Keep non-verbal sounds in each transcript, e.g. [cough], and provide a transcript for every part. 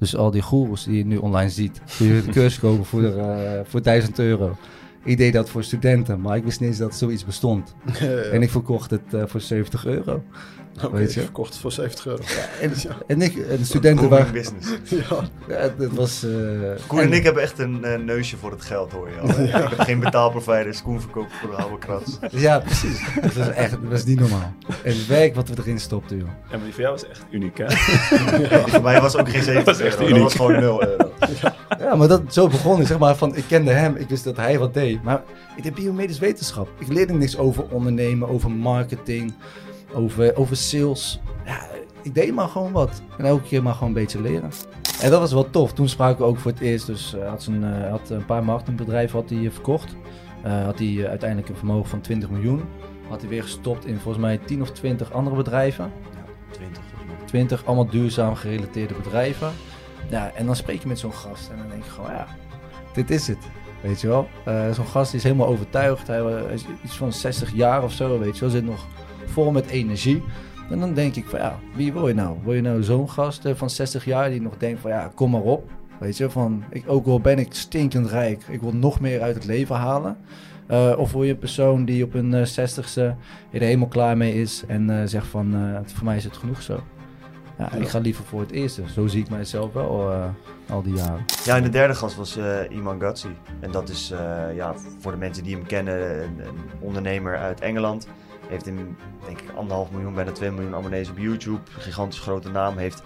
Dus al die goeroes die je nu online ziet, kun je de cursus kopen voor, uh, voor 1000 euro. Ik deed dat voor studenten, maar ik wist niet eens dat zoiets bestond. [laughs] En ik verkocht het uh, voor 70 euro. Oké, okay, verkocht het voor 70 euro. En, en, ik, en de studenten waren... business. [laughs] ja. dat was... Uh, Koen en, ik hebben echt een uh, neusje voor het geld, hoor je al. [laughs] ja. Ik heb geen betaalproviders, Koen verkoopt voor de oude krats. Ja, precies. Dat was echt dat was niet normaal. En het werk wat we erin stopten, joh. Ja, maar die voor jou was echt uniek, hè? ja, voor mij was ook geen 70 was echt euro, uniek. dat was gewoon 0 euro. Ja. Ja, maar dat, zo begon ik, zeg maar, van, ik kende hem, ik wist dat hij wat deed. Maar ik deed biomedisch wetenschap. Ik leerde niks over ondernemen, over marketing, over, over sales. Ja, ik deed maar gewoon wat. En elke keer maar gewoon een beetje leren. En dat was wel tof. Toen spraken we ook voor het eerst. Dus uh, had, zijn, uh, had een paar marketingbedrijven had hij verkocht. Uh, had hij uiteindelijk een vermogen van 20 miljoen. Had hij weer gestopt in volgens mij 10 of 20 andere bedrijven. Ja, 20 volgens mij. 20, allemaal duurzaam gerelateerde bedrijven. Ja, en dan spreek je met zo'n gast en dan denk je gewoon, ja, dit is het. Weet je wel? zo'n gast is helemaal overtuigd. Hij is iets van 60 jaar of zo, weet je wel. Zit nog vol met energie. En dan denk ik van ja, wie wil je nou? Wil je nou zo'n gast uh, van 60 jaar die nog denkt van ja, kom maar op. Weet je, van ik, ook al ben ik stinkend rijk, ik wil nog meer uit het leven halen. Uh, of wil je een persoon die op een uh, 60ste er helemaal klaar mee is en zegt van voor mij is het genoeg zo. Ja, ik ga liever voor het eerste. Zo zie ik mijzelf wel al die jaren. Ja, en de derde gast was Iman Gatsi. En dat is ja, voor de mensen die hem kennen, een, ondernemer uit Engeland. Heeft in, denk ik, anderhalf miljoen, bijna 2 miljoen abonnees op YouTube. Gigantisch grote naam. Heeft,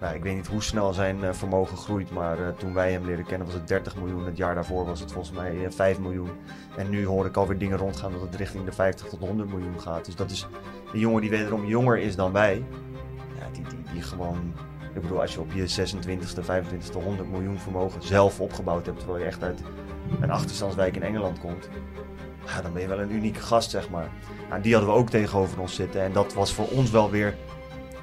nou, ik weet niet hoe snel zijn uh, vermogen groeit. Maar uh, toen wij hem leren kennen was het 30 miljoen. Het jaar daarvoor was het volgens mij uh, 5 miljoen. En nu hoor ik alweer dingen rondgaan dat het richting de 50 tot 100 miljoen gaat. Dus dat is een jongen die wederom jonger is dan wij. Die, die, gewoon... Ik bedoel, als je op je 26e, 25e 100 miljoen vermogen zelf opgebouwd hebt. Terwijl je echt uit een achterstandswijk in Engeland komt. Dan ben je wel een unieke gast, zeg maar. Nou, die hadden we ook tegenover ons zitten. En dat was voor ons wel weer.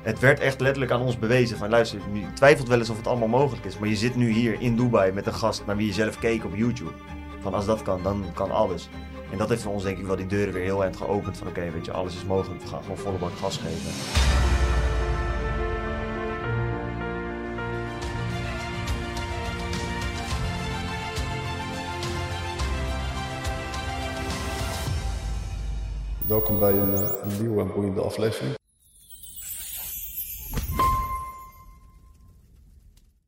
Het werd echt letterlijk aan ons bewezen: van luister, je twijfelt wel eens of het allemaal mogelijk is. Maar je zit nu hier in Dubai met een gast naar wie je zelf keek op YouTube. Van als dat kan, dan kan alles. En dat heeft voor ons denk ik wel die deuren weer heel eind geopend. Van oké, weet je, alles is mogelijk. We gaan gewoon volle bak gas geven. Welkom bij een, uh, een nieuwe en boeiende aflevering.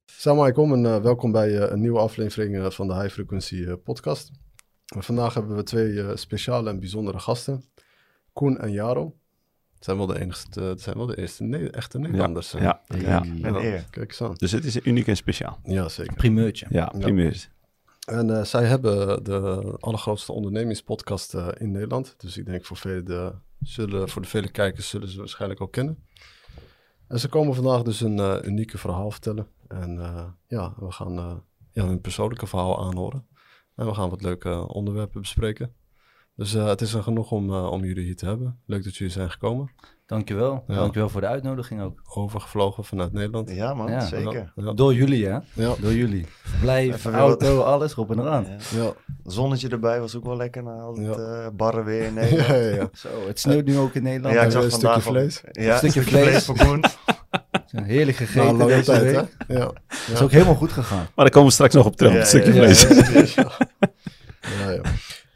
Salam alaikum en uh, welkom bij uh, een nieuwe aflevering van de High Frequency podcast. vandaag hebben we twee speciale en bijzondere gasten. Koen en Jaro. Het zijn wel de, enigste, het zijn wel de eerste ne echte Nederlanders. Ja, ja, ja. ja. ja. Kijk eens aan. Dus het is uniek en speciaal. Ja, zeker. Primeurtje. Ja, primeurtje. En uh, zij hebben de allergrootste ondernemingspodcast uh, in Nederland. Dus ik denk voor, vele de, zullen, voor de vele kijkers zullen ze waarschijnlijk ook kennen. En ze komen vandaag dus een uh, unieke verhaal vertellen. En ja, we gaan ja, hun persoonlijke verhaal aanhoren. En we gaan wat leuke onderwerpen bespreken. Dus het is er genoeg om, om jullie hier te hebben. Leuk dat jullie zijn gekomen. Dankjewel. Ja. Dankjewel voor de uitnodiging ook. Overgevlogen vanuit Nederland. Ja man, Ja. zeker. Ja. Door jullie, hè? Ja. Door jullie. Weer auto, alles erop en eraan. Ja. Ja. Zonnetje erbij was ook wel lekker na al het Ja. eh, barren weer in [laughs] Ja, Nederland. ja, ja. Zo, het sneeuwt nu ook in Nederland. Ja, ik zag een stukje vlees. Ja, Een stukje vlees. voor Koen. Een heerlijk gegeten een lange deze tijd, week. hè? Ja. Het is ook helemaal goed gegaan. Maar daar komen we straks nog op terug, Ja, op het stukje ja, vlees. [laughs] ja, Ja, ja.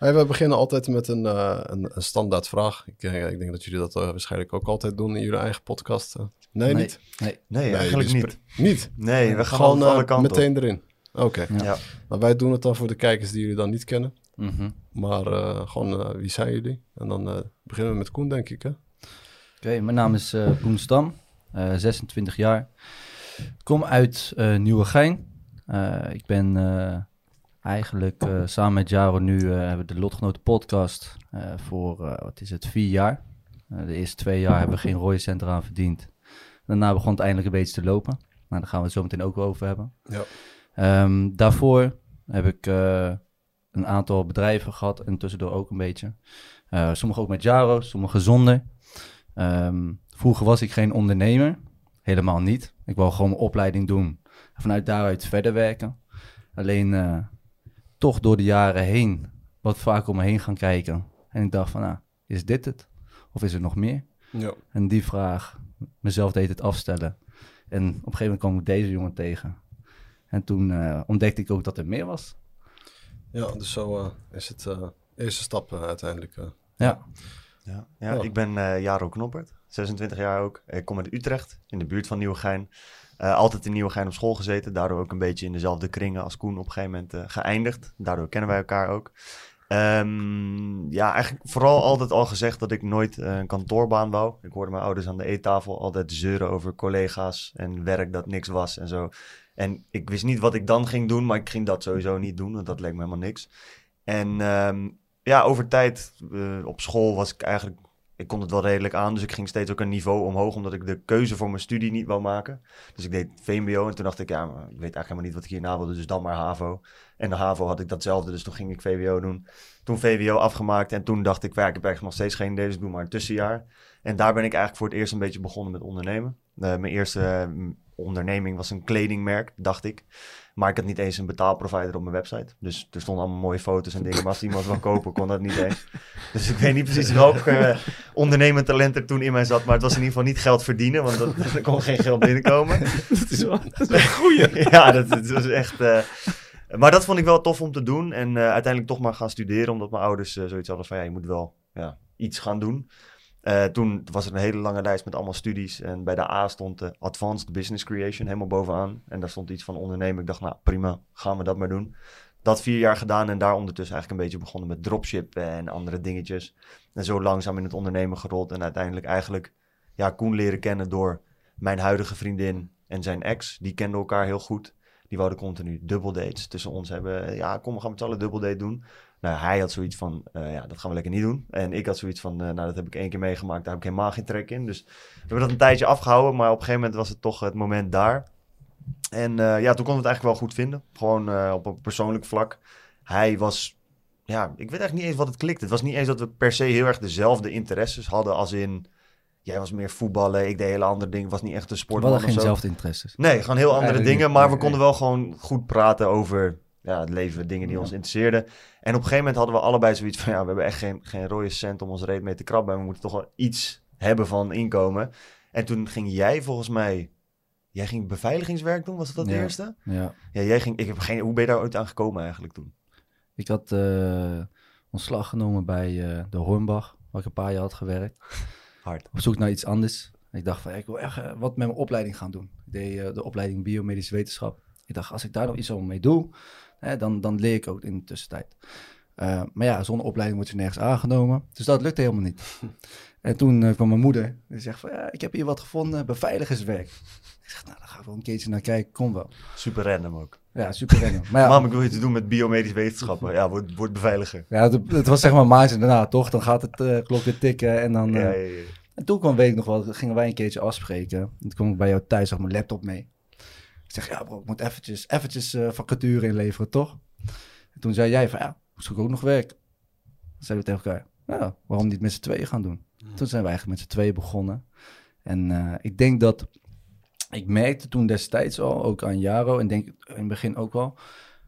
Hey, we beginnen altijd met een, eh, een, een standaard vraag. Ik, eh, ik denk dat jullie dat eh, waarschijnlijk ook altijd doen in jullie eigen podcast. nee, Nee. niet? Nee. Nee, eigenlijk niet. Niet? Nee, we gaan Gewoon alle kanten meteen erin? Oké. Ja. Ja. Maar wij doen het dan voor de kijkers die jullie dan niet kennen. Mhm. Maar eh, gewoon, eh, wie zijn jullie? En dan eh, beginnen we met Koen, denk ik, hè? Oké, mijn naam is eh Koen Stam, eh, 26 jaar. Kom uit eh Nieuwegein. Eh, ik ben eh, eigenlijk eh, samen met Jaro nu eh, hebben we de Lotgenoten podcast eh, voor, wat is het, vier jaar. De eerste twee jaar hebben we geen rode cent eraan verdiend. Daarna begon het eindelijk een beetje te lopen. Nou, daar gaan we het zo meteen ook over hebben. Ja. Ehm, daarvoor heb ik een aantal bedrijven gehad en tussendoor ook een beetje. Sommige ook met Jaro, sommige zonder. Ehm, vroeger was ik geen ondernemer, helemaal niet. Ik wou gewoon mijn opleiding doen en vanuit daaruit verder werken. Alleen toch door de jaren heen wat vaak om me heen gaan kijken. En ik dacht van, nou, is dit het? Of is er nog meer? Ja. En die vraag, mezelf deed het afstellen. En op een gegeven moment kwam ik deze jongen tegen. En toen eh, ontdekte ik ook dat er meer was. Ja, dus zo eh, is het eh eerste stap uiteindelijk. eh. Ja, Ja, ja, Ja. ik ben eh Jaro Knoppert, 26 jaar ook. Ik kom uit Utrecht, in de buurt van Nieuwegein. Eh altijd in Nieuwegein op school gezeten, daardoor ook een beetje in dezelfde kringen als Koen op een gegeven moment eh, geëindigd. Daardoor kennen wij elkaar ook. Ehm, ja, eigenlijk vooral altijd al gezegd dat ik nooit eh, een kantoorbaan wou. Ik hoorde mijn ouders aan de eettafel altijd zeuren over collega's en werk dat niks was en zo. En ik wist niet wat ik dan ging doen, maar ik ging dat sowieso niet doen, want dat leek me helemaal niks. En ehm, ja, over tijd op school was ik eigenlijk, ik kon het wel redelijk aan, dus ik ging steeds ook een niveau omhoog, omdat ik de keuze voor mijn studie niet wou maken. Dus ik deed VMBO en toen dacht ik, ja, ik weet eigenlijk helemaal niet wat ik hierna wilde, dus dan maar HAVO. En de HAVO had ik datzelfde, dus toen ging ik VWO doen. Toen VWO afgemaakt en toen dacht ik, ja, ik heb eigenlijk nog steeds geen idee, dus ik doe maar een tussenjaar. En daar ben ik eigenlijk voor het eerst een beetje begonnen met ondernemen. Eh, mijn eerste eh, onderneming was een kledingmerk, dacht ik. Maar ik had niet eens een betaalprovider op mijn website. Dus er stonden allemaal mooie foto's en dingen. Maar als iemand wil kopen, kon dat niet eens. [laughs] Dus ik weet niet precies welk eh ondernemend talent er toen in mij zat. Maar het was in ieder geval niet geld verdienen, want dat, [laughs] er kon geen geld binnenkomen. [laughs] Dat is wel, dat is wel een goeie. ja, dat, dat was echt. eh, maar dat vond ik wel tof om te doen. En eh, uiteindelijk toch maar gaan studeren, omdat mijn ouders zoiets hadden van ja, je moet wel ja, iets gaan doen. Eh, toen was er een hele lange lijst met allemaal studies. En bij de A stond de Advanced Business Creation helemaal bovenaan. En daar stond iets van ondernemen. Ik dacht, nou prima, gaan we dat maar doen. Dat vier jaar gedaan en daar ondertussen eigenlijk een beetje begonnen met dropship en andere dingetjes. En zo langzaam in het ondernemen gerold. En uiteindelijk eigenlijk ja, Koen leren kennen door mijn huidige vriendin en zijn ex. Die kenden elkaar heel goed. Die wouden continu dubbel dates tussen ons hebben. Ja, kom, we gaan met z'n allen dubbel date doen. Nou, hij had zoiets van, eh, ja, dat gaan we lekker niet doen. En ik had zoiets van, eh, nou, dat heb ik één keer meegemaakt. Daar heb ik helemaal geen trek in. Dus we hebben dat een tijdje afgehouden. Maar op een gegeven moment was het toch het moment daar. En eh, ja, toen konden we het eigenlijk wel goed vinden. Gewoon eh, op een persoonlijk vlak. Hij was, ja, ik weet eigenlijk niet eens wat het klikte. Het was niet eens dat we per se heel erg dezelfde interesses hadden. Als in, jij was meer voetballen, ik deed hele andere dingen. was niet echt een we sportman hadden of geen zelfde interesses. Nee, gewoon heel andere Eigenlijk dingen. Maar we konden wel gewoon goed praten over ja, het leven, dingen die Ja. ons interesseerden. En op een gegeven moment hadden we allebei zoiets van... ja, we hebben echt geen, geen rode cent om ons reet mee te krabben. En we moeten toch wel iets hebben van inkomen. En toen ging jij volgens mij... Jij ging beveiligingswerk doen, was dat Ja. eerste? Ja. Ja, jij ging... Ik heb geen... Hoe ben je daar ooit aan gekomen eigenlijk toen? Ik had eh, ontslag genomen bij eh, de Hornbach, waar ik een paar jaar had gewerkt. Hard. Op zoek naar iets anders. Ik dacht van, ik wil echt eh, wat met mijn opleiding gaan doen. Ik deed de opleiding biomedische wetenschap. Ik dacht, als ik daar nog iets over mee doe, hè, dan, dan leer ik ook in de tussentijd. Eh, maar ja, zonder opleiding word je nergens aangenomen. Dus dat lukte helemaal niet. [laughs] en toen eh, kwam mijn moeder. Die zegt van, ja, ik heb hier wat gevonden, beveiligerswerk. Ik zeg, nou, daar ga ik wel een keertje naar kijken, kom wel. Super random ook. Ja, super random. Maar ja, Mam, ik wil iets doen met biomedische wetenschappen. Ja, word, word beveiliger. ja het, het was zeg maar maandje daarna, toch? Dan gaat het eh klok weer tikken en dan... Ja, ja, ja. En toen kwam, weet ik nog wel, gingen wij een keertje afspreken. En toen kwam ik bij jou thuis, zag mijn laptop mee. Ik zeg, ja bro, ik moet eventjes, eventjes eh, vacature inleveren, toch? En toen zei jij van, ja, ik zoek ook nog werk. Dan zeiden we tegen elkaar, ja, waarom niet met z'n tweeën gaan doen? Toen zijn we eigenlijk met z'n tweeën begonnen. En eh, ik denk dat, ik merkte toen destijds al, ook aan Jaro, en denk in het begin ook wel,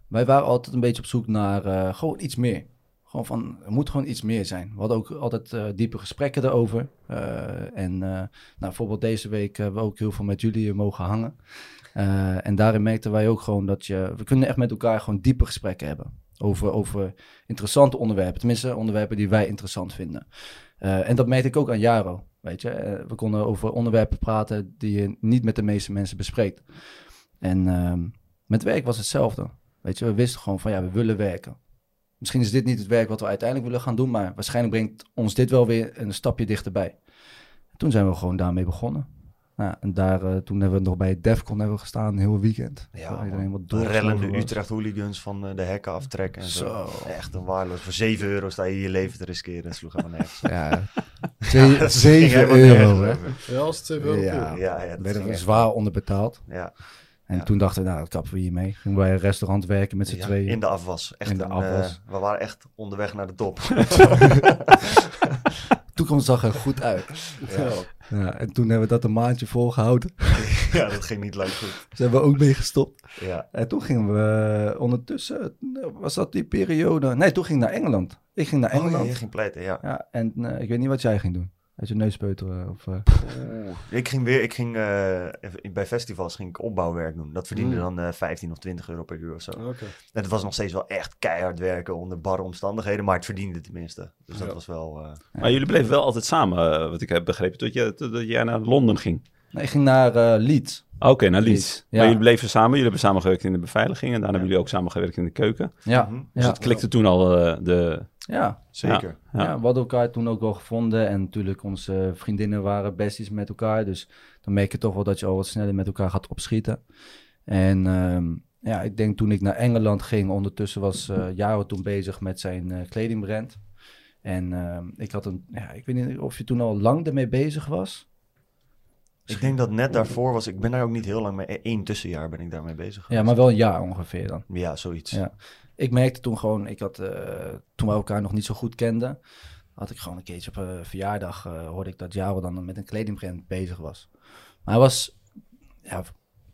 wij waren altijd een beetje op zoek naar eh, gewoon iets meer. Gewoon van, er moet gewoon iets meer zijn. We hadden ook altijd diepe gesprekken erover. En nou, bijvoorbeeld deze week hebben we ook heel veel met jullie mogen hangen. Eh, en daarin merkten wij ook gewoon dat je... We kunnen echt met elkaar gewoon diepe gesprekken hebben. Over, over interessante onderwerpen. Tenminste, onderwerpen die wij interessant vinden. Eh, en dat merkte ik ook aan Jaro. Weet je, Eh, we konden over onderwerpen praten die je niet met de meeste mensen bespreekt. En ehm, met werk was hetzelfde. Weet je, we wisten gewoon van ja, we willen werken. Misschien is dit niet het werk wat we uiteindelijk willen gaan doen, maar waarschijnlijk brengt ons dit wel weer een stapje dichterbij. Toen zijn we gewoon daarmee begonnen. Nou, en daar, eh, toen hebben we nog bij Defcon hebben we gestaan, een heel weekend. Ja, iedereen wat rellende. Utrecht hooligans van eh, de hekken aftrekken en zo. Zo. Echt een waardeloos. Voor 7 euro sta je je leven te riskeren. Dat sloeg helemaal nergens. [laughs] [laughs] Ja, Ja, dat ging 7 helemaal euro, hè? als het even Ja. ja. Ja, dat werden ging we echt- zwaar onderbetaald. Ja, En Ja. toen dachten we, nou, dat kappen we hiermee. Gingen wij een restaurant werken met z'n ja, tweeën. in de afwas. Echt In de een, afwas. eh, we waren echt onderweg naar de top. [laughs] toekomst zag er goed uit. ja. Ja, en toen hebben we dat een maandje volgehouden. [laughs] ja, dat ging niet lang goed. Zijn we ook mee gestopt. Ja, En toen gingen we eh, ondertussen, was dat die periode? Nee, toen ging ik naar Engeland. Ik ging naar oh, ja, Engeland. je ging pleiten, ja. ja. en eh, ik weet niet wat jij ging doen. Uit je neus peuteren? Of, eh, Ik ging weer, ik ging eh, bij festivals ging ik opbouwwerk doen. Dat verdiende Mm. dan eh 15 of 20 euro per uur of zo. Oké. En het was nog steeds wel echt keihard werken onder barre omstandigheden, maar het verdiende tenminste. Dus dat Ja. was wel... eh, Maar jullie bleven wel altijd samen, eh, wat ik heb begrepen, tot, je, tot jij naar Londen ging. Nee, ik ging naar eh, Leeds. Oké, naar Leeds. Leeds, ja. Maar jullie bleven samen, jullie hebben samen gewerkt in de beveiliging en daarna hebben jullie ook samen gewerkt in de keuken. Ja, mhm, Dus ja, het klikte toen al eh, de... ja. Zeker. Ja. Ja. we hadden elkaar toen ook wel gevonden. En natuurlijk, onze vriendinnen waren besties met elkaar. Dus dan merk je toch wel dat je al wat sneller met elkaar gaat opschieten. En ehm, ja, ik denk toen ik naar Engeland ging, ondertussen was eh Jaro toen bezig met zijn eh, kledingbrand. En ehm, ik had een, ja, ik weet niet of je toen al lang ermee bezig was. Ik denk dat net daarvoor was, ik ben daar ook niet heel lang mee, één tussenjaar ben ik daarmee bezig Ja, geweest. maar wel een jaar ongeveer dan. Ja, zoiets. Ja. Ik merkte toen gewoon, ik had, eh, toen we elkaar nog niet zo goed kenden, had ik gewoon een keertje op een verjaardag, eh, hoorde ik dat Jaro dan met een kledingbrand bezig was. Maar hij was ja,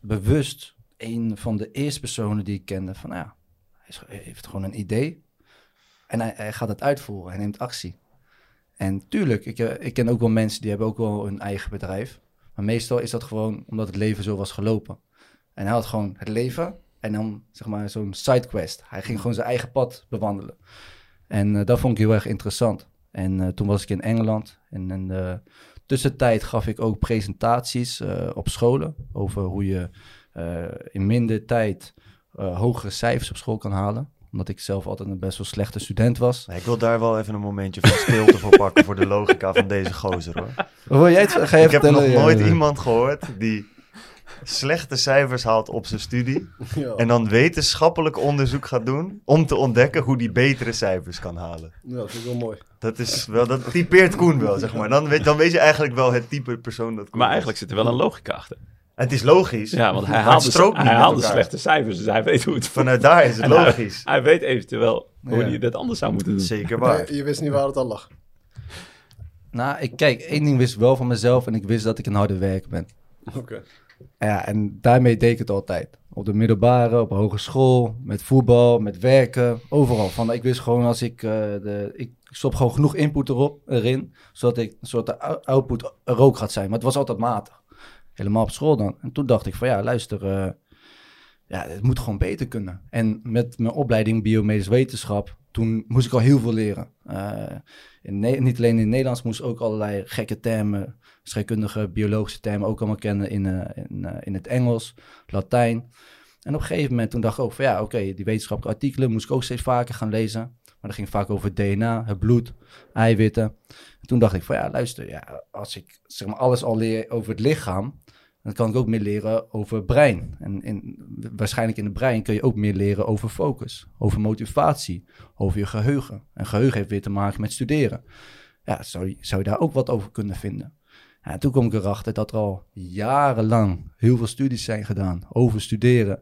bewust een van de eerste personen die ik kende van, nou ja, hij, heeft gewoon een idee en hij, hij gaat het uitvoeren, hij neemt actie. En tuurlijk, ik, eh, ik ken ook wel mensen die hebben ook wel hun eigen bedrijf. Maar meestal is dat gewoon omdat het leven zo was gelopen. En hij had gewoon het leven en dan zeg maar zo'n sidequest. Hij ging gewoon zijn eigen pad bewandelen. En eh, dat vond ik heel erg interessant. En eh, toen was ik in Engeland. En in de tussentijd gaf ik ook presentaties eh, op scholen over hoe je in minder tijd hogere cijfers op school kan halen. Omdat ik zelf altijd een best wel slechte student was. Ik wil daar wel even een momentje van stilte voor pakken voor de logica van deze gozer hoor. Wil jij het, ga je Ik heb nog nooit iemand gehoord die slechte cijfers haalt op zijn studie Ja. en dan wetenschappelijk onderzoek gaat doen om te ontdekken hoe die betere cijfers kan halen. ja, dat vind ik wel mooi. Dat is wel, dat typeert Koen wel, zeg maar. Dan weet, dan weet je eigenlijk wel het type persoon dat Koen Maar is. eigenlijk zit er wel een logica achter. Het is logisch. Ja, want hij haalde, het strookt niet hij haalde slechte cijfers, dus hij weet hoe het Vanuit daar is het En logisch. Hij weet eventueel hoe Ja. hij dit anders zou moeten doen. Zeker waar. Nee, je wist niet waar het al lag. Nou, ik, kijk, één ding wist ik wel van mezelf en ik wist dat ik een harde werker ben. Oké. Ja, en daarmee deed ik het altijd. Op de middelbare, op hogeschool, met voetbal, met werken, overal. Van, ik wist gewoon als ik, eh, de, ik stop gewoon genoeg input erop, erin, zodat ik een soort output er ook gaat zijn. Maar het was altijd matig. Helemaal op school dan. En toen dacht ik van ja, luister, eh, ja, het moet gewoon beter kunnen. En met mijn opleiding biomedisch wetenschap, toen moest ik al heel veel leren. Eh, in niet alleen in het Nederlands, moest ook allerlei gekke termen, scheikundige, biologische termen ook allemaal kennen in, eh, in, eh, in het Engels, Latijn. En op een gegeven moment toen dacht ik ook van ja, oké, die wetenschappelijke artikelen moest ik ook steeds vaker gaan lezen. Maar dat ging vaak over DNA, het bloed, eiwitten. En toen dacht ik van ja, luister, ja, als ik zeg maar alles al leer over het lichaam, dan kan ik ook meer leren over brein. En in, waarschijnlijk in het brein kun je ook meer leren over focus, over motivatie, over je geheugen. En geheugen heeft weer te maken met studeren. Ja, zou zou je daar ook wat over kunnen vinden? Ja, toen kom ik erachter dat er al jarenlang heel veel studies zijn gedaan over studeren.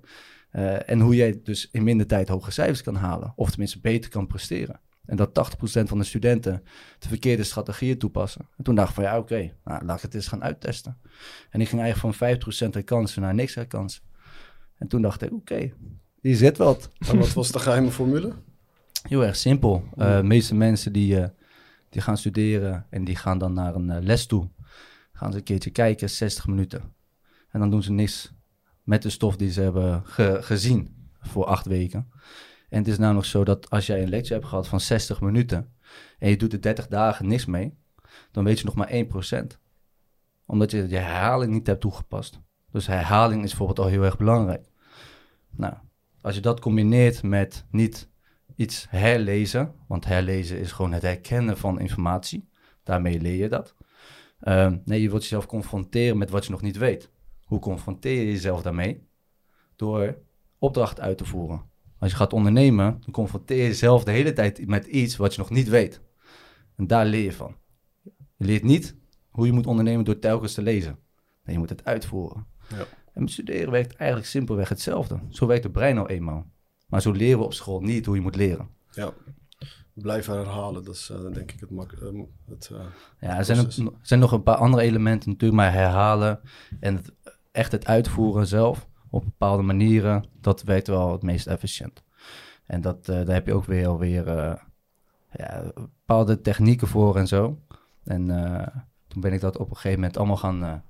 eh, en hoe jij dus in minder tijd hoge cijfers kan halen. Of tenminste beter kan presteren. En dat 80% van de studenten de verkeerde strategieën toepassen. En toen dacht ik van ja, oké, nou, laat ik het eens gaan uittesten. En ik ging eigenlijk van 5% herkansen naar niks herkansen. En toen dacht ik, oké, hier zit wat. En wat was de geheime formule? Heel erg simpel. Eh, De meeste mensen die, eh, die gaan studeren en die gaan dan naar een eh, les toe. Gaan ze een keertje kijken, 60 minuten. En dan doen ze niks met de stof die ze hebben ge- gezien voor acht weken. En het is namelijk zo dat als jij een lecture hebt gehad van 60 minuten en je doet er 30 dagen niks mee, dan weet je nog maar 1%. Omdat je je herhaling niet hebt toegepast. Dus herhaling is bijvoorbeeld al heel erg belangrijk. Nou, als je dat combineert met niet iets herlezen, want herlezen is gewoon het herkennen van informatie. Daarmee leer je dat. Ehm, nee, je wilt jezelf confronteren met wat je nog niet weet. Hoe confronteer je jezelf daarmee? Door opdrachten uit te voeren. Als je gaat ondernemen, dan confronteer je jezelf de hele tijd met iets wat je nog niet weet. En daar leer je van. Je leert niet hoe je moet ondernemen door telkens te lezen. Nee, je moet het uitvoeren. Ja. En met studeren werkt eigenlijk simpelweg hetzelfde. Zo werkt het brein nou eenmaal. Maar zo leren we op school niet hoe je moet leren. Ja. Blijven herhalen, dat is eh, denk ik het mak. eh, het, eh, Ja, er zijn, zijn nog een paar andere elementen natuurlijk, maar herhalen en het, echt het uitvoeren zelf op bepaalde manieren, dat werkt wel het meest efficiënt. En dat, daar heb je ook weer alweer ja, bepaalde technieken voor en zo. En toen ben ik dat op een gegeven moment allemaal gaan...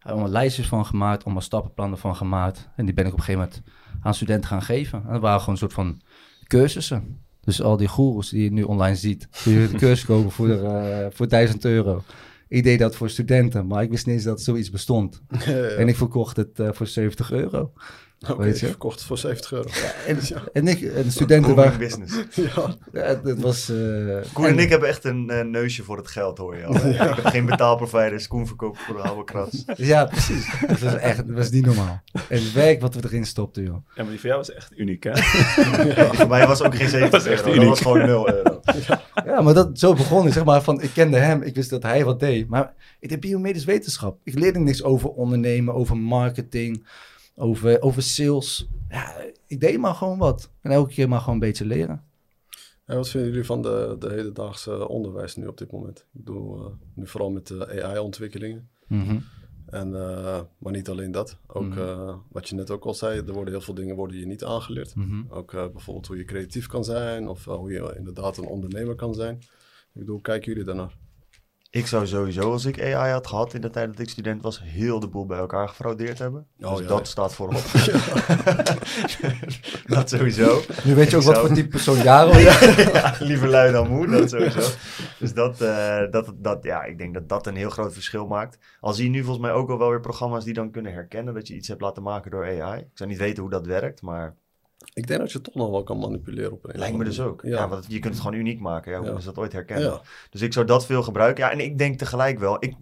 allemaal lijstjes van gemaakt, allemaal stappenplannen van gemaakt. En die ben ik op een gegeven moment aan studenten gaan geven. En dat waren gewoon een soort van cursussen. Dus al die goeroes die je nu online ziet, kun je een cursus kopen voor, eh, voor 1000 euro. Ik deed dat voor studenten, maar ik wist niet eens dat zoiets bestond. [laughs] En ik verkocht het eh, voor 70 euro. Oké, verkocht voor 70 euro. En, [laughs] en, ik, en de studenten waren... business. [laughs] ja. Ja, het was... eh, Koen en ik hebben echt een eh, neusje voor het geld, hoor je al. [laughs] Ik heb geen betaalproviders. Koen verkoopt voor de oude krats. Ja, precies. Het was echt het was niet normaal. En het werk wat we erin stopten, joh. Ja, maar die voor jou was echt uniek, hè? Voor mij was ook geen 70 Dat is echt euro. Dat uniek. was gewoon 0 euro. Ja, maar dat, zo begon ik, zeg maar, van ik kende hem, ik wist dat hij wat deed. Maar ik deed biomedisch wetenschap. Ik leerde niks over ondernemen, over marketing, over, over sales. Ja, ik deed maar gewoon wat. En elke keer maar gewoon een beetje leren. En wat vinden jullie van de, de hedendaagse onderwijs nu op dit moment? Ik bedoel, eh, nu vooral met de AI-ontwikkelingen. Mhm. En, eh, maar niet alleen dat. Ook Mhm. eh, wat je net ook al zei, er worden heel veel dingen worden je niet aangeleerd. Mhm. Ook bijvoorbeeld hoe je creatief kan zijn of hoe je inderdaad een ondernemer kan zijn. Ik bedoel, kijken jullie daarnaar? Ik zou sowieso, als ik AI had gehad in de tijd dat ik student was, heel de boel bij elkaar gefraudeerd hebben. Oh, dus ja, dat ja. staat voorop. [laughs] [laughs] dat sowieso. Nu weet je ook Ik wat zou- voor type persoon Jaro [laughs] is. ja, liever lui dan moe, dat sowieso. Dus dat, eh, dat, dat, ja, ik denk dat dat een heel groot verschil maakt. Al zie je nu volgens mij ook al wel weer programma's die dan kunnen herkennen dat je iets hebt laten maken door AI. Ik zou niet weten hoe dat werkt, maar Ik denk dat je het toch nog wel kan manipuleren op een lijkt me dus ook. Ja, Ja. want je kunt het gewoon uniek maken. Ja, hoe Ja. is dat ooit herkennen? Ja. Dus ik zou dat veel gebruiken. Ja, en ik denk tegelijk wel. Ik,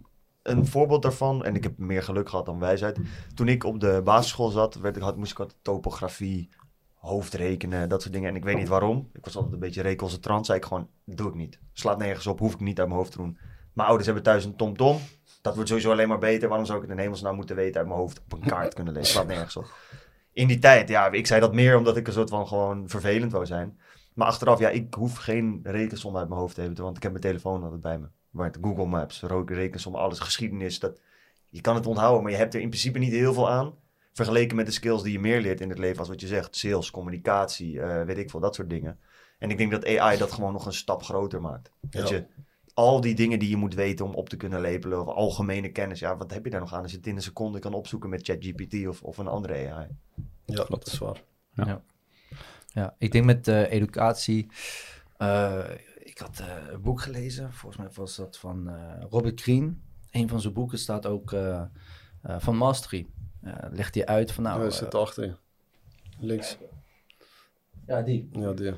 een voorbeeld daarvan, en ik heb meer geluk gehad dan wijsheid. Toen ik op de basisschool zat, werd ik, had, moest ik altijd topografie, hoofdrekenen, dat soort dingen. En ik weet niet waarom. Ik was altijd een beetje recalcitrant. Zei ik gewoon, doe ik niet. Slaat nergens op, hoef ik niet uit mijn hoofd te doen. Mijn ouders hebben thuis een TomTom. Dat wordt sowieso alleen maar beter. Waarom zou ik het in hemelsnaam moeten weten uit mijn hoofd op een kaart kunnen lezen? Slaat nergens op. In die tijd, ja, ik zei dat meer omdat ik een soort van gewoon vervelend wou zijn. Maar achteraf, ja, ik hoef geen rekensom uit mijn hoofd te hebben, want ik heb mijn telefoon altijd bij me. Het Google Maps, rekensom, alles, geschiedenis, dat, je kan het onthouden, maar je hebt er in principe niet heel veel aan. Vergeleken met de skills die je meer leert in het leven, als wat je zegt, sales, communicatie, eh, weet ik veel, dat soort dingen. En ik denk dat AI dat gewoon nog een stap groter maakt. Dat je al die dingen die je moet weten om op te kunnen lepelen, of algemene kennis, ja, wat heb je daar nog aan als je het in een seconde kan opzoeken met ChatGPT of, of een andere AI? Ja, dat is waar. Ja, ik denk met eh, educatie. eh, ik had eh, een boek gelezen, volgens mij was dat van eh, Robert Greene. Een van zijn boeken staat ook eh, eh, van Mastery. Legt hij uit van nou. hij zit achter. Links. ja, die. Ja, die.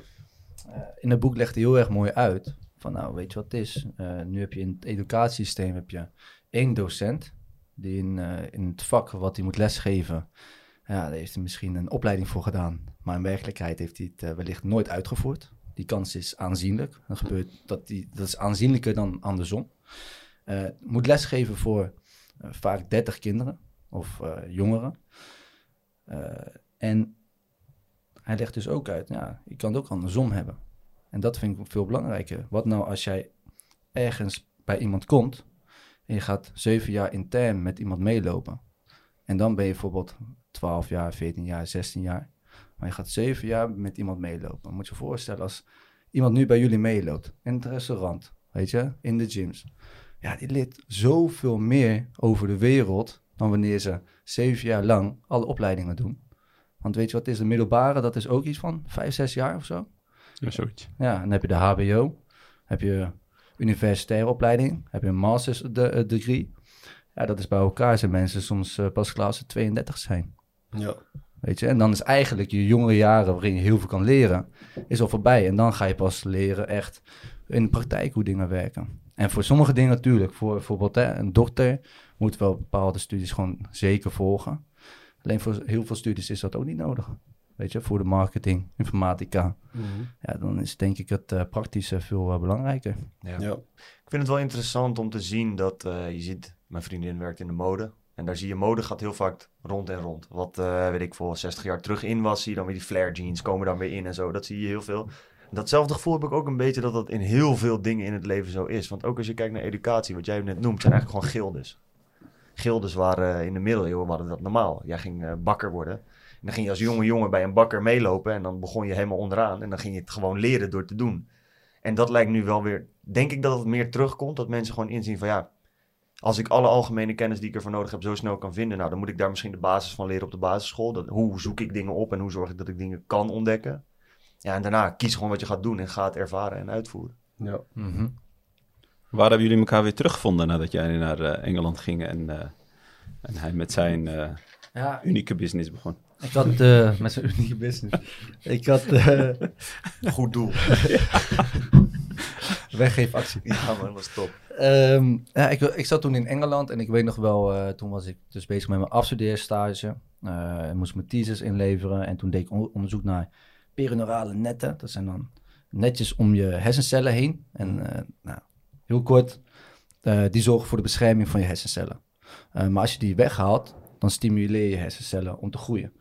Eh, in het boek legt hij heel erg mooi uit van nou, weet je wat het is? Eh, nu heb je in het educatiesysteem heb je één docent die in, eh, in het vak wat hij moet lesgeven, ja, daar heeft hij misschien een opleiding voor gedaan, maar in werkelijkheid heeft hij het eh, wellicht nooit uitgevoerd. Die kans is aanzienlijk. Dan gebeurt dat, die, dat is aanzienlijker dan andersom. Eh, moet lesgeven voor eh, vaak 30 kinderen of jongeren. En hij legt dus ook uit, ja, je kan het ook andersom hebben. En dat vind ik veel belangrijker. Wat nou als jij ergens bij iemand komt en je gaat zeven jaar intern met iemand meelopen. En dan ben je bijvoorbeeld 12 jaar, 14 jaar, 16 jaar. Maar je gaat zeven jaar met iemand meelopen. Dan moet je je voorstellen als iemand nu bij jullie meeloopt. In het restaurant, weet je, in de gyms. Ja, die leert zoveel meer over de wereld dan wanneer ze zeven jaar lang alle opleidingen doen. Want weet je wat is de middelbare? Dat is ook iets van vijf, zes jaar of zo. Ja, zoiets. Ja, dan heb je de HBO, heb je universitaire opleiding, heb je een master's de, eh, degree. Ja, dat is bij elkaar zijn mensen soms eh, pas klaar als ze 32 zijn. Ja. Weet je, en dan is eigenlijk je jongere jaren waarin je heel veel kan leren, is al voorbij. En dan ga je pas leren echt in de praktijk hoe dingen werken. En voor sommige dingen natuurlijk, voor bijvoorbeeld hè, een dokter moet wel bepaalde studies gewoon zeker volgen. Alleen voor heel veel studies is dat ook niet nodig. Weet je, voor de marketing, informatica. Ja, dan is denk ik het eh, praktische veel eh, belangrijker. Ja. Ja. Ik vind het wel interessant om te zien dat eh, je ziet, mijn vriendin werkt in de mode. En daar zie je, mode gaat heel vaak rond en rond. Wat, eh, weet ik voor 60 jaar terug in was, zie je dan weer die flare jeans komen dan weer in en zo. Dat zie je heel veel. Datzelfde gevoel heb ik ook een beetje dat dat in heel veel dingen in het leven zo is. Want ook als je kijkt naar educatie, wat jij net noemt, zijn eigenlijk gewoon gildes. Gildes waren eh, in de middeleeuwen waren dat normaal. Jij ging eh, bakker worden. En dan ging je als jonge jongen bij een bakker meelopen en dan begon je helemaal onderaan. En dan ging je het gewoon leren door te doen. En dat lijkt nu wel weer, denk ik dat het meer terugkomt. Dat mensen gewoon inzien van ja, als ik alle algemene kennis die ik ervoor nodig heb zo snel kan vinden, nou dan moet ik daar misschien de basis van leren op de basisschool. Dat, hoe zoek ik dingen op en hoe zorg ik dat ik dingen kan ontdekken. Ja, en daarna kies gewoon wat je gaat doen en ga het ervaren en uitvoeren. Ja. Mhm. Waar hebben jullie elkaar weer teruggevonden nadat jij naar eh, Engeland ging en, eh, en hij met zijn eh, Ja, unieke business begon? ik had eh, [laughs] met zijn unieke business. Ik had Goed doel. [laughs] weggeefactie. ja man, dat was top. Ehm, ja, ik, ik zat toen in Engeland en ik weet nog wel, eh, toen was ik dus bezig met mijn afstudeerstage. Eh, en moest mijn thesis inleveren en toen deed ik on- onderzoek naar perinaurale netten. Dat zijn dan netjes om je hersencellen heen. En eh, nou, heel kort, die zorgen voor de bescherming van je hersencellen. Maar als je die weghaalt, dan stimuleer je hersencellen om te groeien.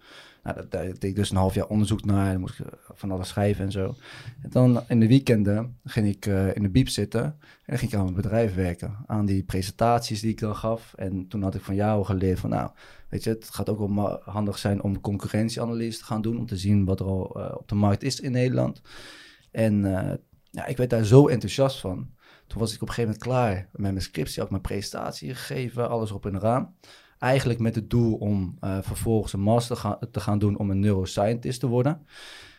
Nou, dat, deed ik dus een half jaar onderzoek naar. Dan moest ik eh, van alles schrijven en zo. En dan in de weekenden ging ik eh, in de biep zitten. En ging ik aan mijn bedrijf werken. Aan die presentaties die ik dan gaf. En toen had ik van jou geleerd van nou, weet je, het gaat ook wel handig zijn om concurrentieanalyse te gaan doen. Om te zien wat er al eh, op de markt is in Nederland. En ja, ik werd daar zo enthousiast van. Toen was ik op een gegeven moment klaar met mijn scriptie. Had mijn presentatie gegeven, alles op een raam. Eigenlijk met het doel om eh, vervolgens een master ga- te gaan doen om een neuroscientist te worden.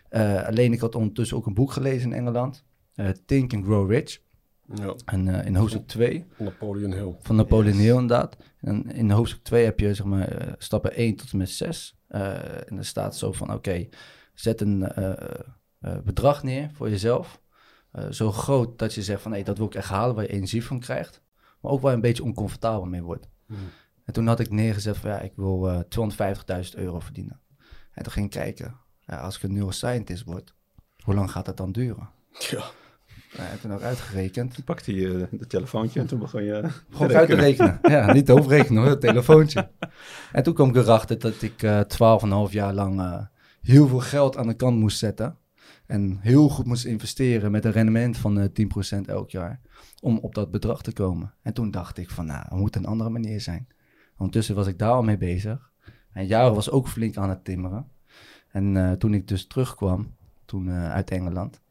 Eh, alleen ik had ondertussen ook een boek gelezen in Engeland. eh, Think and Grow Rich. ja. En in hoofdstuk 2 Napoleon Hill. van Napoleon Yes. Hill inderdaad. En in hoofdstuk 2 heb je zeg maar stappen 1 tot en met 6. Eh, en er staat zo van oké, zet een bedrag neer voor jezelf. Zo groot dat je zegt van nee, dat wil ik echt halen, waar je energie van krijgt. Maar ook waar je een beetje oncomfortabel mee wordt. Hmm. En toen had ik neergezet van ja, ik wil eh 250.000 euro verdienen. En toen ging ik kijken, ja, als ik een neuroscientist word, hoe lang gaat dat dan duren? Ja. Ja, en toen ook uitgerekend. Toen pakte hij uh, de telefoontje en toen begon je... [laughs] Gewoon uit te rekenen. Ja, niet hoofdrekenen hoor, het telefoontje. En toen kwam ik erachter dat ik eh 12,5 jaar lang eh, heel veel geld aan de kant moest zetten. En heel goed moest investeren met een rendement van eh 10% elk jaar. Om op dat bedrag te komen. En toen dacht ik van, nou, er moet een andere manier zijn. Ondertussen was ik daar al mee bezig. En Jaren was ook flink aan het timmeren. En eh, toen ik dus terugkwam, toen eh, uit Engeland,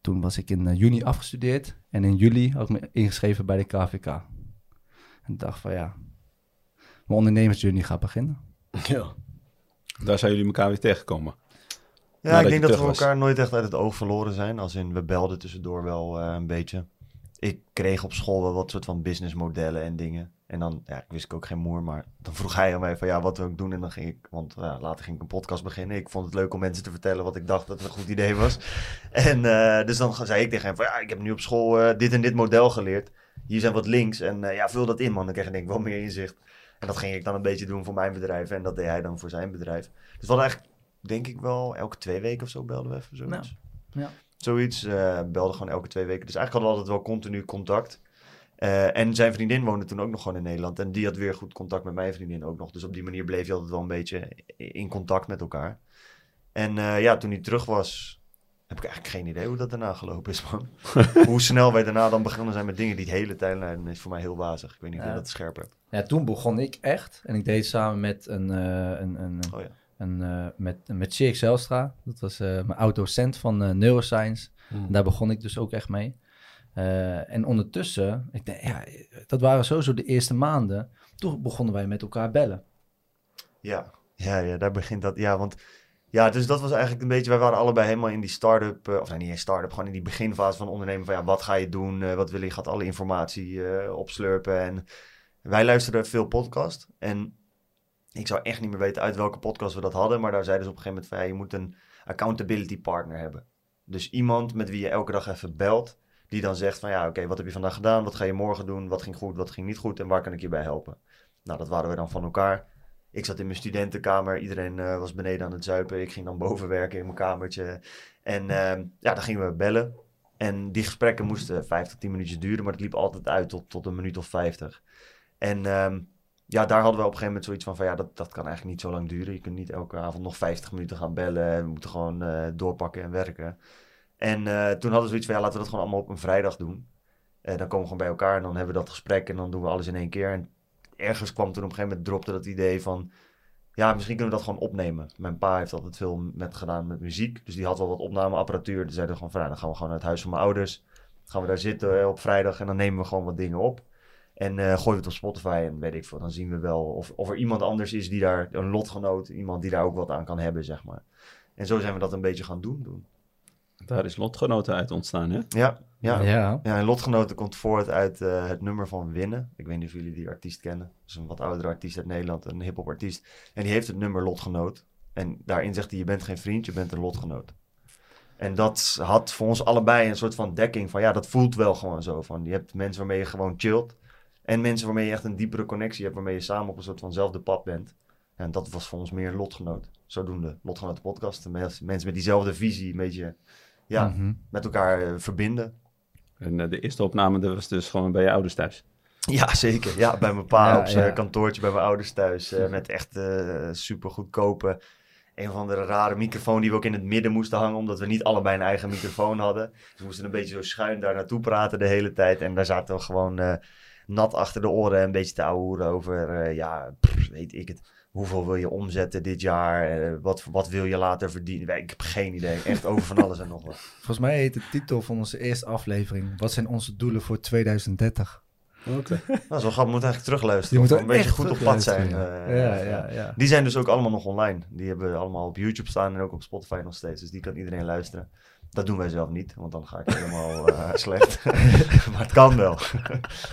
toen was ik in eh, juni afgestudeerd. En in juli had ik me ingeschreven bij de KVK. En ik dacht van ja, mijn ondernemersjourney gaat beginnen. [laughs] Ja. Daar zijn jullie elkaar weer tegengekomen. Ja, Nadat ik denk dat we was. elkaar nooit echt uit het oog verloren zijn. Als in, we belden tussendoor wel eh, een beetje. Ik kreeg op school wel wat soort van businessmodellen en dingen. En dan, ja, ik wist ik ook geen moer, maar dan vroeg hij aan mij van ja, wat wil ik doen? En dan ging ik, want ja, later ging ik een podcast beginnen. Ik vond het leuk om mensen te vertellen wat ik dacht dat het een goed idee was. [laughs] En eh, dus dan zei ik tegen hem van ja, ik heb nu op school eh, dit en dit model geleerd. Hier zijn wat links en eh, ja, vul dat in man. Dan krijg je denk ik wel meer inzicht. En dat ging ik dan een beetje doen voor mijn bedrijf en dat deed hij dan voor zijn bedrijf. Dus we hadden eigenlijk, denk ik wel, elke twee weken of zo belden we even zoiets. ja. Zoiets, belden gewoon elke twee weken. Dus eigenlijk hadden we altijd wel continu contact. Eh, en zijn vriendin woonde toen ook nog gewoon in Nederland. En die had weer goed contact met mijn vriendin ook nog. Dus op die manier bleef je altijd wel een beetje in contact met elkaar. En eh, ja, toen hij terug was, heb ik eigenlijk geen idee hoe dat daarna gelopen is, man. [laughs] hoe snel wij daarna dan begonnen zijn met dingen. Die hele tijdlijn is voor mij heel wazig. Ik weet niet of je dat scherp hebt. ja, toen begon ik echt. En ik deed samen met een, eh een, een, Oh ja. eh, met, met Zelstra. Dat was eh, mijn oud-docent van eh, Neuroscience. Hmm. Daar begon ik dus ook echt mee. Eh, en ondertussen, ik denk, ja, dat waren sowieso de eerste maanden. Toen begonnen wij met elkaar bellen. Ja, ja, ja, daar begint dat. Ja, want ja, dus dat was eigenlijk een beetje. Wij waren allebei helemaal in die start-up, eh, of nee, niet in start-up, gewoon in die beginfase van ondernemen. Van ja, wat ga je doen? eh, wat wil je? Gaat alle informatie opslurpen. En wij luisterden veel podcast. En ik zou echt niet meer weten uit welke podcast we dat hadden. Maar daar zeiden ze op een gegeven moment van ja, je moet een accountability partner hebben. Dus iemand met wie je elke dag even belt. Die dan zegt van ja, oké, wat heb je vandaag gedaan? Wat ga je morgen doen? Wat ging goed? Wat ging niet goed? En waar kan ik je bij helpen? Nou, dat waren we dan van elkaar. Ik zat in mijn studentenkamer. Iedereen eh, was beneden aan het zuipen. Ik ging dan boven werken in mijn kamertje. En ehm, ja, dan gingen we bellen. En die gesprekken moesten 50, 10 minuutjes duren. Maar het liep altijd uit tot, tot een minuut of 50. En ehm, ja, daar hadden we op een gegeven moment zoiets van... van ja, dat, dat kan eigenlijk niet zo lang duren. Je kunt niet elke avond nog 50 minuten gaan bellen. We moeten gewoon eh, doorpakken en werken. En eh, toen hadden we zoiets van... ja, laten we dat gewoon allemaal op een vrijdag doen. Eh, dan komen we gewoon bij elkaar en dan hebben we dat gesprek... en dan doen we alles in één keer. En ergens kwam toen op een gegeven moment dropte dat idee van... ja, misschien kunnen we dat gewoon opnemen. Mijn pa heeft altijd veel met gedaan met muziek. Dus die had wel wat opnameapparatuur. Dus zeiden gewoon van, nou, dan gaan we gewoon naar het huis van mijn ouders. Gaan we daar zitten eh, op vrijdag en dan nemen we gewoon wat dingen op. En eh gooien we het op Spotify en weet ik veel. Dan zien we wel of, of er iemand anders is die daar, een lotgenoot, iemand die daar ook wat aan kan hebben, zeg maar. En zo zijn we dat een beetje gaan doen. doen. Daar is lotgenoten uit ontstaan, hè? Ja, ja. ja. Ja, en Lotgenoten komt voort uit eh, het nummer van Winnen. Ik weet niet of jullie die artiest kennen. Dat is een wat oudere artiest uit Nederland, een hip-hop artiest. En die heeft het nummer Lotgenoot. En daarin zegt hij: Je bent geen vriend, je bent een lotgenoot. En dat had voor ons allebei een soort van dekking van ja, dat voelt wel gewoon zo. Van, je hebt mensen waarmee je gewoon chillt. En mensen waarmee je echt een diepere connectie hebt, waarmee je samen op een soort vanzelfde pad bent. En dat was voor ons meer lotgenoot. Zodoende Lotgenoten podcast. Mensen met diezelfde visie, een beetje ja, Mhm. met elkaar eh, verbinden. En eh, de eerste opname dat was dus gewoon bij je ouders thuis. Ja, zeker. Ja, bij mijn pa Ja, op zijn ja. kantoortje bij mijn ouders thuis. eh, met echt eh super goedkope. Een van de rare microfoon die we ook in het midden moesten hangen. Omdat we niet allebei een eigen microfoon hadden. Dus we moesten een beetje zo schuin daar naartoe praten de hele tijd. En daar zaten we gewoon eh, nat achter de oren. Een beetje te ouwen over, eh, ja, pff, weet ik het. Hoeveel wil je omzetten dit jaar? Eh, wat, wat wil je later verdienen? Ik heb geen idee. Echt over van alles en nog wat. [laughs] Volgens mij heet de titel van onze eerste aflevering... Wat zijn onze doelen voor 2030? Oké. [laughs] Dat is wel grappig. We moeten eigenlijk terugluisteren. Je moet er een beetje goed op pad zijn. eh, ja. Ja, ja, ja. Die zijn dus ook allemaal nog online. Die hebben we allemaal op YouTube staan en ook op Spotify nog steeds. Dus die kan iedereen luisteren. Dat doen wij zelf niet, want dan ga ik helemaal eh, [laughs] slecht. [laughs] maar het kan wel.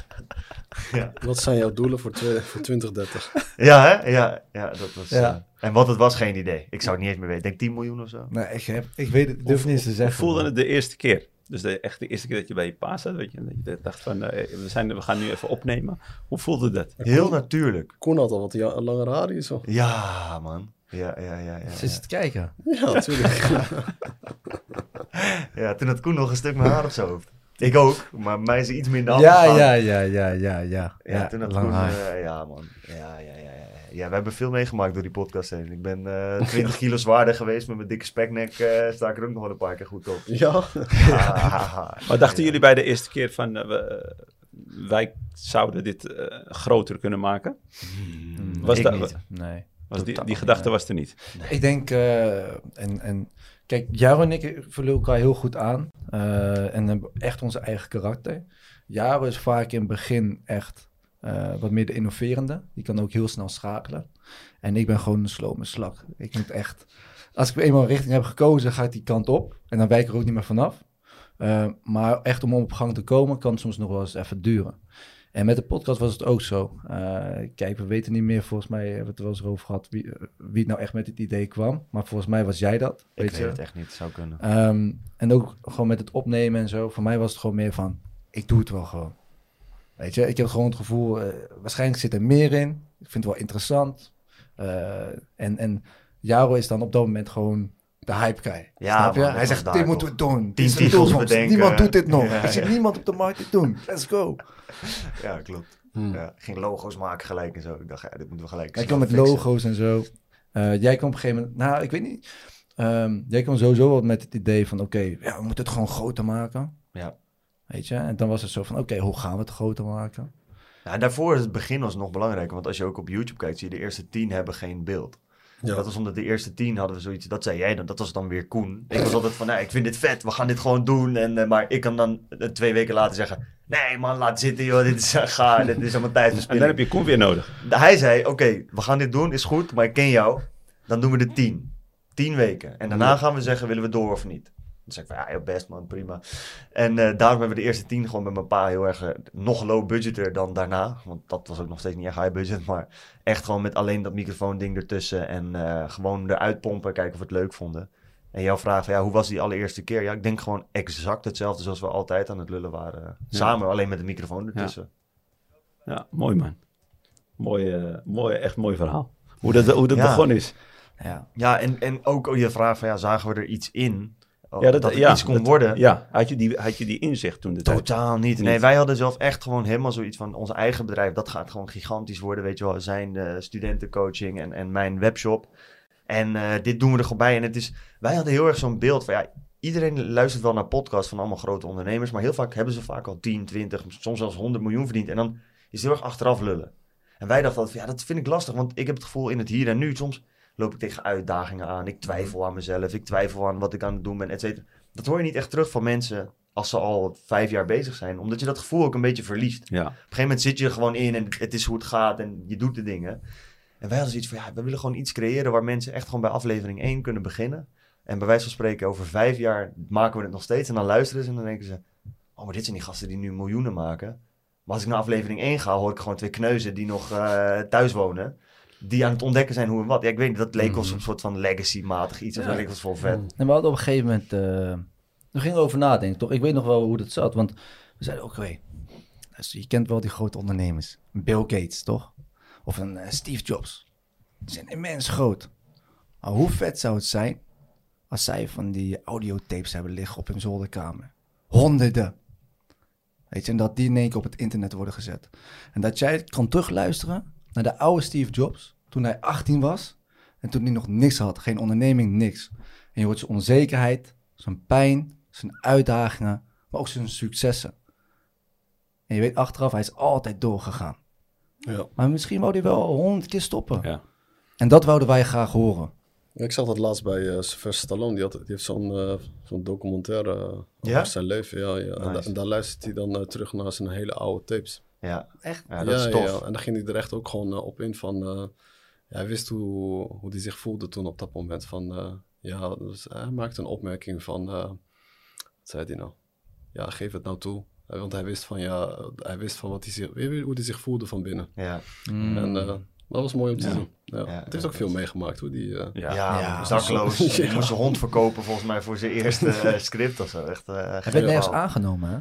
[laughs] ja. Wat zijn jouw doelen voor, twee, voor 2030? ja, hè? Ja, ja, dat was... Ja. eh, en wat het was, geen idee. Ik zou het niet eens meer weten. Ik denk 10 miljoen of zo. Nee, ik, heb, ik weet het, ik durf Hoe- niet eens te zeggen. voelde het de eerste keer? Dus de, echt de eerste keer dat je bij je pa zat, weet je, dat je dacht van, eh, we, zijn, we gaan nu even opnemen. Hoe voelde dat? Heel natuurlijk. Koen had al wat ja- haren hier zo. Ja, man. Ja, ja, ja. ja, je ja. te kijken? Ja, natuurlijk. [laughs] ja toen had Koen nog een stuk meer haar op zijn hoofd. Ik ook, maar mij is iets minder Ja, afgegaan. ja, ja, ja, ja, ja. Ja, toen had lang Koen, haar. eh, ja man. Ja, ja, ja, ja. Ja, we hebben veel meegemaakt door die podcast heen. Ik ben eh 20 [laughs] kilo zwaarder geweest met mijn dikke speknek. eh sta ik er ook nog wel een paar keer goed op. Ja. Ah, [laughs] Maar dachten ja. jullie bij de eerste keer van, eh, we, wij zouden dit eh, groter kunnen maken? Hmm, Was ik dat- niet. Nee. Was die, die gedachte nee. was er niet. Ik denk, eh, en, en kijk, Jaro en ik vullen elkaar heel goed aan. eh, en hebben echt onze eigen karakter. Jaro is vaak in het begin echt eh, wat meer de innoverende. Die kan ook heel snel schakelen. En ik ben gewoon een slome slak. Ik moet echt, als ik eenmaal een richting heb gekozen, ga ik die kant op. En dan wijk ik er ook niet meer vanaf. Eh, maar echt om op gang te komen, kan soms nog wel eens even duren. En met de podcast was het ook zo. Eh, kijk, we weten niet meer, volgens mij hebben we het er wel eens over gehad, wie, eh, wie het nou echt met het idee kwam. Maar volgens mij was jij dat. Ik Weet je? het echt niet. Zou kunnen. Ehm, en ook gewoon met het opnemen en zo. Voor mij was het gewoon meer van, ik doe het wel gewoon. Weet je, ik heb gewoon het gevoel, eh, waarschijnlijk zit er meer in. Ik vind het wel interessant. Eh, en, en Jaro is dan op dat moment gewoon de hype guy. Ja, snap je? man, dat Hij zegt, dit moeten we doen. Dit Tien is bedenken. Niemand doet dit nog. Ja, zie ja. niemand op de markt dit doen. [laughs] Let's go. Ja, klopt. Hmm. Ja, ging logo's maken gelijk en zo. Ik dacht, ja, dit moeten we gelijk Hij kwam met fixen. logo's en zo. Eh, jij kwam op een gegeven moment, nou, ik weet niet. Ehm, jij kwam sowieso wel met het idee van, oké, ja, we moeten het gewoon groter maken. Ja. Weet je? En dan was het zo van, oké, hoe gaan we het groter maken? Ja, en daarvoor is het begin was nog belangrijker. Want als je ook op YouTube kijkt, zie je de eerste tien hebben geen beeld. Ja. Dat was omdat de eerste tien hadden we zoiets, dat zei jij dan, dat was dan weer Koen. Ik was altijd van, nee, ik vind dit vet, we gaan dit gewoon doen. En, eh, maar ik kan dan eh, twee weken later zeggen, nee man, laat zitten joh, dit is uh, gaar, dit is allemaal En dan heb je Koen weer nodig. Hij zei, oké, we gaan dit doen, is goed, maar ik ken jou. Dan doen we de tien. Tien weken. En daarna gaan we zeggen, willen we door of niet? Dan zeg ik van, ja, best man, prima. En eh, daarom hebben we de eerste tien gewoon met mijn pa heel erg eh, nog low budgeter dan daarna. Want dat was ook nog steeds niet echt high budget. [laughs] Maar echt gewoon met alleen dat microfoon ding ertussen. En eh, gewoon eruit pompen, kijken of we het leuk vonden. En jouw vraag van, ja, hoe was die allereerste keer? Ja, ik denk gewoon exact hetzelfde zoals we altijd aan het lullen waren. Samen, alleen met de microfoon ertussen. Ja, mooi man. Mooi, mooi, echt mooi verhaal. Hoe dat, hoe dat Ja. begonnen is. Ja. Ja, en, en ook je vraag van, ja, zagen we er iets in? Oh, Ja, dat, dat, ja, iets kon dat- worden? Ja, had je die, had je die inzicht toen de tijd? Totaal niet. Niet. Nee, wij hadden zelf echt gewoon helemaal zoiets van ons eigen bedrijf. Dat gaat gewoon gigantisch worden. Weet je wel, zijn studentencoaching en, en mijn webshop. En eh, dit doen we er gewoon bij. En het is, wij hadden heel erg zo'n beeld van ja, iedereen luistert wel naar podcasts van allemaal grote ondernemers. Maar heel vaak hebben ze vaak al 10, 20, soms zelfs 100 miljoen verdiend. En dan is het heel erg achteraf lullen. En wij dachten van, ja, dat vind ik lastig, want ik heb het gevoel in het hier en nu, soms loop ik tegen uitdagingen aan, ik twijfel aan mezelf, ik twijfel aan wat ik aan het doen ben, et cetera. Dat hoor je niet echt terug van mensen als ze al vijf jaar bezig zijn, omdat je dat gevoel ook een beetje verliest. Ja, Op een gegeven moment zit je er gewoon in en het is hoe het gaat en je doet de dingen. En wij hadden zoiets van, ja, we willen gewoon iets creëren waar mensen echt gewoon bij aflevering 1 kunnen beginnen. En bij wijze van spreken, over vijf jaar maken we het nog steeds. En dan luisteren ze en dan denken ze, oh, maar dit zijn die gasten die nu miljoenen maken. Maar als ik naar aflevering 1 ga, hoor ik gewoon twee kneuzen die nog eh, thuis wonen. Die aan het ontdekken zijn hoe en wat. Ja, ik weet niet, dat leek ons een soort van legacy-matig iets. Of dat leek ons wel vet. En we hadden op een gegeven moment, eh we gingen over nadenken, toch? Ik weet nog wel hoe dat zat, want we zeiden, oké, luister, je kent wel die grote ondernemers. Bill Gates, toch? Of een eh, Steve Jobs. Die zijn immens groot. Maar hoe vet zou het zijn als zij van die audiotapes hebben liggen op hun zolderkamer? Honderden. Weet je, en dat die in één keer op het internet worden gezet. En dat jij kan terugluisteren naar de oude Steve Jobs, toen hij 18 was en toen hij nog niks had, geen onderneming, niks. En je hoort zijn onzekerheid, zijn pijn, zijn uitdagingen, maar ook zijn successen. En je weet achteraf, hij is altijd doorgegaan. Ja. Maar misschien wou hij wel honderd keer stoppen. ja. En dat wouden wij graag horen. Ik zag dat laatst bij eh Sylvester Stallone. Die, had, die heeft zo'n eh, zo'n documentaire eh, over Ja? zijn leven. Ja, ja. En, da- Nice. en daar luistert hij dan terug naar zijn hele oude tapes. Ja, Echt? ja dat ja, is tof. ja, en dan ging hij er echt ook gewoon op in van... eh, ja, hij wist hoe, hoe hij zich voelde toen op dat moment. Van, eh, ja, dus hij maakte een opmerking van... eh, wat zei hij nou? Ja, geef het nou toe. Eh, Want hij wist van, ja, hij wist van wat hij zich, hoe hij zich voelde van binnen. Ja, Mm. En eh, dat was mooi om te Ja. zien. Ja. Ja, het heeft ook veel meegemaakt hoe die... eh, Ja. ja, Ja. dakloos. Ja. [laughs] Die moest zijn hond verkopen volgens mij voor zijn eerste eh, script of zo. Echt, eh Hij werd nergens aangenomen, hè?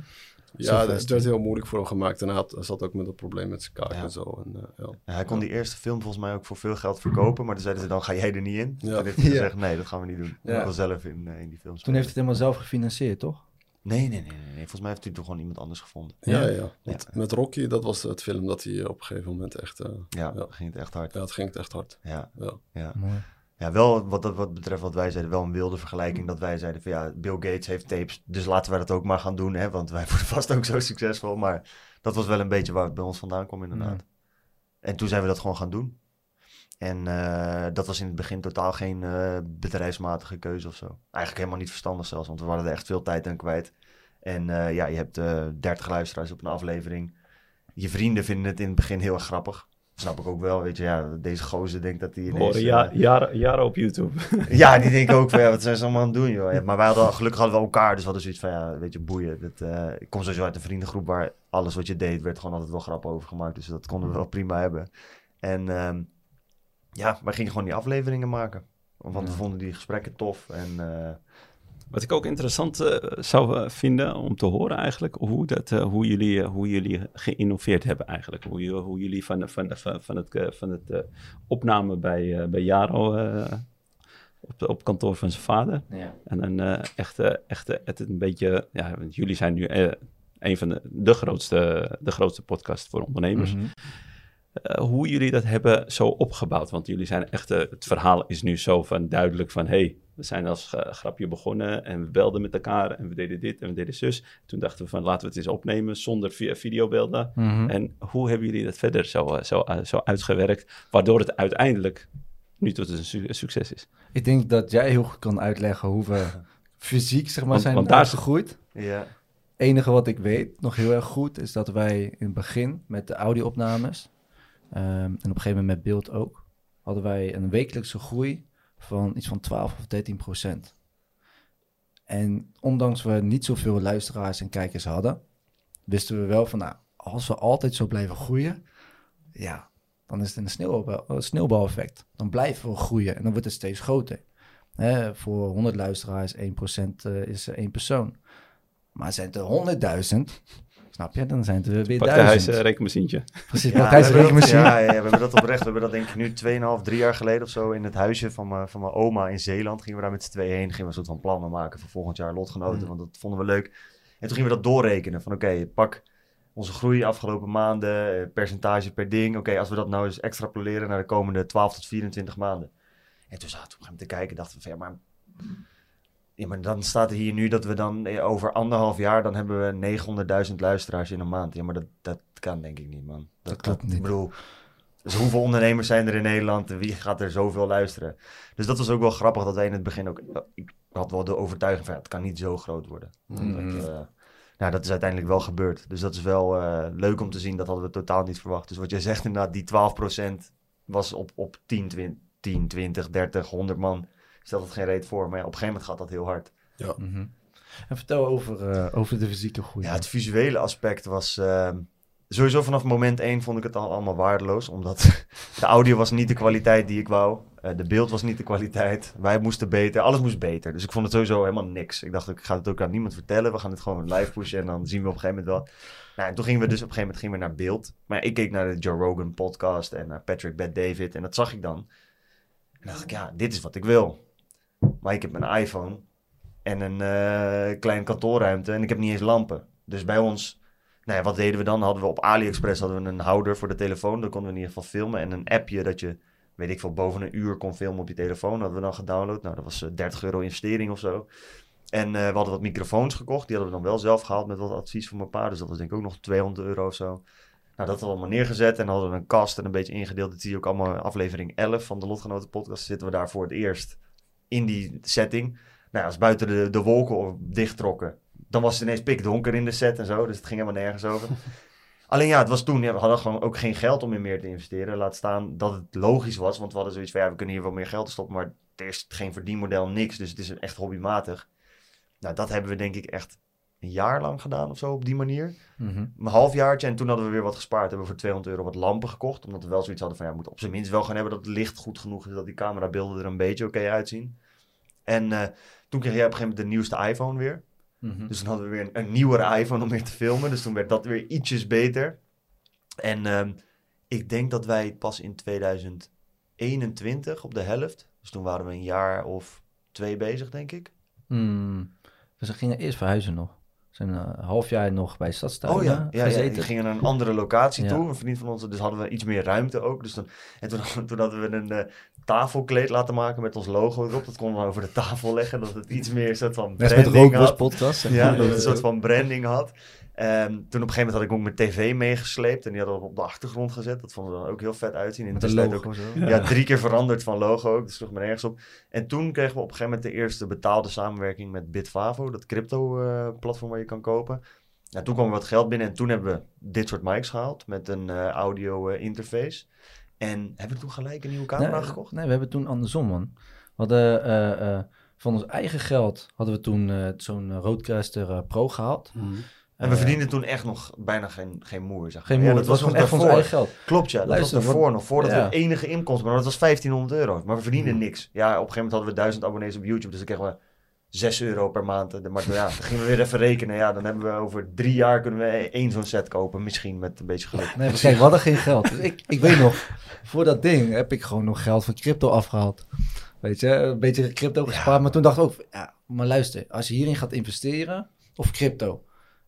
Ja, het werd heel moeilijk voor hem gemaakt. En hij, had, hij zat ook met een probleem met zijn kaak Ja. en zo. En, eh, ja. Ja, hij kon die eerste film volgens mij ook voor veel geld verkopen. Maar toen zeiden ze dan, ga jij er niet in? Ja. Toen heeft hij Ja. gezegd, nee, dat gaan we niet doen. Ja. Ik wil zelf in, eh, in die film Toen heeft het helemaal zelf gefinancierd, toch? Nee, nee, nee, nee, nee. Volgens mij heeft hij toch gewoon iemand anders gevonden. Ja, Ja. Met Rocky, dat was het film dat hij op een gegeven moment echt... eh, Ja, ging het echt hard. ja, het ging echt hard. Ja, Ja. ja. Mooi. Ja wel wat, dat, wat betreft wat wij zeiden, wel een wilde vergelijking. Dat wij zeiden van ja, Bill Gates heeft tapes, dus laten wij dat ook maar gaan doen. Hè, want wij [laughs] worden vast ook zo succesvol. Maar dat was wel een beetje waar het bij ons vandaan kwam inderdaad. En toen zijn we dat gewoon gaan doen. En eh, dat was in het begin totaal geen eh, bedrijfsmatige keuze of zo. Eigenlijk helemaal niet verstandig zelfs, want we waren er echt veel tijd aan kwijt. En eh, ja, je hebt 30 luisteraars op een aflevering. Je vrienden vinden het in het begin heel erg grappig. Snap ik ook wel, weet je. Ja, deze gozer denkt dat hij ineens... eh, ja, jaren, jaren op YouTube. [laughs] ja, die denken ook van, ja, [laughs] wat zijn ze allemaal aan het doen, joh. Ja, maar wij hadden, gelukkig hadden we elkaar, dus we hadden zoiets van, ja, weet je, boeien. Dat, eh, ik kom sowieso uit een vriendengroep waar alles wat je deed, werd gewoon altijd wel grap over gemaakt. Dus dat konden we wel prima hebben. En ehm, ja, wij gingen gewoon die afleveringen maken. Want we vonden die gesprekken tof. En eh, Wat ik ook interessant eh, zou eh, vinden om te horen eigenlijk, hoe, dat, eh, hoe, jullie, hoe jullie geïnnoveerd hebben eigenlijk. Hoe, hoe jullie van, van, van, van het, van het opname bij, bij Jaro op, de- op kantoor van zijn vader. Ja. En een eh, echte, echte, het een beetje, ja, want jullie zijn nu een van de, de, grootste, de grootste podcast voor ondernemers. Mhm. Hoe jullie dat hebben zo opgebouwd. Want jullie zijn echt, eh, het verhaal is nu zo van duidelijk van, hey, we zijn als eh, grapje begonnen en we belden met elkaar en we deden dit en we deden zus. Toen dachten we van, laten we het eens opnemen zonder vi- videobeelden. Mhm. En hoe hebben jullie dat verder zo, eh, zo, eh, zo uitgewerkt, waardoor het uiteindelijk nu tot een su- succes is? Ik denk dat jij heel goed kan uitleggen hoe we fysiek zeg maar, Want- zijn want daar- uitgegroeid. ja, enige wat ik weet, nog heel erg goed, is dat wij in het begin met de audio-opnames ehm, en op een gegeven moment met beeld ook, hadden wij een wekelijkse groei van iets van 12 of 13 procent. En ondanks we niet zoveel luisteraars en kijkers hadden, wisten we wel van, nou, als we altijd zo blijven groeien, ja, dan is het een sneeuwbal, sneeuwbaleffect. Dan blijven we groeien en dan wordt het steeds groter. Hè, voor 100 luisteraars, 1% eh, is één persoon. Maar zijn het er 100.000, snap je? Dan zijn het er weer Pak de huis, duizend. eh, rekenmachientje. Precies, Ja, rekenmachine. Ja, ja, we hebben dat oprecht. We hebben dat denk ik nu 2,5, 3 jaar geleden of zo in het huisje van mijn, van mijn oma in Zeeland. Gingen we daar met z'n tweeën heen. Gingen we een soort van plannen maken voor volgend jaar lotgenoten. Mm. Want dat vonden we leuk. En toen gingen we dat doorrekenen. Van oké, pak onze groei afgelopen maanden, eh, percentage per ding. Oké, als we dat nou eens extrapoleren naar de komende 12 tot 24 maanden. En toen zaten we op een gegeven moment te kijken. Dachten we van ja, maar... Ja, maar dan staat er hier nu dat we dan eh, over anderhalf jaar... dan hebben we 900.000 luisteraars in een maand. Ja, maar dat, dat kan denk ik niet, man. Dat klopt niet. Ik bedoel, Dus hoeveel ondernemers zijn er in Nederland? Wie gaat er zoveel luisteren? Dus dat was ook wel grappig dat wij in het begin ook... Ik had wel de overtuiging van, ja, het kan niet zo groot worden. Dat, eh, nou, dat is uiteindelijk wel gebeurd. Dus dat is wel eh, leuk om te zien. Dat hadden we totaal niet verwacht. Dus wat jij zegt inderdaad, die 12% was op, op 10, 20, 10, 20, 30, 100 man. Stelt het geen reet voor. Maar ja, op een gegeven moment gaat dat heel hard. Mhm. En vertel over, eh, over de fysieke groei. Ja, het visuele aspect was... ehm, sowieso vanaf moment 1 vond ik het al allemaal waardeloos. Omdat [laughs] de audio was niet de kwaliteit die ik wou. Eh, de beeld was niet de kwaliteit. Wij moesten beter. Alles moest beter. Dus ik vond het sowieso helemaal niks. Ik dacht, ik ga het ook aan niemand vertellen. We gaan het gewoon live pushen en dan zien we op een gegeven moment wel. Nou, en toen gingen we dus op een gegeven moment gingen we naar beeld. Maar ik keek naar de Joe Rogan podcast en naar Patrick Bet David. En dat zag ik dan. En dacht ik, ja, dit is wat ik wil. Maar ik heb een iPhone en een eh kleine kantoorruimte en ik heb niet eens lampen. Dus bij ons, nou ja, wat deden we dan? Hadden we op AliExpress hadden we een houder voor de telefoon. Daar konden we in ieder geval filmen. En een appje dat je, weet ik veel, boven een uur kon filmen op je telefoon. Dat hadden we dan gedownload. Nou, dat was eh, 30 euro investering of zo. En eh, we hadden wat microfoons gekocht. Die hadden we dan wel zelf gehaald met wat advies van mijn pa. Dus dat was denk ik ook nog 200 euro of zo. Nou, dat allemaal neergezet. En hadden we een kast en een beetje ingedeeld. Dat zie je ook allemaal in aflevering 11 van de Lotgenoten podcast. Zitten we daar voor het eerst in die setting. Nou, als buiten de, de wolken dicht trokken, dan was het ineens pikdonker in de set en zo. Dus het ging helemaal nergens over. [laughs] Alleen ja, het was toen, ja, we hadden gewoon ook geen geld om in meer te investeren. Laat staan dat het logisch was, want we hadden zoiets van, ja, we kunnen hier wel meer geld stoppen. Maar er is geen verdienmodel, niks. Dus het is echt hobbymatig. Nou, dat hebben we denk ik echt een jaar lang gedaan of zo op die manier. Mhm. Een halfjaartje en toen hadden we weer wat gespaard. Hebben we voor 200 euro wat lampen gekocht. Omdat we wel zoiets hadden van, ja, we moeten op zijn minst wel gaan hebben dat het licht goed genoeg is. Dat die camerabeelden er een beetje oké uitzien. En eh, toen kreeg jij op een gegeven moment de nieuwste iPhone weer. Mhm. Dus dan hadden we weer een, een nieuwere iPhone om weer te filmen. Dus toen werd dat weer ietsjes beter. En ehm, ik denk dat wij pas in 2021 op de helft. Dus toen waren we een jaar of twee bezig, denk ik. Hmm. Dus we gingen eerst verhuizen nog. We zijn eh, een half jaar nog bij Stadstuin Oh ja, eh, ja, ja, gingen naar een andere locatie Ja. toe. Een vriend van ons, dus hadden we iets meer ruimte ook. Dus toen, en toen, [laughs] toen hadden we een eh, tafelkleed laten maken met ons logo erop. Dat konden we over de tafel leggen, dat het iets meer een soort van met branding had. podcast. zeg Ja, maar. dat het een soort [laughs] van branding had. Ehm, toen op een gegeven moment had ik ook mijn tv meegesleept. En die hadden we op de achtergrond gezet. Dat vonden we dan ook heel vet uitzien. In de logo. ook zo. ja, drie keer veranderd van logo ook. Dat sloeg me nergens op. En toen kregen we op een gegeven moment de eerste betaalde samenwerking met Bitfavo. Dat crypto eh, platform waar je kan kopen. Ja, toen kwam er wat geld binnen. En toen hebben we dit soort mics gehaald. Met een eh, audio eh, interface. En hebben we toen gelijk een nieuwe camera nee, gekocht? Nee, we hebben toen andersom, man. We hadden eh, eh, van ons eigen geld hadden we toen zo'n Roadcaster Pro gehaald. En we Eh, verdienden toen echt nog bijna geen, geen moer. Zeg. Geen Ja, moeite, dat was gewoon echt ons eigen geld. Klopt, ja. Dat Luister, was daarvoor wat- nog. Voordat ja. we enige inkomsten maar dat was 1500 euro. Maar we verdienden Hmm. niks. Ja, op een gegeven moment hadden we 1000 abonnees op YouTube. Dus dan kregen we 6 euro per maand. Maar ja, dan gingen we weer even rekenen. Ja, dan hebben we over drie jaar kunnen we één zo'n set kopen. Misschien met een beetje geluk. Nee, maar kijk, we hadden geen geld. Dus ik, ik weet nog, voor dat ding heb ik gewoon nog geld van crypto afgehaald. Weet je, een beetje crypto gespaard. Maar toen dacht ik ook, ja, maar luister, als je hierin gaat investeren, of crypto.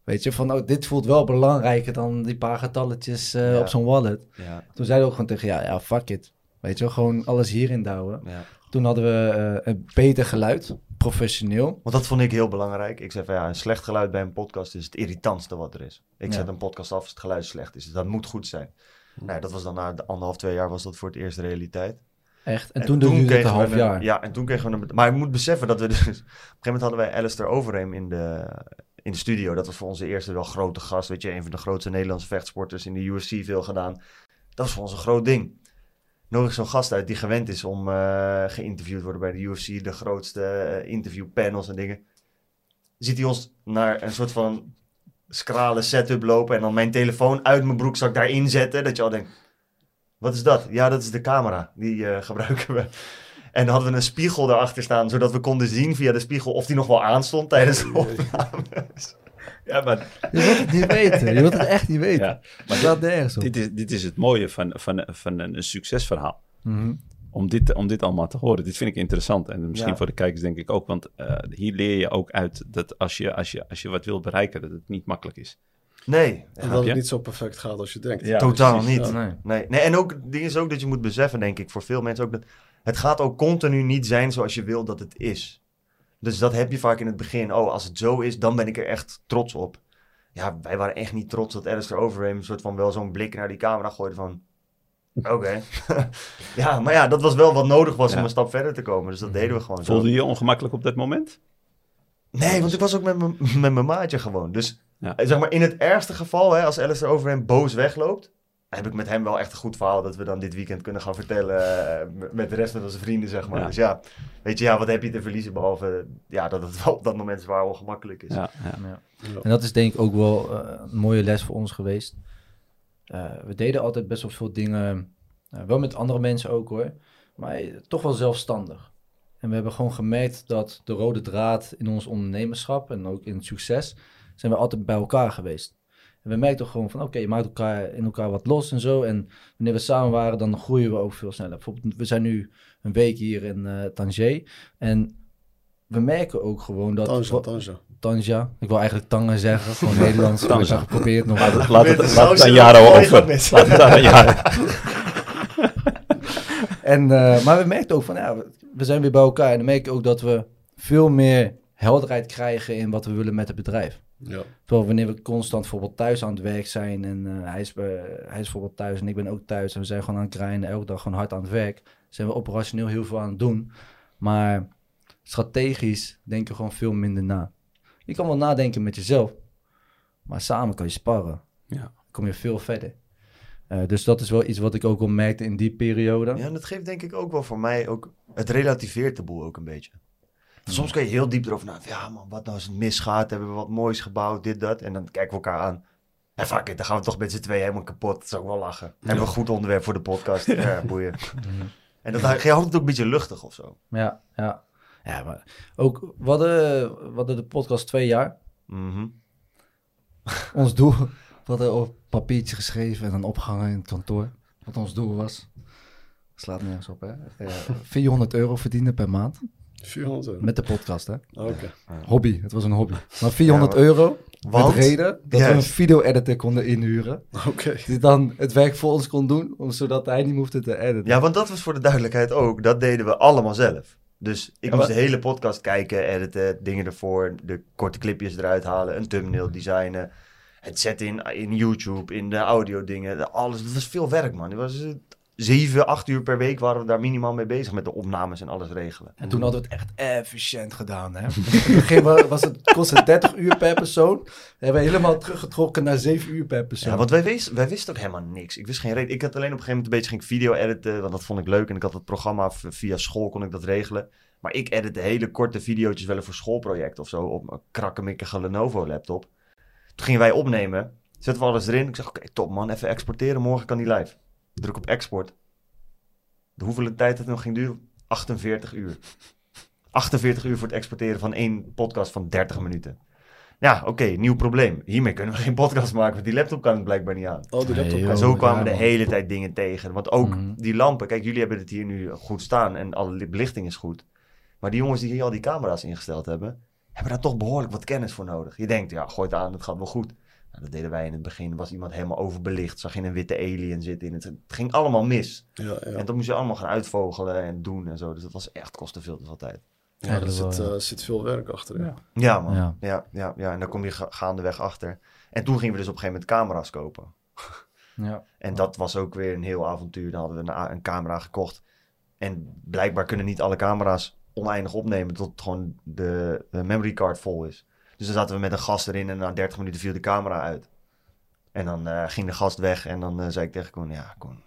Weet je, van oh, dit voelt wel belangrijker dan die paar getalletjes eh, Ja. op zo'n wallet. Ja, Toen zeiden we ook gewoon tegen, ja, ja, fuck it. Weet je, gewoon alles hierin douwen. ja. Toen hadden we eh, een beter geluid, professioneel. Want dat vond ik heel belangrijk. Ik zei van ja, een slecht geluid bij een podcast is het irritantste wat er is. Ik Ja. zet een podcast af als het geluid slecht is. Dus dat moet goed zijn. Nou, dat was dan na de anderhalf, twee jaar was dat voor het eerst realiteit. Echt. En, toen duurde het een kregen we half een- jaar. Ja, en toen kregen we een... Maar je moet beseffen dat we dus... [laughs] Op een gegeven moment hadden wij Alistair Overeem in de, in de studio. Dat was voor onze eerste wel grote gast. Weet je, een van de grootste Nederlandse vechtsporters in de UFC veel gedaan. Dat was voor ons een groot ding. Nodig zo'n gast uit die gewend is om eh, geïnterviewd te worden bij de UFC. De grootste eh, interviewpanels en dingen. Ziet hij ons naar een soort van scrale setup lopen. En dan mijn telefoon uit mijn broekzak daarin zetten. Dat je al denkt, wat is dat? Ja, dat is de camera. Die eh, [laughs] gebruiken we. En dan hadden we een spiegel daarachter staan, zodat we konden zien via de spiegel of die nog wel aanstond tijdens de opnames. [laughs] Ja, maar Je wilt het niet weten. Je wilt het echt niet weten. Ja, maar dat nergens op. dit is, dit is het mooie van, van, van een, een succesverhaal. Mhm. Om dit, om dit allemaal te horen. Dit vind ik interessant. En misschien Ja. voor de kijkers denk ik ook. Want eh, hier leer je ook uit dat als je, als, je, als je wat wil bereiken, dat het niet makkelijk is. Nee, En dat het niet zo perfect gaat als je denkt. Ja, totaal precies. niet. Nee. Nee. nee, en ook, het ding is ook dat je moet beseffen, denk ik, voor veel mensen ook, dat het gaat ook continu niet zijn zoals je wil dat het is. Dus dat heb je vaak in het begin. Oh, als het zo is, dan ben ik er echt trots op. Ja, wij waren echt niet trots dat Alistair Overeem een soort van wel zo'n blik naar die camera gooide van... [laughs] Oké. [laughs] ja, maar ja, dat was wel wat nodig was Ja. om een stap verder te komen. Dus dat deden we gewoon zo. Voelde je je ongemakkelijk op dat moment? Nee, want ik was ook met mijn- met mijn maatje gewoon. Dus Ja. eh, zeg maar in het ergste geval, hè, als Alistair over hem boos wegloopt, heb ik met hem wel echt een goed verhaal dat we dan dit weekend kunnen gaan vertellen eh, met de rest van onze vrienden, zeg maar. Ja. Dus ja, weet je, ja, wat heb je te verliezen behalve ja, dat het wel op dat moment zwaar ongemakkelijk is. Ja, ja. Ja. Ja. En dat is denk ik ook wel eh, een mooie les voor ons geweest. Eh, we deden altijd best wel veel dingen, wel met andere mensen ook hoor, maar toch wel zelfstandig. En we hebben gewoon gemerkt dat de rode draad in ons ondernemerschap en ook in het succes, zijn we altijd bij elkaar geweest. En we merkten gewoon van, oké, je maakt elkaar in elkaar wat los en zo. En wanneer we samen waren, dan groeien we ook veel sneller. Bijvoorbeeld, we zijn nu een week hier in eh Tangier. En we merken ook gewoon dat... Tanja, Tanja. Tanja. Ik wil eigenlijk Tanga zeggen, gewoon Nederlands. maar ik heb geprobeerd nog. Laat het, laat de het, laat het over. Laat het aan Jaro. [laughs] En, eh, maar we merkten ook van, ja, we- we zijn weer bij elkaar. En dan merk je ook dat we veel meer helderheid krijgen in wat we willen met het bedrijf. Ja. Terwijl wanneer we constant bijvoorbeeld thuis aan het werk zijn en eh, hij, is, bij- hij is bijvoorbeeld thuis en ik ben ook thuis en we zijn gewoon aan het grinden, elke dag gewoon hard aan het werk, zijn we operationeel heel veel aan het doen. Maar strategisch denken we gewoon veel minder na. Je kan wel nadenken met jezelf, maar samen kan je sparren. Ja. Kom je veel verder. Eh, dus dat is wel iets wat ik ook al merkte in die periode. Ja, en dat geeft denk ik ook wel voor mij ook... Het relativeert de boel ook een beetje. Soms kan je heel diep erover nadenken. Ja man, wat nou als het misgaat? Hebben we wat moois gebouwd? Dit, dat. En dan kijken we elkaar aan. En fuck it, dan gaan we toch met z'n tweeën helemaal kapot. Dat is ook wel lachen. Hebben we een goed onderwerp voor de podcast? [laughs] Ja, boeien. [laughs] En dat je houdt het ook een beetje luchtig of zo. Ja, ja. Ja, maar ook, we hadden, we hadden de podcast twee jaar. Mhm. [laughs] Ons doel, we hadden op papiertje geschreven en dan opgehangen in het kantoor. Wat ons doel was. Slaat nergens op, hè? Eh, 400 euro verdienen per maand. 400 euro. Met de podcast, hè? Oké. Hobby, het was een hobby. Maar 400 Ja, maar- euro, Want? met reden dat we een video-editor konden inhuren. Oké. Die dan het werk voor ons kon doen, zodat hij niet hoefde te editen. Ja, want dat was voor de duidelijkheid ook. Dat deden we allemaal zelf. Dus ik Ja, moest maar- de hele podcast kijken, editen, dingen ervoor, de korte clipjes eruit halen, een thumbnail designen, het zetten in, in YouTube, in de audio dingen, alles. Dat was veel werk, man. Het was eh, zeven, acht uur per week waren we daar minimaal mee bezig met de opnames en alles regelen. En toen hadden we het echt efficiënt gedaan. Hè? In het begin wa- was het, kostte 30 uur per persoon. We hebben we helemaal teruggetrokken naar 7 uur per persoon. Ja, want wij, wist, wij wisten ook helemaal niks. Ik wist geen reden. Ik had alleen op een gegeven moment een beetje ging video editen, want dat vond ik leuk. En ik had het programma via school, kon ik dat regelen. Maar ik edite hele korte video's wel voor schoolproject of zo op een krakkemikkige Lenovo laptop. Toen gingen wij opnemen, zetten we alles erin. Ik zeg, oké, top man, even exporteren, morgen kan die live. Druk op export. De hoeveel tijd het nog ging duren? 48 uur. 48 uur voor het exporteren van één podcast van 30 minuten. Ja, oké, nieuw probleem. Hiermee kunnen we geen podcast maken, want die laptop kan het blijkbaar niet aan. Oh, die laptop. En zo kwamen ja, de hele tijd dingen tegen. Want ook Mhm. die lampen, kijk, jullie hebben het hier nu goed staan en alle belichting is goed. Maar die jongens die hier al die camera's ingesteld hebben, hebben daar toch behoorlijk wat kennis voor nodig. Je denkt, ja, gooi het aan, het gaat wel goed. Nou, dat deden wij in het begin. Was iemand helemaal overbelicht, zag je een witte alien zitten in het. Het ging allemaal mis. Ja, ja. En dat moest je allemaal gaan uitvogelen en doen en zo. Dus dat was echt kostte veel te veel tijd. ja er Eigenlijk zit, wel, ja. eh, zit veel werk achter. Ja. Ja, man. Ja. Ja. Ja, ja, En dan kom je ga- gaandeweg achter. En toen gingen we dus op een gegeven moment camera's kopen. [laughs] Ja. En dat was ook weer een heel avontuur. Dan hadden we een, camera gekocht. En blijkbaar kunnen niet alle camera's oneindig opnemen tot gewoon de, de memory card vol is. Dus dan zaten we met een gast erin en na 30 minuten viel de camera uit. En dan eh, ging de gast weg en dan eh, zei ik tegen Koen, ja Koen,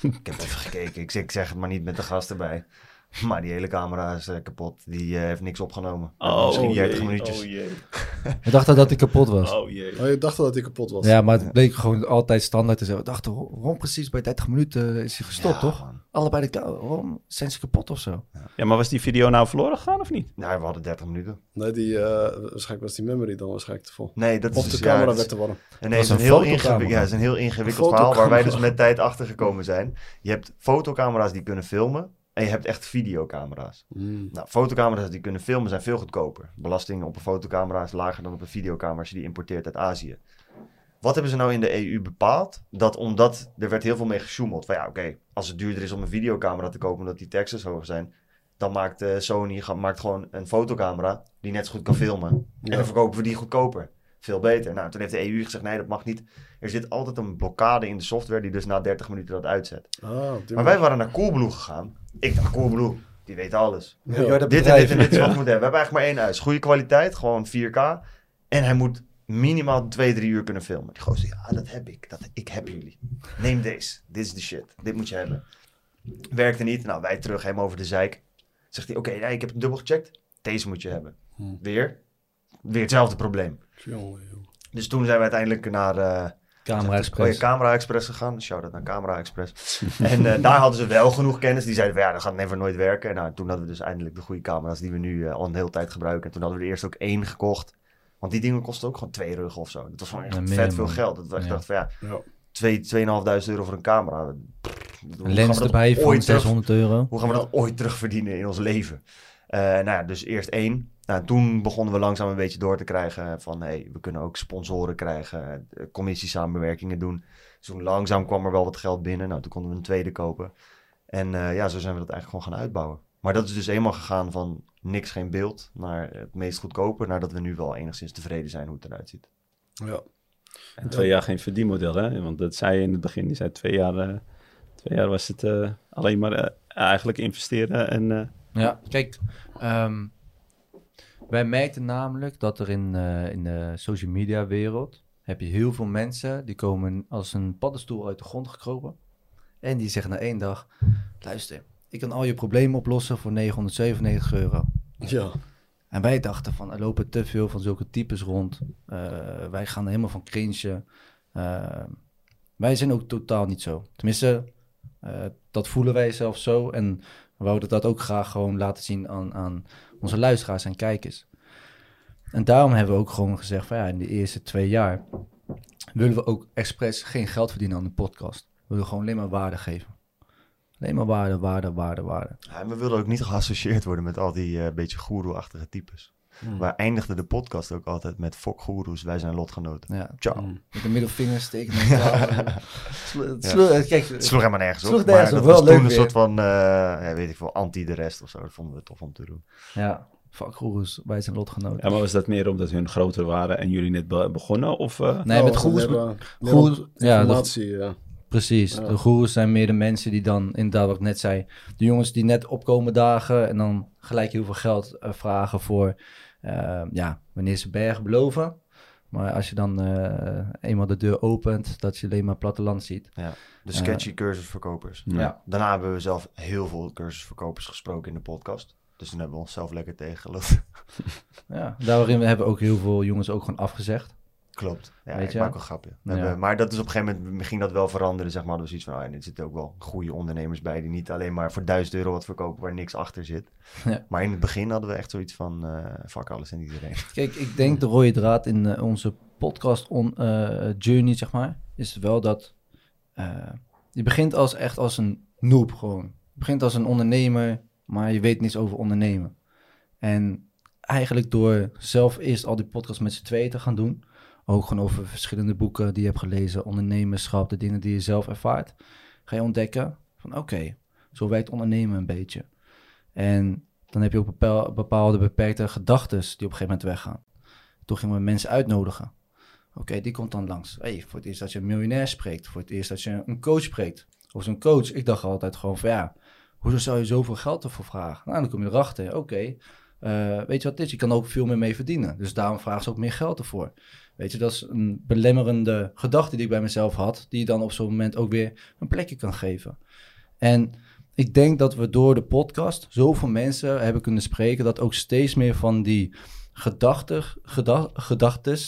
ik heb even gekeken. Ik zeg, ik zeg het maar niet met de gast erbij. [laughs] Maar die hele camera is eh, kapot. Die eh, heeft niks opgenomen. Misschien 30 minuutjes. Oh jee. [laughs] We dachten dat hij kapot was. Oh jee. Oh, je dacht dat hij kapot was. Ja, maar het bleek gewoon altijd standaard te zijn. We dachten, ro- rond precies bij 30 minuten is hij gestopt, Ja, toch? man. Allebei de waarom zijn ze kapot of zo? Ja, maar was die video nou verloren gegaan of niet? Nou, we hadden 30 minuten. Nee, die, eh, waarschijnlijk was die memory dan waarschijnlijk te vol. Nee, dat Of is de dus- ja, camera werd te warm. En nee, het is een een heel, ingewikkeld, ja, het is een heel ingewikkeld verhaal waar wij dus met tijd achter gekomen zijn. Je hebt fotocamera's die kunnen filmen en je hebt echt videocamera's. Mm. Nou, fotocamera's die kunnen filmen zijn veel goedkoper. Belasting op een fotocamera is lager dan op een videocamera als je die importeert uit Azië. Wat hebben ze nou in de EU bepaald? Dat omdat er werd heel veel mee gesjoemeld. Van ja, oké, als het duurder is om een videocamera te kopen omdat die taxes hoger zijn, dan maakt eh, Sony maakt gewoon een fotocamera die net zo goed kan filmen. En dan verkopen we die goedkoper. Veel beter. Nou, toen heeft de EU gezegd, nee, dat mag niet. Er zit altijd een blokkade in de software die dus na 30 minuten dat uitzet. Die Maar wij waren naar Coolblue gegaan. Ik dacht, Coolblue, die weet alles. Ja, Dit en dit en dit is wat we moeten hebben. We hebben eigenlijk maar één huis. Goede kwaliteit, gewoon 4K. En hij moet minimaal 2, 3 uur kunnen filmen. Die gozer, ja, dat heb ik. Dat, ik heb jullie. Neem deze. Dit is de shit. Dit moet je hebben. Werkte niet. Nou, wij terug, helemaal over de zeik. Zegt hij, oké, nee, ik heb het dubbel gecheckt. Deze moet je hebben. Hm. Weer. Weer hetzelfde probleem. Dus toen zijn we uiteindelijk naar... eh, Camera Oh ja, Express. Camera Express gegaan. Shout-out naar Camera Express. [laughs] en eh, daar hadden ze wel genoeg kennis. Die zeiden van ja, dat gaat never nooit werken. En nou, toen hadden we dus eindelijk de goede camera's die we nu eh, al een hele tijd gebruiken. En toen hadden we er eerst ook één gekocht. Want die dingen kosten ook gewoon twee ruggen of zo. Dat was gewoon echt Ja, vet veel geld. Dat we echt Ja. dachten van ja, Ja. twee- 2.500 euro voor een camera. Pff, Een lens erbij terug- 600 euro. hoe gaan we dat ooit terugverdienen in ons leven? Eh, nou ja, dus eerst één. Nou, toen begonnen we langzaam een beetje door te krijgen van... hey, we kunnen ook sponsoren krijgen, eh, commissiesamenwerkingen doen. Dus toen langzaam kwam er wel wat geld binnen. Nou, toen konden we een tweede kopen. En eh, ja, zo zijn we dat eigenlijk gewoon gaan uitbouwen. Maar dat is dus eenmaal gegaan van niks, geen beeld... naar het meest goedkope... naar dat we nu wel enigszins tevreden zijn hoe het eruit ziet. Ja. En twee jaar geen verdienmodel, hè? Want dat zei je in het begin. Die zei twee jaar, eh, twee jaar was het eh, alleen maar eigenlijk investeren en... eh, Ja, kijk, ehm, wij merkten namelijk dat er in, eh, in de social media wereld heb je heel veel mensen die komen als een paddenstoel uit de grond gekropen. En die zeggen na één dag, luister, ik kan al je problemen oplossen voor 997 euro. Ja. En wij dachten van, er lopen te veel van zulke types rond. Eh, wij gaan er helemaal van cringen. Eh, wij zijn ook totaal niet zo. Tenminste, dat voelen wij zelf zo. En we wouden dat ook graag gewoon laten zien aan, aan onze luisteraars en kijkers. En daarom hebben we ook gewoon gezegd van ja, in de eerste twee jaar willen we ook expres geen geld verdienen aan de podcast. We willen gewoon alleen maar waarde geven. Alleen maar waarde, waarde, waarde, waarde. Ja, en we wilden ook niet geassocieerd worden met al die eh, beetje goeroe-achtige types. Hm. We eindigden de podcast ook altijd met fok goeroes, wij zijn lotgenoten. Ja, Ciao. Hm. met de middelvinger steken. het sloeg helemaal nergens op. Sloeg maar nergens dat op, was toen een weer. soort van, eh, ja, weet ik veel, anti de rest of zo. Dat vonden we tof om te doen. Ja, fuck goeroes, wij zijn lotgenoten. ja, maar was dat meer omdat hun groter waren en jullie net be- begonnen? Of, eh, Nee, Oh, met goeroes, goeroes- ja, dat- ja. precies. Ja. De goeroes zijn meer de mensen die dan, inderdaad wat ik net zei, de jongens die net opkomen dagen en dan gelijk heel veel geld eh, vragen voor, eh, ja, wanneer ze bergen beloven. Maar als je dan eh, eenmaal de deur opent, dat je alleen maar platteland ziet. De sketchy cursusverkopers. Ja. Ja. Daarna hebben we zelf heel veel cursusverkopers gesproken in de podcast. Dus toen hebben we onszelf lekker tegengeloofd. [laughs] Ja, daarin hebben ook heel veel jongens ook gewoon afgezegd. Klopt. Ja, Weet ik je? maak een grapje. We Ja. hebben- maar dat is op een gegeven moment ging dat wel veranderen. Zeg maar, dus iets van, oh, ja, er zitten ook wel goede ondernemers bij die niet alleen maar voor 1000 euro wat verkopen waar niks achter zit. [laughs] Ja. Maar in het begin hadden we echt zoiets van, eh fuck alles en iedereen. [laughs] Kijk, ik denk de rode draad in eh, onze podcast on, eh, journey, zeg maar, is wel dat je begint als echt als een noob gewoon. Je begint als een ondernemer, maar je weet niets over ondernemen. En eigenlijk door zelf eerst al die podcasts met z'n tweeën te gaan doen, ook gewoon over verschillende boeken die je hebt gelezen, ondernemerschap, de dingen die je zelf ervaart, ga je ontdekken van oké, zo werkt ondernemen een beetje. En dan heb je ook bepaal- bepaalde beperkte gedachten die op een gegeven moment weggaan. Toen gingen we mensen uitnodigen. Oké, die komt dan langs. Hey, voor het eerst dat je een miljonair spreekt. Voor het eerst dat je een coach spreekt. Of zo'n coach. Ik dacht altijd gewoon van ja, hoezo zou je zoveel geld ervoor vragen? Nou, dan kom je erachter. Oké, eh, weet je wat het is? Je kan ook veel meer mee verdienen. Dus daarom vragen ze ook meer geld ervoor. Weet je, dat is een belemmerende gedachte die ik bij mezelf had. Die je dan op zo'n moment ook weer een plekje kan geven. En ik denk dat we door de podcast zoveel mensen hebben kunnen spreken. Dat ook steeds meer van die gedachten,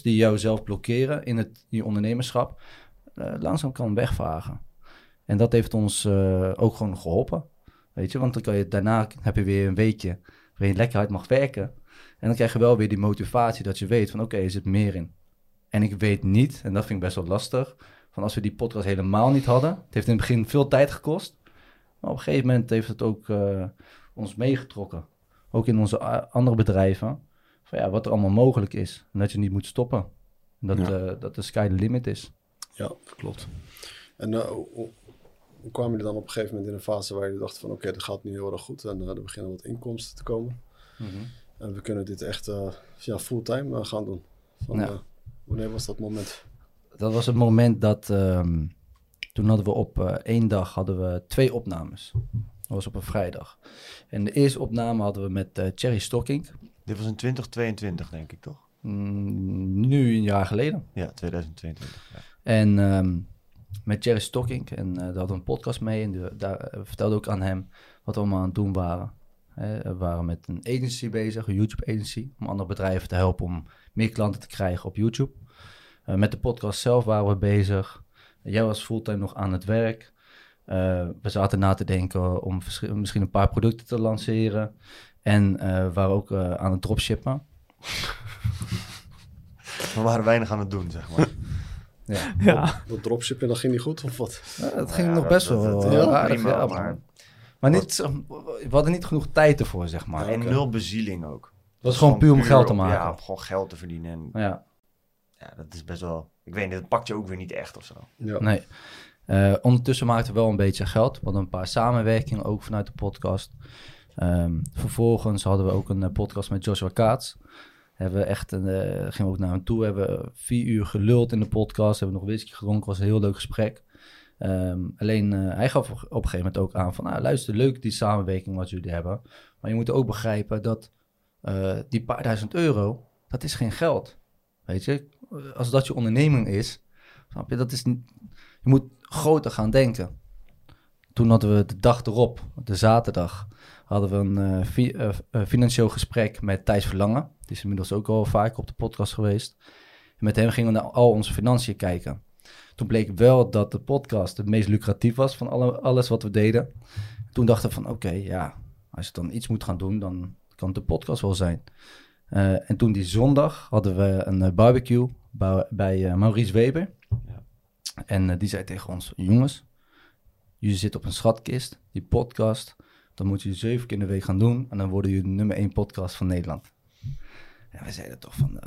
die jou zelf blokkeren in het je ondernemerschap. eh, langzaam kan wegvagen. En dat heeft ons eh, ook gewoon geholpen. Weet je, want dan kan je, daarna heb je weer een weekje waarin je lekker hard mag werken. En dan krijg je wel weer die motivatie dat je weet van oké, er zit meer in. En ik weet niet, en dat vind ik best wel lastig, van als we die podcast helemaal niet hadden. Het heeft in het begin veel tijd gekost. Maar op een gegeven moment heeft het ook eh, ons meegetrokken. Ook in onze a- andere bedrijven. Van ja, wat er allemaal mogelijk is. En dat je niet moet stoppen. En dat, Ja. eh, dat de sky the limit is. Ja, klopt. En eh, hoe kwamen jullie dan op een gegeven moment in een fase waar jullie dachten van oké, dat gaat nu heel erg goed en eh, er beginnen wat inkomsten te komen. En we kunnen dit echt eh, ja, fulltime eh, gaan doen. Van, Ja. Wanneer was dat moment? Dat was het moment dat... ehm, toen hadden we op eh, één dag hadden we twee opnames. Dat was op een vrijdag. En de eerste opname hadden we met eh Cherry Stocking. Dit was in 2022, denk ik, toch? Mm, nu een jaar geleden. Ja, 2022. Ja. En ehm, met Jerry Stocking. En eh, daar hadden we een podcast mee. En die- daar vertelde ook aan hem wat we allemaal aan het doen waren. Hè, we waren met een agency bezig, een YouTube agency. Om andere bedrijven te helpen om meer klanten te krijgen op YouTube. Eh, met de podcast zelf waren we bezig. Jij was fulltime nog aan het werk. Eh, we zaten na te denken om misschien een paar producten te lanceren. En eh, we waren ook aan het dropshippen. [laughs] We waren weinig aan het doen, zeg maar. Ja. [laughs] Ja. Dat dropshipping, dat ging niet goed of wat? Ja, dat ging Ja, nog best dat- wel dat- ja, aardig. prima, ja, maar- maar niet, we hadden niet genoeg tijd ervoor, zeg maar. en nul bezieling ook. Dat was gewoon puur om geld te maken. Ja, om gewoon geld te verdienen. En Ja, ja, dat is best wel... Ik weet niet, dat pakt je ook weer niet echt of zo. Ja. nee. Eh, ondertussen maakten we wel een beetje geld. We hadden een paar samenwerkingen ook vanuit de podcast. Ehm, vervolgens hadden we ook een eh, podcast met Joshua Kaats. Hebben we echt een, eh, gingen we ook naar hem toe. Hebben we vier uur geluld in de podcast. Hebben we nog whisky gedronken. Was een heel leuk gesprek. Ehm, alleen eh, hij gaf op een gegeven moment ook aan van... Nou, luister, leuk die samenwerking wat jullie hebben. Maar je moet ook begrijpen dat eh, die paar duizend euro... dat is geen geld. Weet je? Als dat je onderneming is... Snap je? Dat is. Je moet groter gaan denken. Toen hadden we de dag erop, de zaterdag, hadden we een eh, eh, financieel gesprek met Thijs Verlangen. Die is inmiddels ook al vaak op de podcast geweest. Met hem gingen we naar al onze financiën kijken. Toen bleek wel dat de podcast het meest lucratief was van alle, alles wat we deden. Toen dachten we van oké, ja, als je dan iets moet gaan doen, dan de podcast wel zijn. Eh, en toen die zondag hadden we een eh, barbecue bij, bij eh, Maurice Weber. Ja. En die zei tegen ons, jongens, jullie zitten op een schatkist, die podcast, dan moeten jullie zeven keer in de week gaan doen en dan worden jullie de nummer één podcast van Nederland. En we zeiden toch van,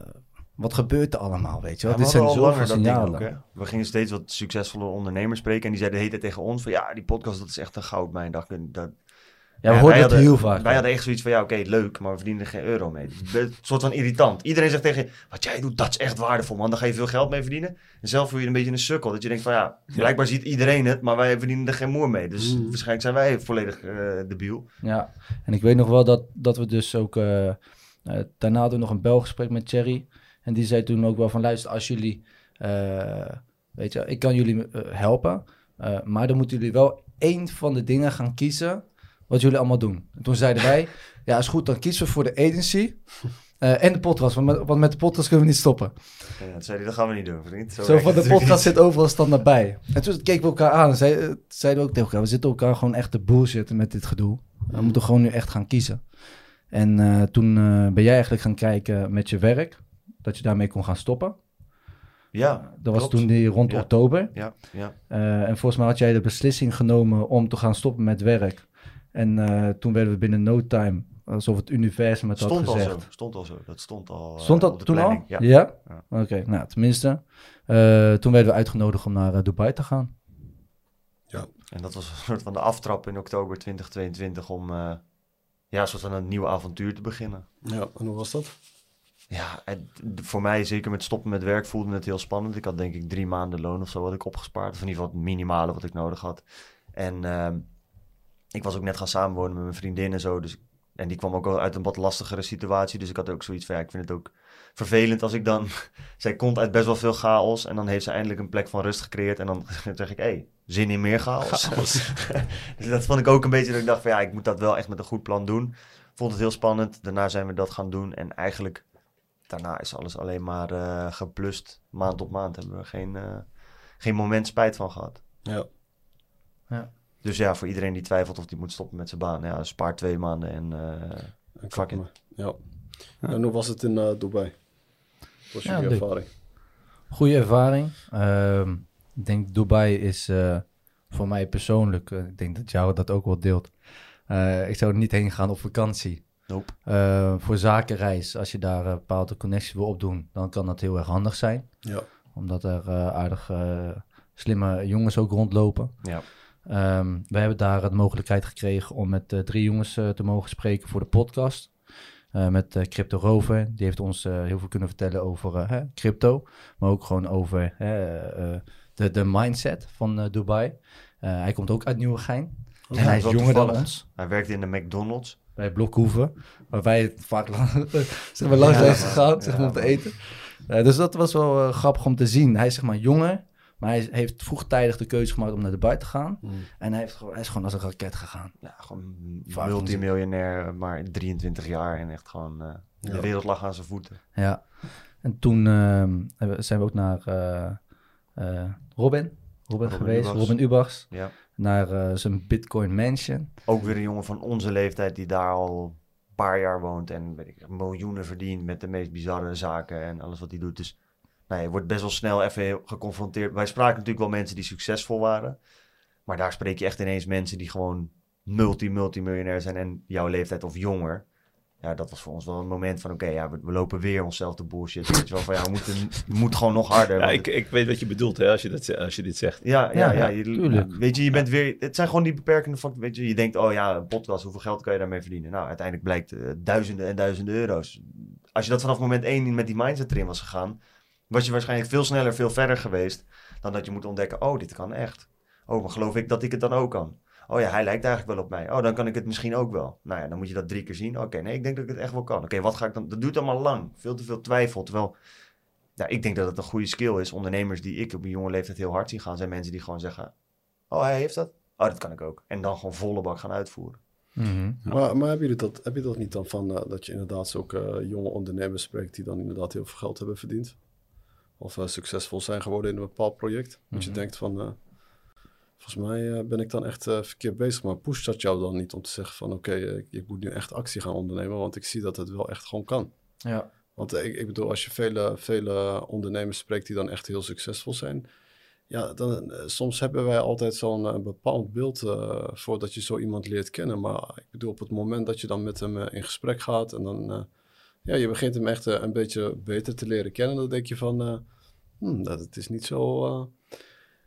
wat gebeurt er allemaal, weet je wel? Ja, Dit zijn al zoveel dat signalen. ook, hè? We gingen steeds wat succesvolle ondernemers spreken. En die zeiden de hele tijd tegen ons van... Ja, die podcast, dat is echt een goudmijn. Ik, dat, ja, we Ja, hoorden wij het hadden- heel vaak. Wij hadden echt zoiets van, ja, oké, leuk, maar we verdienen er geen euro mee. Het is een soort van irritant. Iedereen zegt tegen je, wat jij doet, dat is echt waardevol, man. Daar ga je veel geld mee verdienen. En zelf voel je je een beetje een sukkel. Dat je denkt van, ja, blijkbaar ziet iedereen het, maar wij verdienen er geen moer mee. Dus Mhm. waarschijnlijk zijn wij volledig eh debiel. Ja, en ik weet nog wel dat, dat we dus ook... eh, eh, daarna hadden we nog een belgesprek met Thierry. En die zei toen ook wel van... Luister, als jullie... eh, weet je, ik kan jullie helpen. eh, maar dan moeten jullie wel één van de dingen gaan kiezen... wat jullie allemaal doen. En toen zeiden wij... [laughs] ja, is goed, dan kiezen we voor de agency... eh, en de podcast, want met, want met de podcast kunnen we niet stoppen. Toen zei hij, dat gaan we niet doen, vriend. Zo, werkt van de podcast niet. zit overal standaard bij. En toen keken we elkaar aan en zei- eh, zeiden we ook tegen elkaar... we zitten elkaar gewoon echt te bullshitten met dit gedoe. We moeten gewoon nu echt gaan kiezen. En eh, toen ben jij eigenlijk gaan kijken met je werk... dat je daarmee kon gaan stoppen. Ja, Dat was toen die rond Ja. oktober. Ja, ja. En volgens mij had jij de beslissing genomen om te gaan stoppen met werk. En eh, toen werden we binnen no time... alsof het universum het had Stond al gezegd... zo, stond al zo. Dat stond al eh, Stond dat toen al? Ja. Ja? Ja. Oké, nou tenminste. eh, toen werden we uitgenodigd om naar Dubai te gaan. En dat was een soort van de aftrap in oktober 2022 om eh, ja, een soort van een nieuw avontuur te beginnen. Ja, en hoe was dat? Ja, d- voor mij, zeker met stoppen met werk, voelde het heel spannend. Ik had denk ik drie maanden loon of zo wat ik opgespaard. Of in ieder geval het minimale wat ik nodig had. En ehm, ik was ook net gaan samenwonen met mijn vriendin en zo. Dus, en die kwam ook wel uit een wat lastigere situatie. Dus ik had ook zoiets van, ja, ik vind het ook vervelend als ik dan... [laughs] Zij komt uit best wel veel chaos. En dan heeft ze eindelijk een plek van rust gecreëerd. En dan [laughs] zeg ik, hé, hey, zin in meer chaos. [laughs] dus dat vond ik ook een beetje dat ik dacht van, ja, ik moet dat wel echt met een goed plan doen. Vond het heel spannend. Daarna zijn we dat gaan doen. En eigenlijk daarna is alles alleen maar eh, geplust. Maand op maand hebben we geen, eh, geen moment spijt van gehad. Ja. Dus ja, voor iedereen die twijfelt of die moet stoppen met zijn baan. Ja, spaar twee maanden en eh, En Fuck it. Ja. En hoe was het in eh, Dubai? Wat was Ja, jullie ervaring? Goede ervaring. Ehm, ik denk Dubai is eh, voor mij persoonlijk, ik denk dat jou dat ook wel deelt. Eh, ik zou er niet heen gaan op vakantie. Nope. Eh, voor zakenreis, als je daar een bepaalde connecties wil opdoen, dan kan dat heel erg handig zijn. Ja. Omdat er eh, aardig slimme jongens ook rondlopen. ja. Ehm, we hebben daar de mogelijkheid gekregen om met eh, drie jongens eh, te mogen spreken voor de podcast. eh, met Crypto Rover. Die heeft ons heel veel kunnen vertellen over crypto. Maar ook gewoon over de, de mindset van Dubai. Hij komt ook uit Nieuwegein. Ja, en hij is jonger dan ons. Hij werkte in de McDonald's. Bij Blokhoeven. Waar wij vaak lang, zeg maar, langs Ja, zijn gegaan zeg maar, Ja, om te eten. Dus dat was wel grappig om te zien. Hij is zeg maar jonger. Maar hij heeft vroegtijdig de keuze gemaakt om naar Dubai te gaan. Mm. En hij, heeft, gewoon- hij is gewoon als een raket gegaan. Ja, gewoon multimiljonair, maar 23 jaar en echt gewoon eh, de Ja. wereld lag aan zijn voeten. Ja. En toen ehm, hebben- zijn we ook naar eh, eh, Robin. Robin, Robin geweest, Ubachs. Robin Ubachs. Ja. Naar eh, zijn Bitcoin Mansion. Ook weer een jongen van onze leeftijd die daar al een paar jaar woont en weet ik, miljoenen verdient met de meest bizarre zaken en alles wat hij doet. Dus nou, je wordt best wel snel even geconfronteerd. Wij spraken natuurlijk wel mensen die succesvol waren, maar daar spreek je echt ineens mensen die gewoon multi-multimiljonair zijn en jouw leeftijd of jonger. Ja, dat was voor ons wel een moment van, oké, ja, we, we lopen weer onszelf de bullshit. Weet je wel, van ja, we moeten, we [laughs] moeten gewoon nog harder. Ja, ik, ik weet wat je bedoelt hè, als, je dat, als je dit zegt. Ja, ja, Ja, ja. ja, je, tuurlijk. Weet je, je bent weer... Het zijn gewoon die beperkende factoren. Weet je, je denkt, oh ja, een podcast, hoeveel geld kan je daarmee verdienen? Nou, uiteindelijk blijkt eh, duizenden en duizenden euro's. Als je dat vanaf moment één met die mindset erin was gegaan, was je waarschijnlijk veel sneller, veel verder geweest dan dat je moet ontdekken, oh, dit kan echt. Oh, maar geloof ik dat ik het dan ook kan? Oh ja, hij lijkt eigenlijk wel op mij. Oh, dan kan ik het misschien ook wel. Nou ja, dan moet je dat drie keer zien. Oké, nee, ik denk dat ik het echt wel kan. Oké, wat ga ik dan... Dat duurt allemaal lang. Veel te veel twijfel. Terwijl, ja, ik denk dat het een goede skill is. Ondernemers die ik op een jonge leeftijd heel hard zie gaan, zijn mensen die gewoon zeggen... Oh, hij heeft dat? Oh, dat kan ik ook. En dan gewoon volle bak gaan uitvoeren. Mhm. Maar, maar heb, je dat, heb je dat niet dan van eh, dat je inderdaad zulke jonge ondernemers spreekt die dan inderdaad heel veel geld hebben verdiend? Of eh, succesvol zijn geworden in een bepaald project? Dat je Mhm. denkt van, eh, volgens mij eh, ben ik dan echt verkeerd bezig. Maar pusht dat jou dan niet om te zeggen van oké, ik, ik moet nu echt actie gaan ondernemen, want ik zie dat het wel echt gewoon kan. Ja. Want ik, ik bedoel, als je vele, vele ondernemers spreekt die dan echt heel succesvol zijn. Ja, dan, soms hebben wij altijd zo'n bepaald beeld voordat je zo iemand leert kennen. Maar ik bedoel, op het moment dat je dan met hem in gesprek gaat en dan, ja, je begint hem echt eh, een beetje beter te leren kennen. Dan denk je van, eh, hmm, dat het is niet zo eh,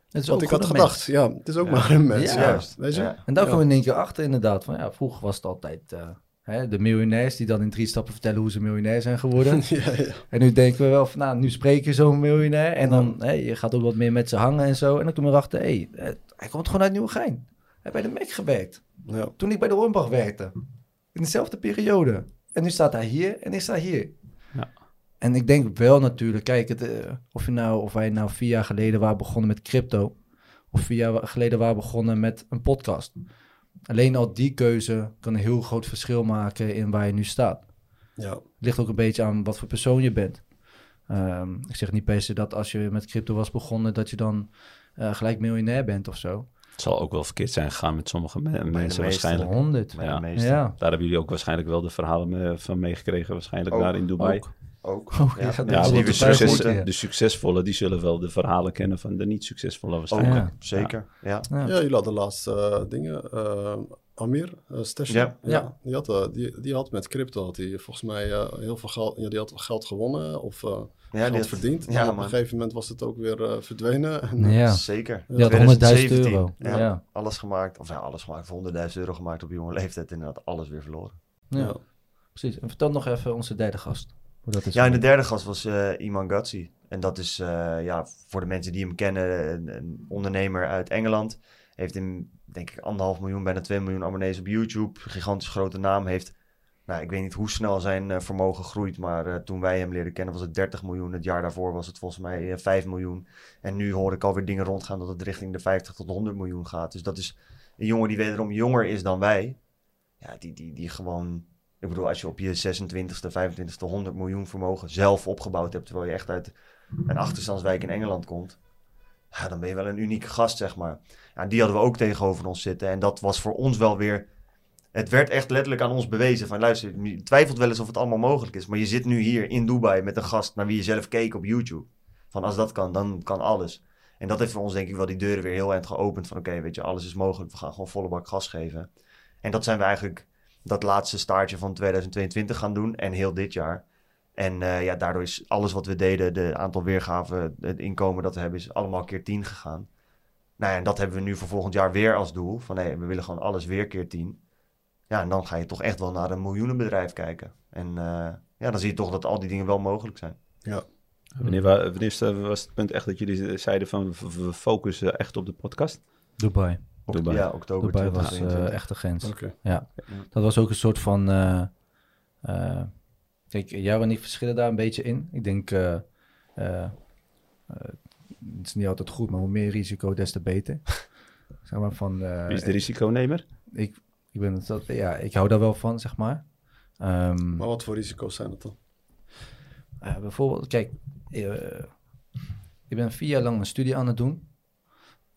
Het is wat ook ik had gedacht. mens. Ja, het is ook Ja. maar een mens. Ja. Ja, weet je? Ja. En daar komen we in één keer achter inderdaad. Van, ja, vroeger was het altijd hè, de miljonairs die dan in drie stappen vertellen hoe ze miljonair zijn geworden. [laughs] ja, ja. en nu denken we wel van, nou, nu spreek je zo'n miljonair. En dan, hè, je gaat ook wat meer met ze hangen en zo. En dan kom je erachter, hé, hey, hij komt gewoon uit Nieuwegein. Hij heeft bij de Mac gewerkt. ja. Toen ik bij de Hornbach werkte. In dezelfde periode. En nu staat hij hier en ik sta hier. Ja. En ik denk wel natuurlijk, kijk, het, eh, of, je nou, of wij nou vier jaar geleden waren begonnen met crypto. Of vier jaar geleden waren begonnen met een podcast. Alleen al die keuze kan een heel groot verschil maken in waar je nu staat. ja. Het ligt ook een beetje aan wat voor persoon je bent. Ehm, ik zeg niet per se dat als je met crypto was begonnen, dat je dan eh, gelijk miljonair bent of zo. Het zal ook wel verkeerd zijn gegaan met sommige me- mensen meeste. waarschijnlijk. 100. Bij Ja. de meeste. Ja. Daar hebben jullie ook waarschijnlijk wel de verhalen me- van meegekregen, waarschijnlijk Ook, daar in Dubai. Ook. Ook. [laughs] Oh, Ja, Ja, want de, succes, de succesvolle, die zullen wel de verhalen kennen van de niet succesvolle Ook, waarschijnlijk. Ja. zeker. Ja. Ja. Ja, jullie hadden laatst eh, dingen. eh, Amir, uh, Ja. Ja. Die, had, eh, die, die had met crypto had hij volgens mij eh, heel veel geld, ja, die had geld gewonnen of eh, Ja, geld dit verdiend. Ja, en op man. een gegeven moment was het ook weer verdwenen. [laughs] En, Ja. Zeker. Die had 100.000 euro. 2017. Ja. Ja. Alles gemaakt. Of ja, alles gemaakt. Voor 100.000 euro gemaakt op jonge leeftijd. En had alles weer verloren. Ja, ja. precies. En vertel nog even onze derde gast. Hoe dat is Ja, en de derde gast was eh, Iman Gatsi. En dat is, eh, ja, voor de mensen die hem kennen, een, een ondernemer uit Engeland. Heeft in, denk ik, anderhalf miljoen, bijna 2 miljoen abonnees op YouTube. Gigantisch grote naam. Heeft, nou, ik weet niet hoe snel zijn eh, vermogen groeit. Maar eh, toen wij hem leren kennen was het 30 miljoen. Het jaar daarvoor was het volgens mij eh, 5 miljoen. En nu hoor ik alweer dingen rondgaan dat het richting de 50 tot 100 miljoen gaat. Dus dat is een jongen die wederom jonger is dan wij. Ja, die, die, die gewoon ik bedoel, als je op je 26e, 25e 100 miljoen vermogen zelf opgebouwd hebt, terwijl je echt uit een achterstandswijk in Engeland komt, dan ben je wel een unieke gast, zeg maar. Ja, die hadden we ook tegenover ons zitten. En dat was voor ons wel weer. Het werd echt letterlijk aan ons bewezen van luister, je twijfelt wel eens of het allemaal mogelijk is. Maar je zit nu hier in Dubai met een gast naar wie je zelf keek op YouTube. Van als dat kan, dan kan alles. En dat heeft voor ons denk ik wel die deuren weer heel eind geopend. Van oké, weet je, alles is mogelijk. We gaan gewoon volle bak gas geven. En dat zijn we eigenlijk dat laatste staartje van 2022 gaan doen. En heel dit jaar. En eh, ja, daardoor is alles wat we deden, de aantal weergaven, het inkomen dat we hebben, is allemaal keer 10 gegaan. Nou ja, en dat hebben we nu voor volgend jaar weer als doel. Van nee, we willen gewoon alles weer keer 10. Ja, en dan ga je toch echt wel naar een miljoenenbedrijf kijken. En eh, ja, dan zie je toch dat al die dingen wel mogelijk zijn. Wanneer, wa- wanneer eh, was het punt echt dat jullie zeiden van we- focussen echt op de podcast? Dubai. Dubai. Ja, oktober Dubai was 2023. eh, echt de grens. Oké. Dat was ook een soort van. eh, eh, kijk, jou en ik verschillen daar een beetje in. Ik denk. eh, eh, eh, het is niet altijd goed, maar hoe meer risico, des te beter. [laughs] zeg maar van. eh, Wie is de risiconemer? ik, ik ben het ja, ik hou daar wel van, zeg maar. Ehm, Maar wat voor risico's zijn het dan? bijvoorbeeld, kijk, ik ben vier jaar lang een studie aan het doen.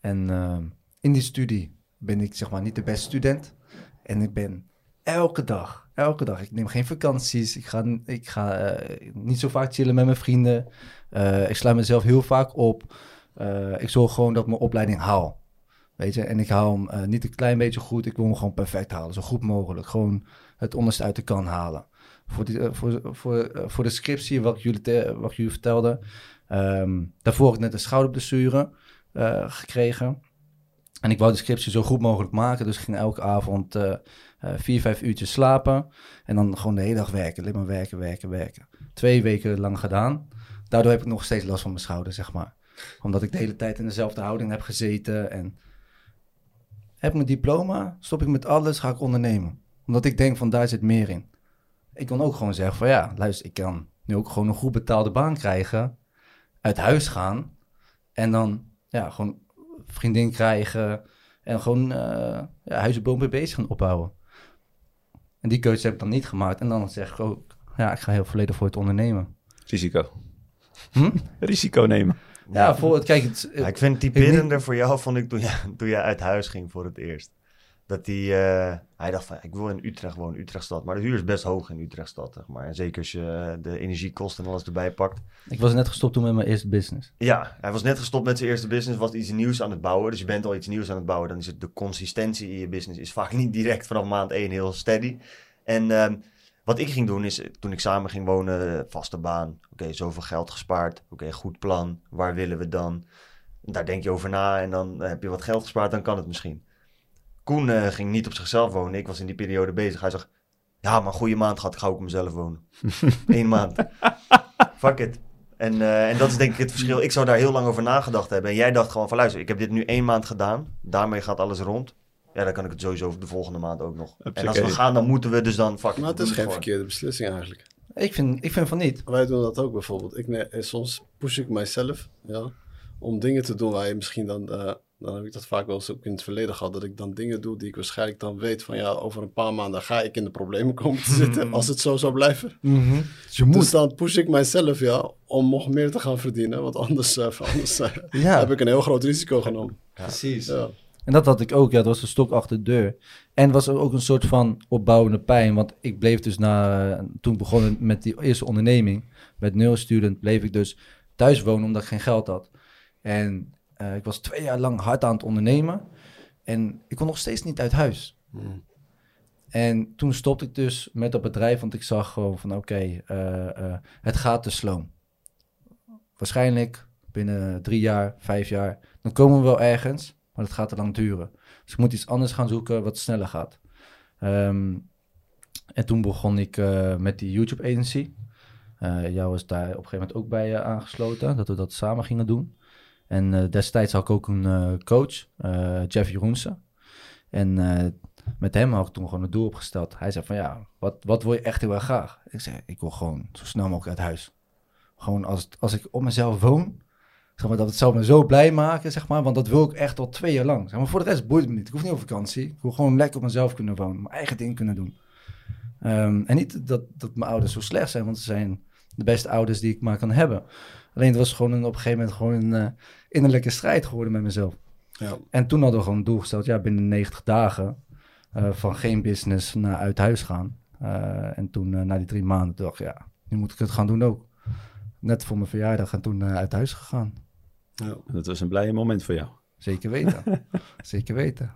En ehm, in die studie ben ik zeg maar niet de beste student. En ik ben elke dag, elke dag, ik neem geen vakanties. Ik ga, ik ga eh, niet zo vaak chillen met mijn vrienden. Eh, ik sluit mezelf heel vaak op. Eh, ik zorg gewoon dat ik mijn opleiding haal. Weet je, en ik haal hem niet een klein beetje goed. Ik wil hem gewoon perfect halen, zo goed mogelijk. Gewoon het onderste uit de kan halen. Voor, die, voor, voor, voor de scriptie, wat jullie, te- wat jullie vertelde. ehm, daarvoor heb ik net een schouderblessure gekregen. En ik wou de scriptie zo goed mogelijk maken. Dus ik ging elke avond eh, vier, vijf uurtjes slapen. En dan gewoon de hele dag werken. Alleen maar werken, werken, werken. Twee weken lang gedaan. Daardoor heb ik nog steeds last van mijn schouder, zeg maar. Omdat ik de hele tijd in dezelfde houding heb gezeten. En heb mijn diploma, stop ik met alles, ga ik ondernemen. Omdat ik denk van daar zit meer in. Ik kan ook gewoon zeggen van ja, luister, ik kan nu ook gewoon een goed betaalde baan krijgen. Uit huis gaan. En dan ja, gewoon vriendin krijgen. En gewoon uh, ja, huis en boom mee bezig gaan opbouwen. En die keuze heb ik dan niet gemaakt. En dan zeg ik ook, ja, ik ga heel volledig voor het ondernemen. Risico. Hm? [laughs] Risico nemen. Ja, voor het, kijk, het, Ja, ik vind het typerender voor jou, vond ik, toen jij, toen jij uit huis ging voor het eerst. Dat hij, uh, hij dacht van, ik wil in Utrecht wonen, Utrechtstad. Maar de huur is best hoog in Utrechtstad, zeg maar. En zeker als je de energiekosten en alles erbij pakt. Ik was net gestopt toen met mijn eerste business. Ja, hij was net gestopt met zijn eerste business, was iets nieuws aan het bouwen. Dus je bent al iets nieuws aan het bouwen. Dan is het de consistentie in je business is vaak [laughs] niet direct vanaf maand 1 heel steady. En uh, wat ik ging doen is, toen ik samen ging wonen, vaste baan. Oké, okay, zoveel geld gespaard. Oké, okay, goed plan. Waar willen we dan? Daar denk je over na en dan heb je wat geld gespaard, dan kan het misschien. Koen uh, ging niet op zichzelf wonen. Ik was in die periode bezig. Hij zegt, ja, maar een goede maand gehad. Ik ga ook op mezelf wonen. [laughs] Eén maand. Fuck it. En, uh, en dat is denk ik het verschil. Ik zou daar heel lang over nagedacht hebben. En jij dacht gewoon van, luister, ik heb dit nu één maand gedaan. Daarmee gaat alles rond. Ja, dan kan ik het sowieso de volgende maand ook nog. En als we gaan, dan moeten we dus dan... Fuck maar het is geen verkeerde beslissing eigenlijk. Ik vind, ik vind van niet. Wij doen dat ook bijvoorbeeld. Ik, nee, soms push ik mijzelf ja, om dingen te doen waar je misschien dan... Uh, dan heb ik dat vaak wel eens ook in het verleden gehad. Dat ik dan dingen doe die ik waarschijnlijk dan weet van ja, over een paar maanden ga ik in de problemen komen te zitten. als het zo zou blijven. Mm -hmm. dus, dus dan push ik mijzelf ja, om nog meer te gaan verdienen. Want anders, uh, [laughs] anders uh, ja. heb ik een heel groot risico genomen. Ja. Precies. Ja. En dat had ik ook. Ja, dat was een stok achter de deur. En was er ook een soort van opbouwende pijn. Want ik bleef dus na... Toen ik begon met die eerste onderneming... Met neurostudent bleef ik dus thuis wonen omdat ik geen geld had. En uh, ik was twee jaar lang hard aan het ondernemen. En ik kon nog steeds niet uit huis. Hmm. En toen stopte ik dus met dat bedrijf. Want ik zag gewoon van oké, okay, uh, uh, het gaat te sloom. Waarschijnlijk binnen drie jaar, vijf jaar... Dan komen we wel ergens... Maar dat gaat te lang duren. Dus ik moet iets anders gaan zoeken wat sneller gaat. Um, en toen begon ik uh, met die YouTube agency. Jou was daar op een gegeven moment ook bij aangesloten. Dat we dat samen gingen doen. En destijds had ik ook een coach, Jeff Jeroensen. En met hem had ik toen gewoon een doel opgesteld. Hij zei van ja, wat, wat wil je echt heel erg graag? Ik zei, ik wil gewoon zo snel mogelijk uit huis. Gewoon als, als ik op mezelf woon, Zeg maar, dat het zou me zo blij maken, zeg maar. Want dat wil ik echt al twee jaar lang. Zeg maar, voor de rest boeit het me niet. Ik hoef niet op vakantie. Ik wil gewoon lekker op mezelf kunnen wonen. Mijn eigen ding kunnen doen. Um, en niet dat, dat mijn ouders zo slecht zijn. Want ze zijn de beste ouders die ik maar kan hebben. Alleen het was gewoon op een gegeven moment gewoon een innerlijke strijd geworden met mezelf. Ja. En toen hadden we gewoon een doel gesteld. Ja, binnen 90 dagen uh, van geen business naar uit huis gaan. Uh, en toen na die drie maanden dacht ik, ja, nu moet ik het gaan doen ook. Net voor mijn verjaardag en toen uit huis gegaan. Ja. Dat was een blije moment voor jou. Zeker weten. [laughs] Zeker weten.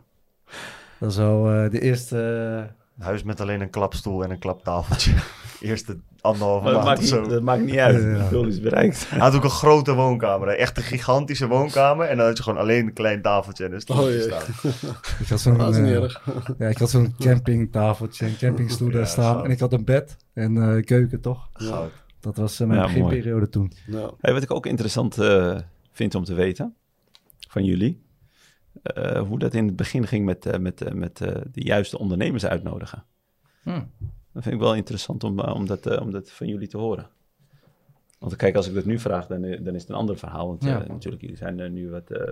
Dat is wel uh, de eerste... Huis met alleen een klapstoel en een klaptafeltje. [laughs] Eerste anderhalve maand maakt of niet, zo. dat maakt niet uit. Ja. Het doel is bereikt. Hij had ook een grote woonkamer. hè. Echt een gigantische woonkamer. En dan had je gewoon alleen een klein tafeltje en een stoeltje Oh, staan. [laughs] Ik had zo'n Dat is niet eh, erg. [laughs] ja, ik had zo'n campingtafeltje en campingstoel daar Ja, staan. zo. En ik had een bed en eh, keuken, toch? Goud. Dat was eh, mijn beginperiode toen. Ja. Hey, wat ik ook interessant eh, vind om te weten van jullie. eh, hoe dat in het begin ging met, eh, met, met eh, de juiste ondernemers uitnodigen. Hm. Dat vind ik wel interessant om, eh, om, dat, eh, om dat van jullie te horen. Want kijk, als ik dat nu vraag, dan, eh, dan is het een ander verhaal. Want Ja. natuurlijk, jullie zijn nu wat, eh,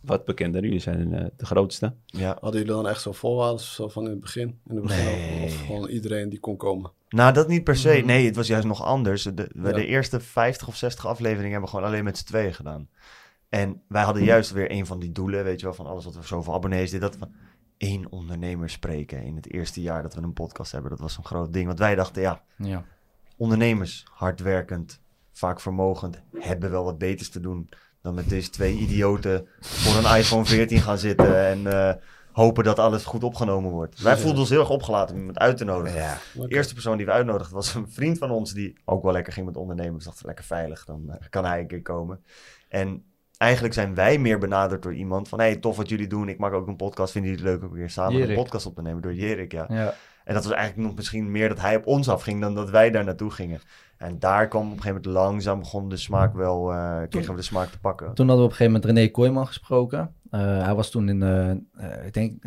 wat bekender. Jullie zijn eh, de grootste. Ja. Hadden jullie dan echt zo voorwaarden zo van in het begin? In het begin Nee. Of gewoon iedereen die kon komen? Nou, dat niet per se. Nee, het was juist nog anders. De, we Ja. de eerste 50 of 60 afleveringen hebben we gewoon alleen met z'n tweeën gedaan. En wij hadden juist weer een van die doelen, weet je wel, van alles wat we zoveel abonnees, dit, dat, van één ondernemer spreken in het eerste jaar dat we een podcast hebben. Dat was een groot ding. Want wij dachten, ja, Ja. ondernemers, hardwerkend, vaak vermogend, hebben wel wat beters te doen dan met deze twee idioten voor een iPhone 14 gaan zitten en eh, hopen dat alles goed opgenomen wordt. Wij voelden ons heel erg opgelaten om iemand uit te nodigen. Ja. De eerste persoon die we uitnodigden was een vriend van ons die ook wel lekker ging met ondernemers. Dacht lekker veilig, dan eh, kan hij een keer komen. En eigenlijk zijn wij meer benaderd door iemand van hey, tof wat jullie doen. Ik maak ook een podcast. Vinden jullie het leuk om weer samen Jerik. een podcast op te nemen door Jerik? Ja. Ja. En dat was eigenlijk nog misschien meer dat hij op ons afging dan dat wij daar naartoe gingen. En daar kwam op een gegeven moment langzaam begon de smaak wel, eh, kregen we de smaak te pakken. Toen hadden we op een gegeven moment René Kooijman gesproken. Eh, hij was toen in, eh, ik denk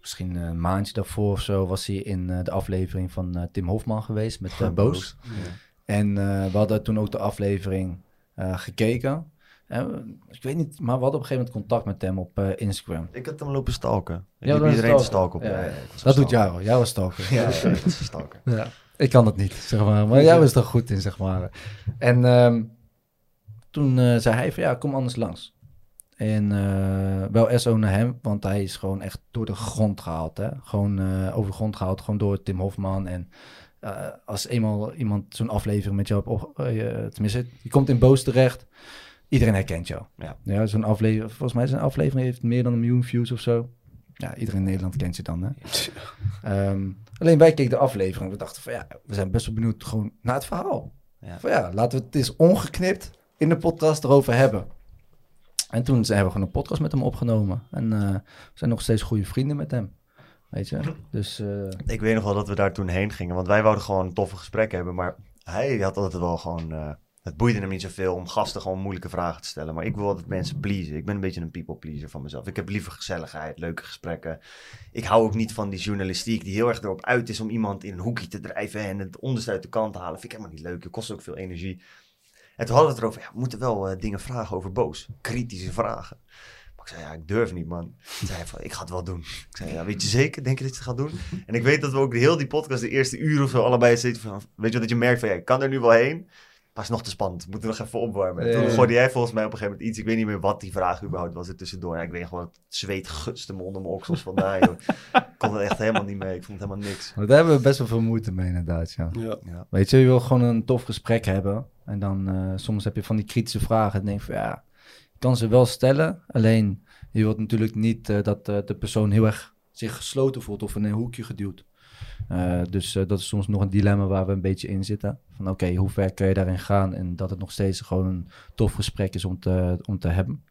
misschien een maandje daarvoor of zo, was hij in de aflevering van Tim Hofman geweest met Boos. En we hadden toen ook de aflevering gekeken. Ik weet niet, maar we hadden op een gegeven moment contact met hem op eh, Instagram. Ik had hem lopen stalken. Ik Ja, liep dat iedereen stalken. stalken op. Ja, Dat doet. Jaro, jij [laughs] [laughs] was stalker. Ja, ik kan het niet, zeg maar. Maar jij was er goed in, zeg maar. En ehm, toen eh, zei hij van, ja, kom anders langs. En eh, wel SO naar hem, want hij is gewoon echt door de grond gehaald. Hè? Gewoon over de grond gehaald, gewoon door Tim Hofman. En als eenmaal iemand zo'n aflevering met jou op... tenminste, je komt in Boos terecht, iedereen herkent jou. Ja. zo'n aflevering, volgens mij zijn aflevering heeft meer dan een miljoen views of zo. Ja, iedereen in Nederland kent je dan, hè? [laughs] Ehm, alleen wij keken de aflevering. We dachten van ja, we zijn best wel benieuwd gewoon naar het verhaal. Ja. Van ja, laten we het eens ongeknipt in de podcast erover hebben. En toen zijn we gewoon een podcast met hem opgenomen. En eh, we zijn nog steeds goede vrienden met hem. Weet je? [laughs] Dus eh, Ik weet nog wel dat we daar toen heen gingen. Want wij wouden gewoon een toffe gesprek hebben. Maar hij had altijd wel gewoon... eh, het boeide hem niet zoveel om gasten gewoon moeilijke vragen te stellen. Maar ik wil altijd mensen pleasen. Ik ben een beetje een people pleaser van mezelf. Ik heb liever gezelligheid, leuke gesprekken. Ik hou ook niet van die journalistiek die heel erg erop uit is om iemand in een hoekje te drijven en het onderste uit de kant te halen. Vind ik helemaal niet leuk. Het kost ook veel energie. En toen hadden we het erover, we moeten wel eh, dingen vragen over boos. Kritische vragen. Maar ik zei, ja, ik durf niet, man. Toen zei van, ik ga het wel doen. Ik zei, ja, weet je zeker? Denk je dat je het gaat doen? En ik weet dat we ook de heel die podcast, de eerste uur of zo, allebei zitten van, weet je dat je merkt van, ja, ik kan er nu wel heen. Maar is nog te spannend. We moeten nog even opwarmen. En Ja, toen ja. gooide jij volgens mij op een gegeven moment iets. Ik weet niet meer wat die vraag überhaupt was er tussendoor. En ik weet gewoon, het zweet gutste me onder mijn oksels vandaan, joh. Ik kon er echt helemaal niet mee. Ik vond het helemaal niks. daar hebben we best wel veel moeite mee inderdaad, ja. Ja. Ja. Weet je, je wil gewoon een tof gesprek hebben. En dan eh, soms heb je van die kritische vragen. En denk je van ja, je kan ze wel stellen. Alleen je wilt natuurlijk niet eh, dat eh, de persoon heel erg zich gesloten voelt of in een hoekje geduwd. Eh, dus eh, dat is soms nog een dilemma waar we een beetje in zitten. Van oké, hoe ver kun je daarin gaan? En dat het nog steeds gewoon een tof gesprek is om te, om te hebben.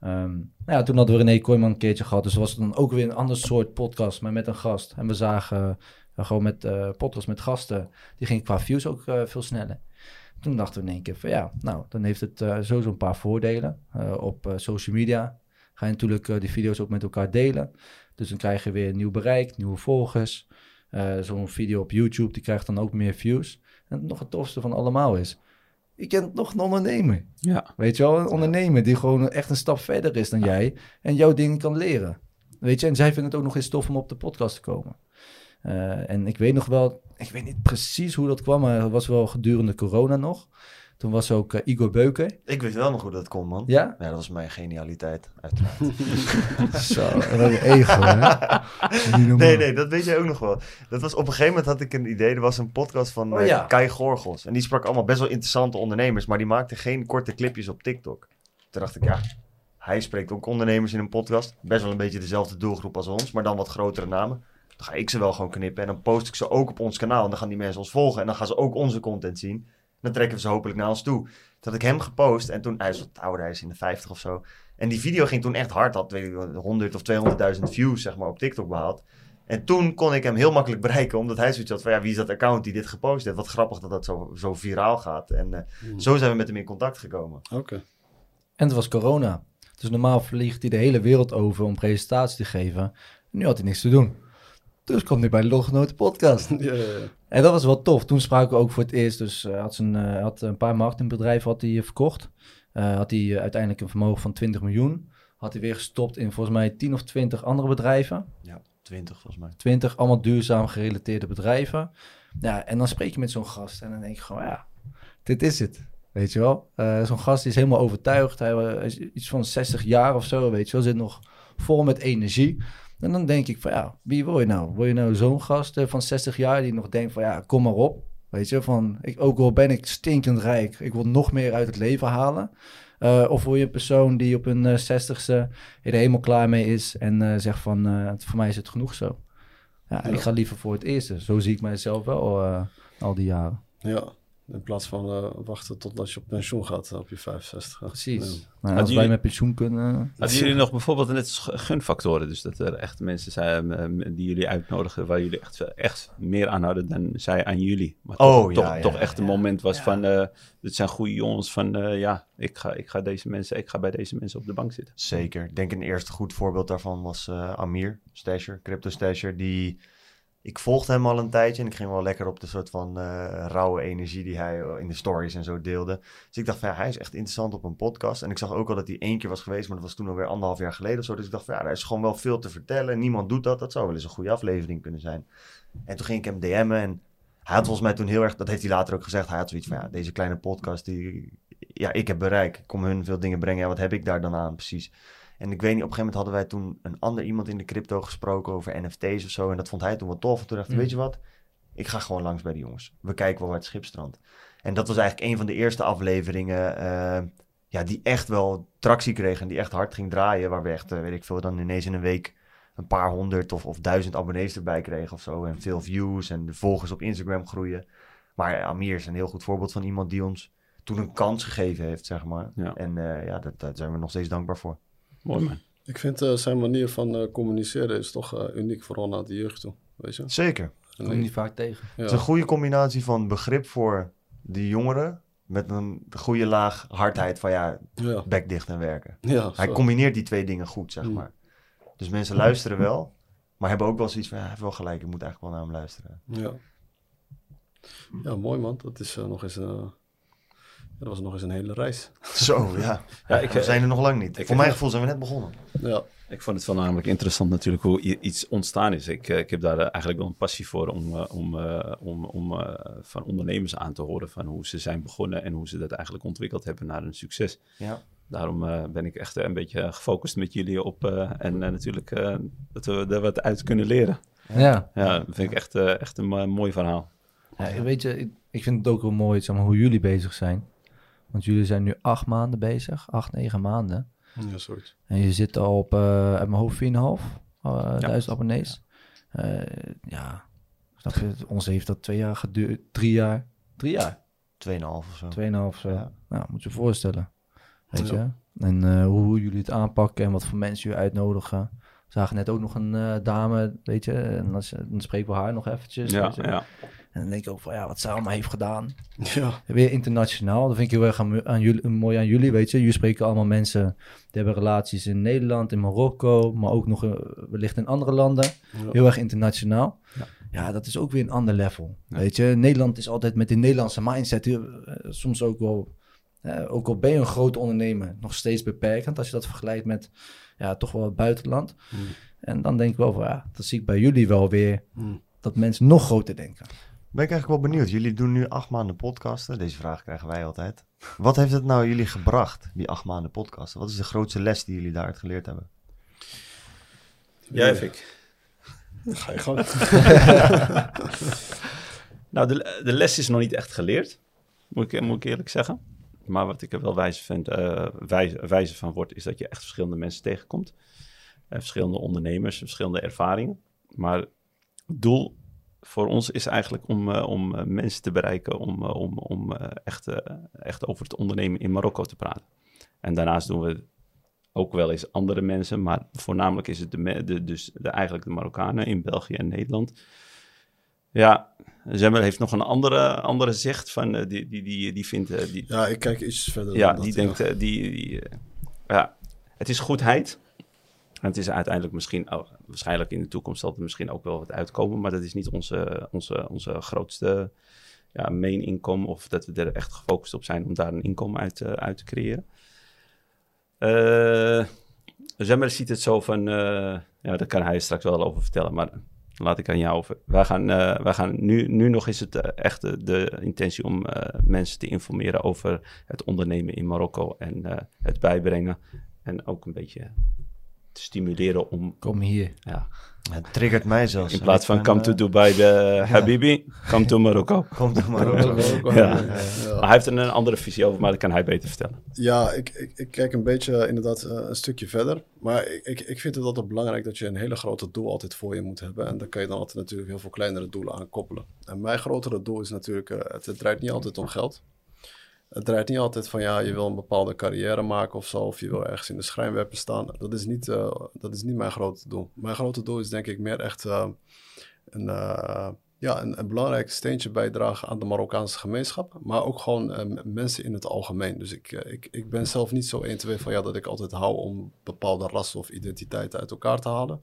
Ehm, nou ja, toen hadden we René Kooijman een keertje gehad. Dus was het dan ook weer een ander soort podcast, maar met een gast. En we zagen eh, gewoon met eh podcast met gasten. Die ging qua views ook veel sneller. Toen dachten we in één keer van ja, nou, dan heeft het sowieso een paar voordelen. Op social media ga je natuurlijk die video's ook met elkaar delen. Dus dan krijg je weer nieuw bereik, nieuwe volgers. Eh, Zo'n video op YouTube, die krijgt dan ook meer views. En nog het tofste van allemaal is, je kent nog een ondernemer. Ja. Weet je wel, een ondernemer die gewoon echt een stap verder is dan jij en jouw dingen kan leren. Weet je, en zij vinden het ook nog eens tof om op de podcast te komen. Eh, en ik weet nog wel, ik weet niet precies hoe dat kwam, maar het was wel gedurende corona nog. Toen was ook eh, Igor Beuker. Ik weet wel nog hoe dat kon, man. Ja? Ja, dat was mijn genialiteit, uiteraard. [laughs] Zo, wat een ego, hè? Nee, nee, dat weet jij ook nog wel. Dat was, op een gegeven moment had ik een idee. Er was een podcast van Oh, eh, ja. Kai Gorgels. En die sprak allemaal best wel interessante ondernemers. Maar die maakte geen korte clipjes op TikTok. Toen dacht ik, ja, hij spreekt ook ondernemers in een podcast. Best wel een beetje dezelfde doelgroep als ons. Maar dan wat grotere namen. Dan ga ik ze wel gewoon knippen en dan post ik ze ook op ons kanaal. En dan gaan die mensen ons volgen en dan gaan ze ook onze content zien. Dan trekken we ze hopelijk naar ons toe. Toen had ik hem gepost en toen, hij is wat ouder, hij is in de 50 of zo. En die video ging toen echt hard, had weet ik, wel, 100 of 200.000 views zeg maar, op TikTok behaald. En toen kon ik hem heel makkelijk bereiken, omdat hij zoiets had van, ja, wie is dat account die dit gepost heeft? Wat grappig dat dat zo, zo viraal gaat. En eh, Hmm. zo zijn we met hem in contact gekomen. Oké. En het was corona. Dus normaal vliegt hij de hele wereld over om presentaties te geven. Nu had hij niks te doen. Dus kwam hij bij de Lotgenoten podcast. [laughs] Ja, ja, ja. En dat was wel tof. Toen spraken we ook voor het eerst. Dus hij had, zijn, eh, had een paar marketingbedrijven had hij, eh, verkocht. Eh, had hij eh, uiteindelijk een vermogen van 20 miljoen. Had hij weer gestopt in volgens mij 10 of 20 andere bedrijven. 20 volgens mij. 20 allemaal duurzaam gerelateerde bedrijven. Ja, en dan spreek je met zo'n gast en dan denk je gewoon, ja, dit is het. Weet je wel? Eh, zo'n gast is helemaal overtuigd. Hij is iets van 60 jaar of zo, weet je wel. Zit nog vol met energie. En dan denk ik van, ja, wie wil je nou? Wil je nou zo'n gast eh, van 60 jaar die nog denkt van, ja, kom maar op. Weet je, van, ik, ook al ben ik stinkend rijk, ik wil nog meer uit het leven halen. Eh, of wil je een persoon die op hun zestigste er helemaal klaar mee is en eh, zegt van, eh, voor mij is het genoeg zo. Ja, Ja. ik ga liever voor het eerste. Zo zie ik mijzelf wel eh, al die jaren. Ja, in plaats van eh, wachten totdat je op pensioen gaat eh, op je 65. Precies. Ja. Nou, Hadden als wij jullie- met pensioen kunnen... Hadden jullie nog bijvoorbeeld net als gunfactoren? Dus dat er echt mensen zijn eh, die jullie uitnodigen waar jullie echt, echt meer aan hadden dan zij aan jullie. Maar toch, Oh, ja, toch, ja, toch ja, echt een moment was Ja. van, eh dit zijn goede jongens van, eh, ja, ik ga, ik ga deze mensen, ik ga bij deze mensen op de bank zitten. Zeker. Ik denk een eerste goed voorbeeld daarvan was eh, Amir, Stasher, Crypto Stasher. Die, ik volgde hem al een tijdje en ik ging wel lekker op de soort van eh, rauwe energie die hij in de stories en zo deelde. Dus ik dacht van ja, hij is echt interessant op een podcast. En ik zag ook al dat hij één keer was geweest, maar dat was toen alweer anderhalf jaar geleden of zo. Dus ik dacht van ja, er is gewoon wel veel te vertellen. Niemand doet dat. Dat zou wel eens een goede aflevering kunnen zijn. En toen ging ik hem DM'en en hij had volgens mij toen heel erg, dat heeft hij later ook gezegd, hij had zoiets van ja, deze kleine podcast die, ja, ik heb bereik. Ik kom hun veel dingen brengen. Ja, wat heb ik daar dan aan precies? En ik weet niet, op een gegeven moment hadden wij toen een ander iemand in de crypto gesproken over NFT's of zo. En dat vond hij toen wel tof. En toen dacht ik, Mm. weet je wat? Ik ga gewoon langs bij die jongens. We kijken wel waar het schip strandt. En dat was eigenlijk een van de eerste afleveringen eh, ja, die echt wel tractie kreeg en die echt hard ging draaien. Waar we echt, eh, weet ik veel, dan ineens in een week een paar honderd of, of duizend abonnees erbij kregen of zo. En veel views en de volgers op Instagram groeien. Maar Amir is een heel goed voorbeeld van iemand die ons toen een kans gegeven heeft, zeg maar. Ja. En eh, ja, daar, daar zijn we nog steeds dankbaar voor. Mooi man. Ik vind eh, zijn manier van eh, communiceren is toch eh, uniek, vooral naar de jeugd toe. Weet je? Zeker. En Kom je niet vaak tegen. ja. Het is een goede combinatie van begrip voor de jongeren met een goede laag hardheid van ja, ja. bek dicht en werken. ja Hij zo. combineert die twee dingen goed, zeg Mm. maar. Dus mensen luisteren wel, maar hebben ook wel zoiets van ja, hij heeft wel gelijk, ik moet eigenlijk wel naar hem luisteren. Ja. ja, mooi man. Dat is eh, nog eens... ja, dat was nog eens een hele reis. [laughs] Zo, ja. Ja, ik, We zijn er nog lang niet. ik- voor mijn gevoel zijn we net begonnen. Ja, Ik vond het wel namelijk interessant natuurlijk hoe iets ontstaan is. Ik, eh, ik heb daar eh, eigenlijk wel een passie voor om, eh, om, eh, om, om van ondernemers aan te horen van hoe ze zijn begonnen en hoe ze dat eigenlijk ontwikkeld hebben naar een succes. Ja. Daarom eh, ben ik echt een beetje gefocust met jullie op eh, en natuurlijk eh, dat we er wat uit kunnen leren. Ja. Ja, dat vind ik echt, echt een mo- mooi verhaal. Ja, weet je, ik, ik vind het ook wel mooi zeg maar, hoe jullie bezig zijn. Want jullie zijn nu acht maanden bezig, acht, negen maanden. ja zoiets. En je zit al op, eh uit mijn hoofd, 4,5 uh, Ja. duizend abonnees. Eh, ja, snap je? Ons heeft dat twee jaar geduurd, drie jaar. Drie jaar? Tweeënhalf of zo. Tweeënhalf zo. Ja. Nou, moet je je voorstellen. Weet Ja. je? En eh, hoe jullie het aanpakken en wat voor mensen jullie uitnodigen. We zagen net ook nog een eh, dame, weet je. En dan, dan spreken we haar nog eventjes. Ja, ja. En dan denk ik ook van, ja, wat zij allemaal heeft gedaan. [laughs] Ja, Weer internationaal. Dat vind ik heel erg aan, aan jullie, mooi aan jullie, weet je. Jullie spreken allemaal mensen die hebben relaties in Nederland, in Marokko, maar ook nog eh, wellicht in andere landen. ja. Heel erg internationaal. Ja. Ja, dat is ook weer een ander level. Ja. Weet je, Nederland is altijd met die Nederlandse mindset eh, soms ook wel, eh, ook al ben je een grote ondernemer, nog steeds beperkend als je dat vergelijkt met ja, toch wel het buitenland. Mm. En dan denk ik wel van ja, dat zie ik bij jullie wel weer, Mm. dat mensen nog groter denken. Ben ik eigenlijk wel benieuwd. Jullie doen nu acht maanden podcasten. Deze vraag krijgen wij altijd. Wat heeft het nou jullie gebracht, die acht maanden podcasten? Wat is de grootste les die jullie daaruit geleerd hebben? Jij, Fik. Ga je gang. [laughs] Nou, de, de les is nog niet echt geleerd, moet ik, moet ik eerlijk zeggen. Maar wat ik er wel wijze, vind, eh, wijze, wijze van word, is dat je echt verschillende mensen tegenkomt. Eh, verschillende ondernemers, verschillende ervaringen. Maar doel voor ons is eigenlijk om, eh, om eh, mensen te bereiken, om, eh, om, om echt, echt over het ondernemen in Marokko te praten. En daarnaast doen we ook wel eens andere mensen, maar voornamelijk is het de, de, dus de, eigenlijk de Marokkanen in België en Nederland. Ja, Zemmer heeft nog een andere, andere zicht van, die, die, die, die vindt, die, Ja, ik kijk iets verder. ja, dan dat, die denkt, eh, die, die, ja, het is goedheid. En het is uiteindelijk misschien, waarschijnlijk in de toekomst zal er misschien ook wel wat uitkomen, maar dat is niet onze, onze, onze grootste ja, main inkomen of dat we er echt gefocust op zijn om daar een inkomen uit, eh, uit te creëren. Eh Zemmer ziet het zo van, eh, ja, daar kan hij straks wel over vertellen, maar laat ik aan jou over. Wij gaan, eh, wij gaan nu, nu nog is het echt de, de intentie om mensen te informeren over het ondernemen in Marokko en het bijbrengen. En ook een beetje stimuleren om, Kom hier. ja, Het triggert mij zelfs. in plaats van come to eh, Dubai, [laughs] de Habibi, come to Marokko. Komt er maar op. Ja. Ja. Ja. Maar hij heeft er een andere visie over, maar dat kan hij beter vertellen. Ja, ik, ik, ik kijk een beetje eh, inderdaad eh, een stukje verder. Maar ik, ik, ik vind het altijd belangrijk dat je een hele grote doel altijd voor je moet hebben. En daar kan je dan altijd natuurlijk heel veel kleinere doelen aan koppelen. En mijn grotere doel is natuurlijk, eh, het, het draait niet altijd om geld. Het draait niet altijd van ja, je wil een bepaalde carrière maken of zo. Of je wil ergens in de schrijnwerper staan. Dat is niet, eh, dat is niet mijn grote doel. Mijn grote doel is denk ik meer echt eh, een, eh, ja, een, belangrijk steentje bijdragen aan de Marokkaanse gemeenschap. Maar ook gewoon mensen in het algemeen. Dus ik, ik, ik ben zelf niet zo 1, 2 van ja, dat ik altijd hou om bepaalde rassen of identiteiten uit elkaar te halen.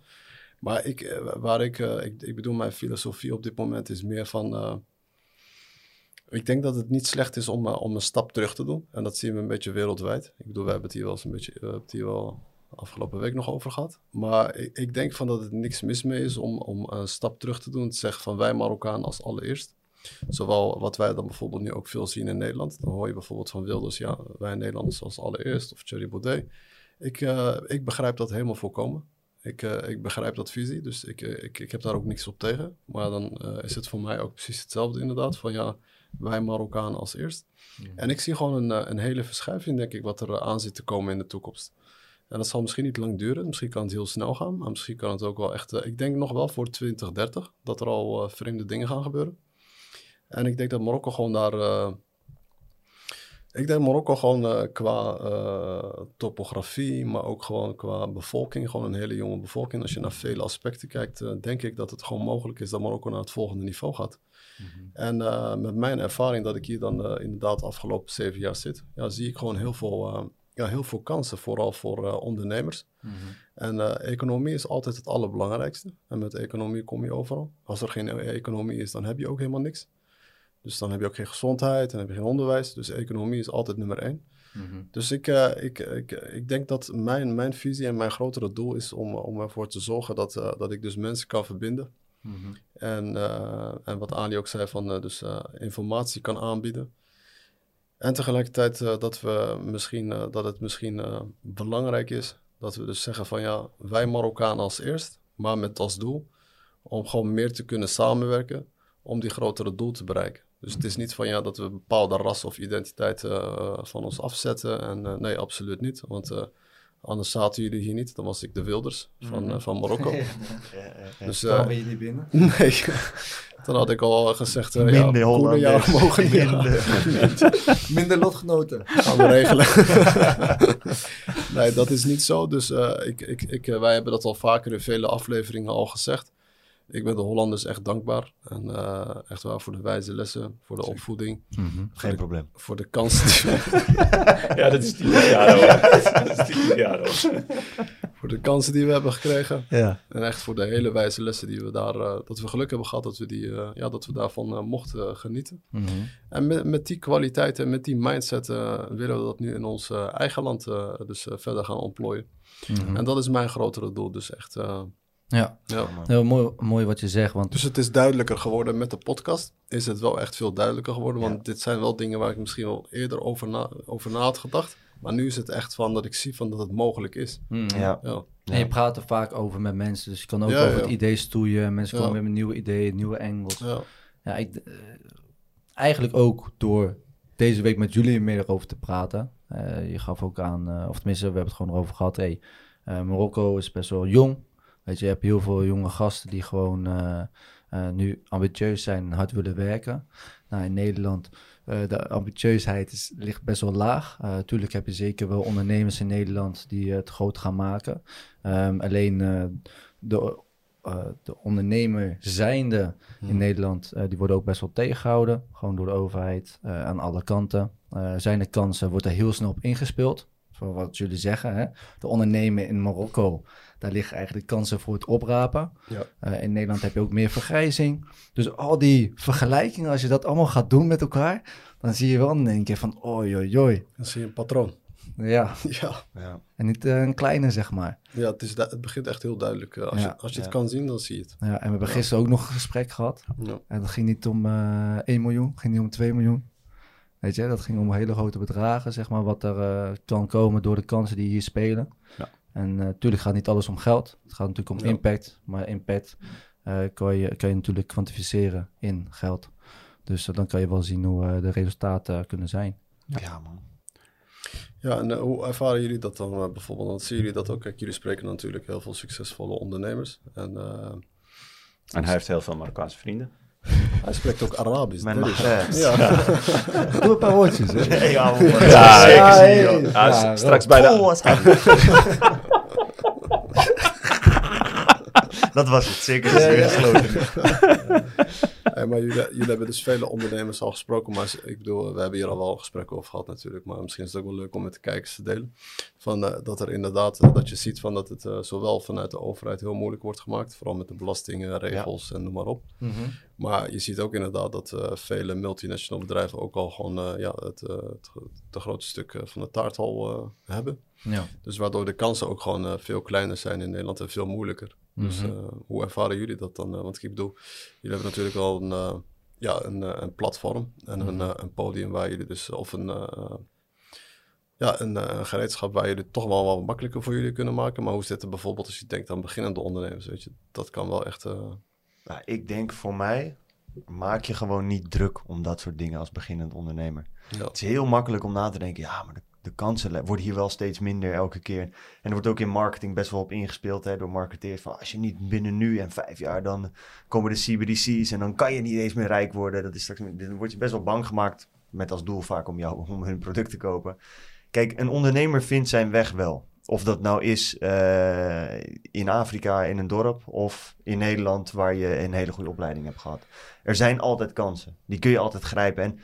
Maar ik, waar ik, ik, ik bedoel, mijn filosofie op dit moment is meer van. Ik denk dat het niet slecht is om, eh, om een stap terug te doen. En dat zien we een beetje wereldwijd. Ik bedoel, wij hebben het hier wel eens een beetje, we hebben het hier wel afgelopen week nog over gehad. Maar ik, ik denk van dat het niks mis mee is om, om een stap terug te doen. Te zeggen van wij Marokkaan als allereerst. Zowel wat wij dan bijvoorbeeld nu ook veel zien in Nederland. Dan hoor je bijvoorbeeld van Wilders, ja, wij Nederlanders als allereerst. Of Thierry Baudet. Ik, eh, ik begrijp dat helemaal volkomen. Ik, eh, ik begrijp dat visie, dus ik, ik, ik heb daar ook niks op tegen. Maar dan is het voor mij ook precies hetzelfde inderdaad. Van ja, wij Marokkaan als eerst. En ik zie gewoon een, eh, een hele verschuiving, denk ik, wat er eh, aan zit te komen in de toekomst. En dat zal misschien niet lang duren. Misschien kan het heel snel gaan. Maar misschien kan het ook wel echt... eh, ik denk nog wel voor 2030 dat er al vreemde dingen gaan gebeuren. En ik denk dat Marokko gewoon daar... ik denk Marokko gewoon qua topografie, maar ook gewoon qua bevolking. Gewoon een hele jonge bevolking. Als je naar vele aspecten kijkt, denk ik dat het gewoon mogelijk is dat Marokko naar het volgende niveau gaat. En eh, met mijn ervaring dat ik hier dan eh, inderdaad afgelopen zeven jaar zit, ja, zie ik gewoon heel veel, eh, ja, heel veel kansen, vooral voor ondernemers. En eh, economie is altijd het allerbelangrijkste. En met economie kom je overal. Als er geen economie is, dan heb je ook helemaal niks. Dus dan heb je ook geen gezondheid en heb je geen onderwijs. Dus economie is altijd nummer één. Dus ik, ik, ik, ik denk dat mijn, mijn visie en mijn grotere doel is om, om ervoor te zorgen dat, dat ik dus mensen kan verbinden. En, eh, en wat Ali ook zei, van eh, dus eh, informatie kan aanbieden. En tegelijkertijd dat, we misschien, dat het misschien belangrijk is dat we dus zeggen van ja, wij Marokkanen als eerst, maar met als doel om gewoon meer te kunnen samenwerken om die grotere doel te bereiken. Dus het is niet van ja dat we bepaalde ras of identiteit van ons afzetten. En nee, absoluut niet. Want anders zaten jullie hier niet. Dan was ik de Wilders van, eh, van Marokko. [laughs] Ja, ja, ja. Dus, Dan eh, ben je niet binnen. [laughs] Nee, dan had ik al gezegd, uh, ja, Minder jaren mogen niet. [laughs] Minder. Minder lotgenoten. Gaan we regelen. nee, dat is niet zo. Dus eh, ik, ik, ik, wij hebben dat al vaker in vele afleveringen al gezegd. Ik ben de Hollanders echt dankbaar. En eh, echt waar voor de wijze lessen, voor de opvoeding, Geen probleem. voor de kansen die, [laughs] Ja, dat is tien jaar hoor. [laughs] Dat is jaar hoor. voor de kansen die we hebben gekregen. Ja. En echt voor de hele wijze lessen die we daar, eh, dat we geluk hebben gehad dat we, die, eh, ja, dat we daarvan mochten genieten. En met, met die kwaliteit en met die mindset eh, willen we dat nu in ons eigen land eh, dus verder gaan ontplooien. En dat is mijn grotere doel. Dus echt, eh, Ja, ja. heel mooi, mooi wat je zegt. Want Dus het is duidelijker geworden met de podcast. Is het wel echt veel duidelijker geworden. Want dit zijn wel dingen waar ik misschien wel eerder over na, over na had gedacht. Maar nu is het echt van dat ik zie van dat het mogelijk is. Ja. Ja, En je praat er vaak over met mensen. Dus je kan ook Ja, over ja. het idee stoeien. Mensen komen weer met nieuwe ideeën, nieuwe angles. ja. Ja, ik, eh, eigenlijk ook door deze week met jullie meer erover te praten. Eh, je gaf ook aan, eh, of tenminste, we hebben het gewoon erover gehad. Hey, Marokko is best wel jong. Weet je, je hebt heel veel jonge gasten die gewoon eh, eh, nu ambitieus zijn en hard willen werken. Nou, in Nederland, eh, de ambitieusheid is, ligt best wel laag. Uh, tuurlijk heb je zeker wel ondernemers in Nederland die het groot gaan maken. Um, alleen uh, de, de ondernemer zijnde in Nederland, die worden ook best wel tegengehouden. Gewoon door de overheid aan alle kanten. zijn er kansen, wordt er heel snel op ingespeeld. Voor wat jullie zeggen, hè? de ondernemer in Marokko daar liggen eigenlijk kansen voor het oprapen. Ja. Uh, in Nederland heb je ook meer vergrijzing. Dus al die vergelijkingen, als je dat allemaal gaat doen met elkaar, dan zie je wel in één keer van oi, oi, oi. Dan zie je een patroon. Ja. [laughs] ja. ja. En niet uh, een kleine, zeg maar. Ja, het, is het begint echt heel duidelijk. Uh, als ja. je, als je het kan zien, dan zie je het. Ja, en we hebben gisteren ook nog een gesprek gehad. Ja. En dat ging niet om uh, 1 miljoen, ging niet om 2 miljoen. Weet je, dat ging om hele grote bedragen, zeg maar, wat er kan komen door de kansen die hier spelen. Ja. En natuurlijk uh, gaat niet alles om geld. Het gaat natuurlijk om ja. impact. Maar impact uh, kan, je, kan je natuurlijk kwantificeren in geld. Dus uh, dan kan je wel zien hoe de resultaten kunnen zijn. Ja, ja man. Ja, en hoe ervaren jullie dat dan bijvoorbeeld? Want zien jullie dat ook? Kijk, jullie spreken natuurlijk heel veel succesvolle ondernemers. En, en hij heeft heel veel Marokkaanse vrienden. [laughs] Hij spreekt ook Arabisch. Mijn Maghreb. [laughs] Ja. [laughs] Doe een paar woordjes. Hè? Ja. Ja, ja, ja, ja, ja, straks bij de... [laughs] Dat was het, zeker. Dat is weer gesloten. [laughs] hey, maar jullie, jullie, hebben dus vele ondernemers al gesproken. Maar ik bedoel, we hebben hier al wel gesprekken over gehad natuurlijk. Maar misschien is het ook wel leuk om met de kijkers te delen. Van, uh, dat er inderdaad, uh, dat je ziet van dat het uh, zowel vanuit de overheid heel moeilijk wordt gemaakt. Vooral met de belastingregels ja. en noem maar op. Mm -hmm. Maar je ziet ook inderdaad dat vele multinational bedrijven ook al gewoon ja, het, het, het grootste stuk van de taart al hebben. Ja. Dus waardoor de kansen ook gewoon veel kleiner zijn in Nederland en veel moeilijker. Dus uh, hoe ervaren jullie dat dan? Uh, want ik bedoel, jullie hebben natuurlijk al een, uh, ja, een, een platform en een, een podium waar jullie dus, of een, ja, een, gereedschap waar jullie toch wel wat makkelijker voor jullie kunnen maken. Maar hoe zit het bijvoorbeeld als je denkt aan beginnende ondernemers? Weet je, dat kan wel echt. Nou, ik denk voor mij, maak je gewoon niet druk om dat soort dingen als beginnend ondernemer. Ja. Het is heel makkelijk om na te denken, ja, maar de kansen worden hier wel steeds minder elke keer. En er wordt ook in marketing best wel op ingespeeld hè, door marketeers. Van als je niet binnen nu en vijf jaar, dan komen de CBDC's en dan kan je niet eens meer rijk worden. Dat is straks, dan word je best wel bang gemaakt met als doel vaak om, jou, [laughs] om hun product te kopen. Kijk, een ondernemer vindt zijn weg wel. Of dat nou is uh, in Afrika in een dorp of in Nederland waar je een hele goede opleiding hebt gehad. Er zijn altijd kansen. Die kun je altijd grijpen. En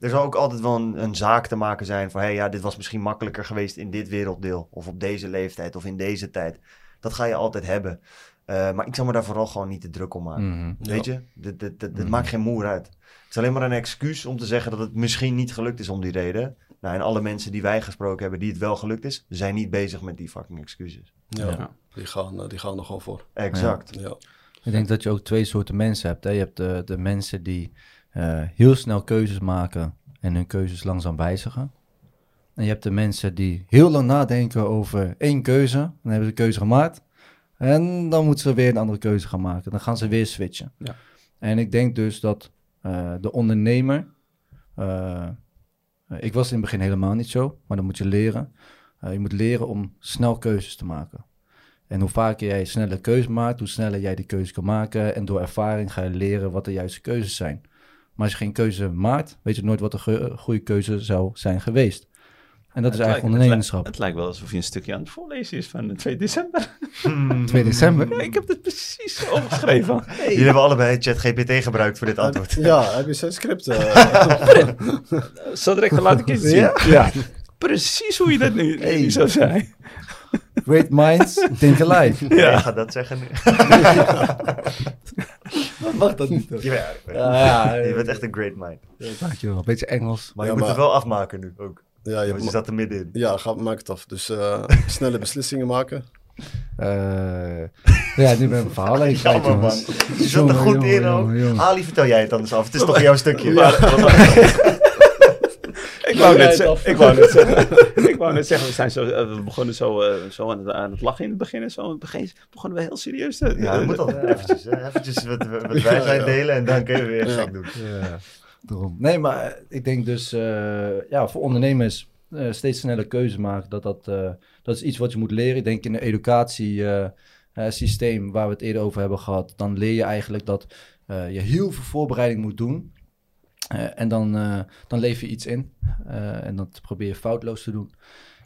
er zal ook altijd wel een, een, zaak te maken zijn van... hé, hey, ja, dit was misschien makkelijker geweest in dit werelddeel... of op deze leeftijd of in deze tijd. Dat ga je altijd hebben. Uh, maar ik zal me daar vooral gewoon niet te druk om maken. Mm -hmm. Weet je, dit, dit, dit, dit maakt geen moer uit. Het is alleen maar een excuus om te zeggen dat het misschien niet gelukt is om die reden. Nou, en alle mensen die wij gesproken hebben die het wel gelukt is... zijn niet bezig met die fucking excuses. Ja, ja. Die, gaan, die gaan er gewoon voor. Exact. Ja. Ik denk dat je ook twee soorten mensen hebt. Hè? Je hebt de, de mensen die... Uh, heel snel keuzes maken en hun keuzes langzaam wijzigen. En je hebt de mensen die heel lang nadenken over één keuze. Dan hebben ze een keuze gemaakt. En dan moeten ze weer een andere keuze gaan maken. Dan gaan ze weer switchen. Ja. En ik denk dus dat uh, de ondernemer. Uh, ik was in het begin helemaal niet zo, maar dan moet je leren. Uh, je moet leren om snel keuzes te maken. En hoe vaker jij snelle keuzes maakt, hoe sneller jij die keuze kan maken. En door ervaring ga je leren wat de juiste keuzes zijn. Maar als je geen keuze maakt, weet je nooit wat de goede keuze zou zijn geweest. En dat het is eigenlijk ondernemerschap. Het, lijkt wel alsof je een stukje aan het voorlezen is van 2 december. 2 december? Ja, ik heb het precies opgeschreven. Hey. [laughs] Jullie hebben allebei ChatGPT gebruikt voor dit antwoord. Ja, heb je zijn script? Uh... [laughs] Zo direct laat ik je zien. Ja? ja. Precies hoe je dat nu, hey. nu zou zijn. Great minds think alike. [laughs] Ja, ik ga dat zeggen nu. [laughs] Dat mag dat niet. Ja, ja, ja, je bent echt een great mind. Ja, dankjewel. Een beetje Engels. Maar je Ja, moet maar- het wel afmaken nu ook. Ja, je, Want je zat er middenin. ja ga, maak het af. Dus eh, [laughs] snelle beslissingen maken. Eh, ja, nu ben ik mijn verhaal even kwijt, man. Je zat er goed jongen, in jongen, ook. jongen. Ali, vertel jij het anders af. Het is toch jouw stukje. Ik wou, net zeggen, ik, wou net zeggen, ik wou net zeggen, we, zijn zo, uh, we begonnen zo, uh, zo aan, het, aan, het, lachen in het begin. En zo aan het begin begonnen we heel serieus te... Ja, dat moet altijd eventjes, hè. eventjes wat, wat wij zijn delen en dan kun je weer gek doen. Ja, daarom. Nee, maar eh, ik denk dus, uh, ja, voor ondernemers uh, steeds sneller keuzes maken, dat, dat, uh, dat is iets wat je moet leren. Ik denk in de educatie eh, systeem waar we het eerder over hebben gehad, dan leer je eigenlijk dat eh, je heel veel voorbereiding moet doen. Eh, en dan, eh, dan lever je iets in. Eh, en dat probeer je foutloos te doen.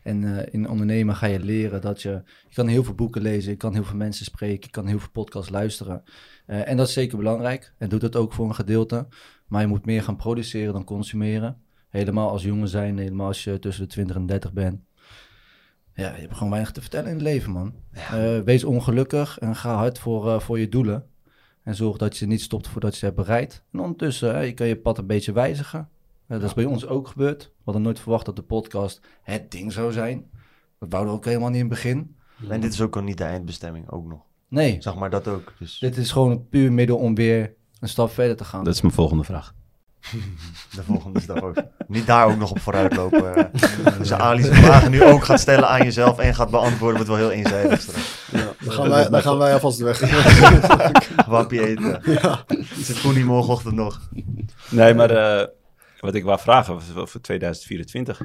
En in ondernemen ga je leren dat je... Je kan heel veel boeken lezen, je kan heel veel mensen spreken, je kan heel veel podcasts luisteren. En dat is zeker belangrijk. En doet dat ook voor een gedeelte. Maar je moet meer gaan produceren dan consumeren. Helemaal als jongen zijn, helemaal als je tussen de 20 en 30 bent. Ja, je hebt gewoon weinig te vertellen in het leven, man. Wees ongelukkig en ga hard voor, voor je doelen. En zorg dat je niet stopt voordat je ze hebt bereikt. En ondertussen, eh, je kan je pad een beetje wijzigen. Eh, dat is bij ons ook gebeurd. We hadden nooit verwacht dat de podcast het ding zou zijn. Dat wouden we ook helemaal niet in het begin. En dit is ook al niet de eindbestemming, ook nog. Nee, Zeg maar dat ook. Dus dit is gewoon een puur middel om weer een stap verder te gaan. Dat is mijn volgende vraag. De volgende stap ook. Niet daar ook nog op vooruitlopen. eh. Dus Ali zijn vragen nu ook gaat stellen aan jezelf en gaat beantwoorden, wordt wel heel eenzijdig straks. Ja, dan, gaan wij, dan gaan wij alvast weg. [laughs] Wappie eten. Zit Koenie morgenochtend nog. Nee, maar eh, wat ik wou vragen was wel voor 2024.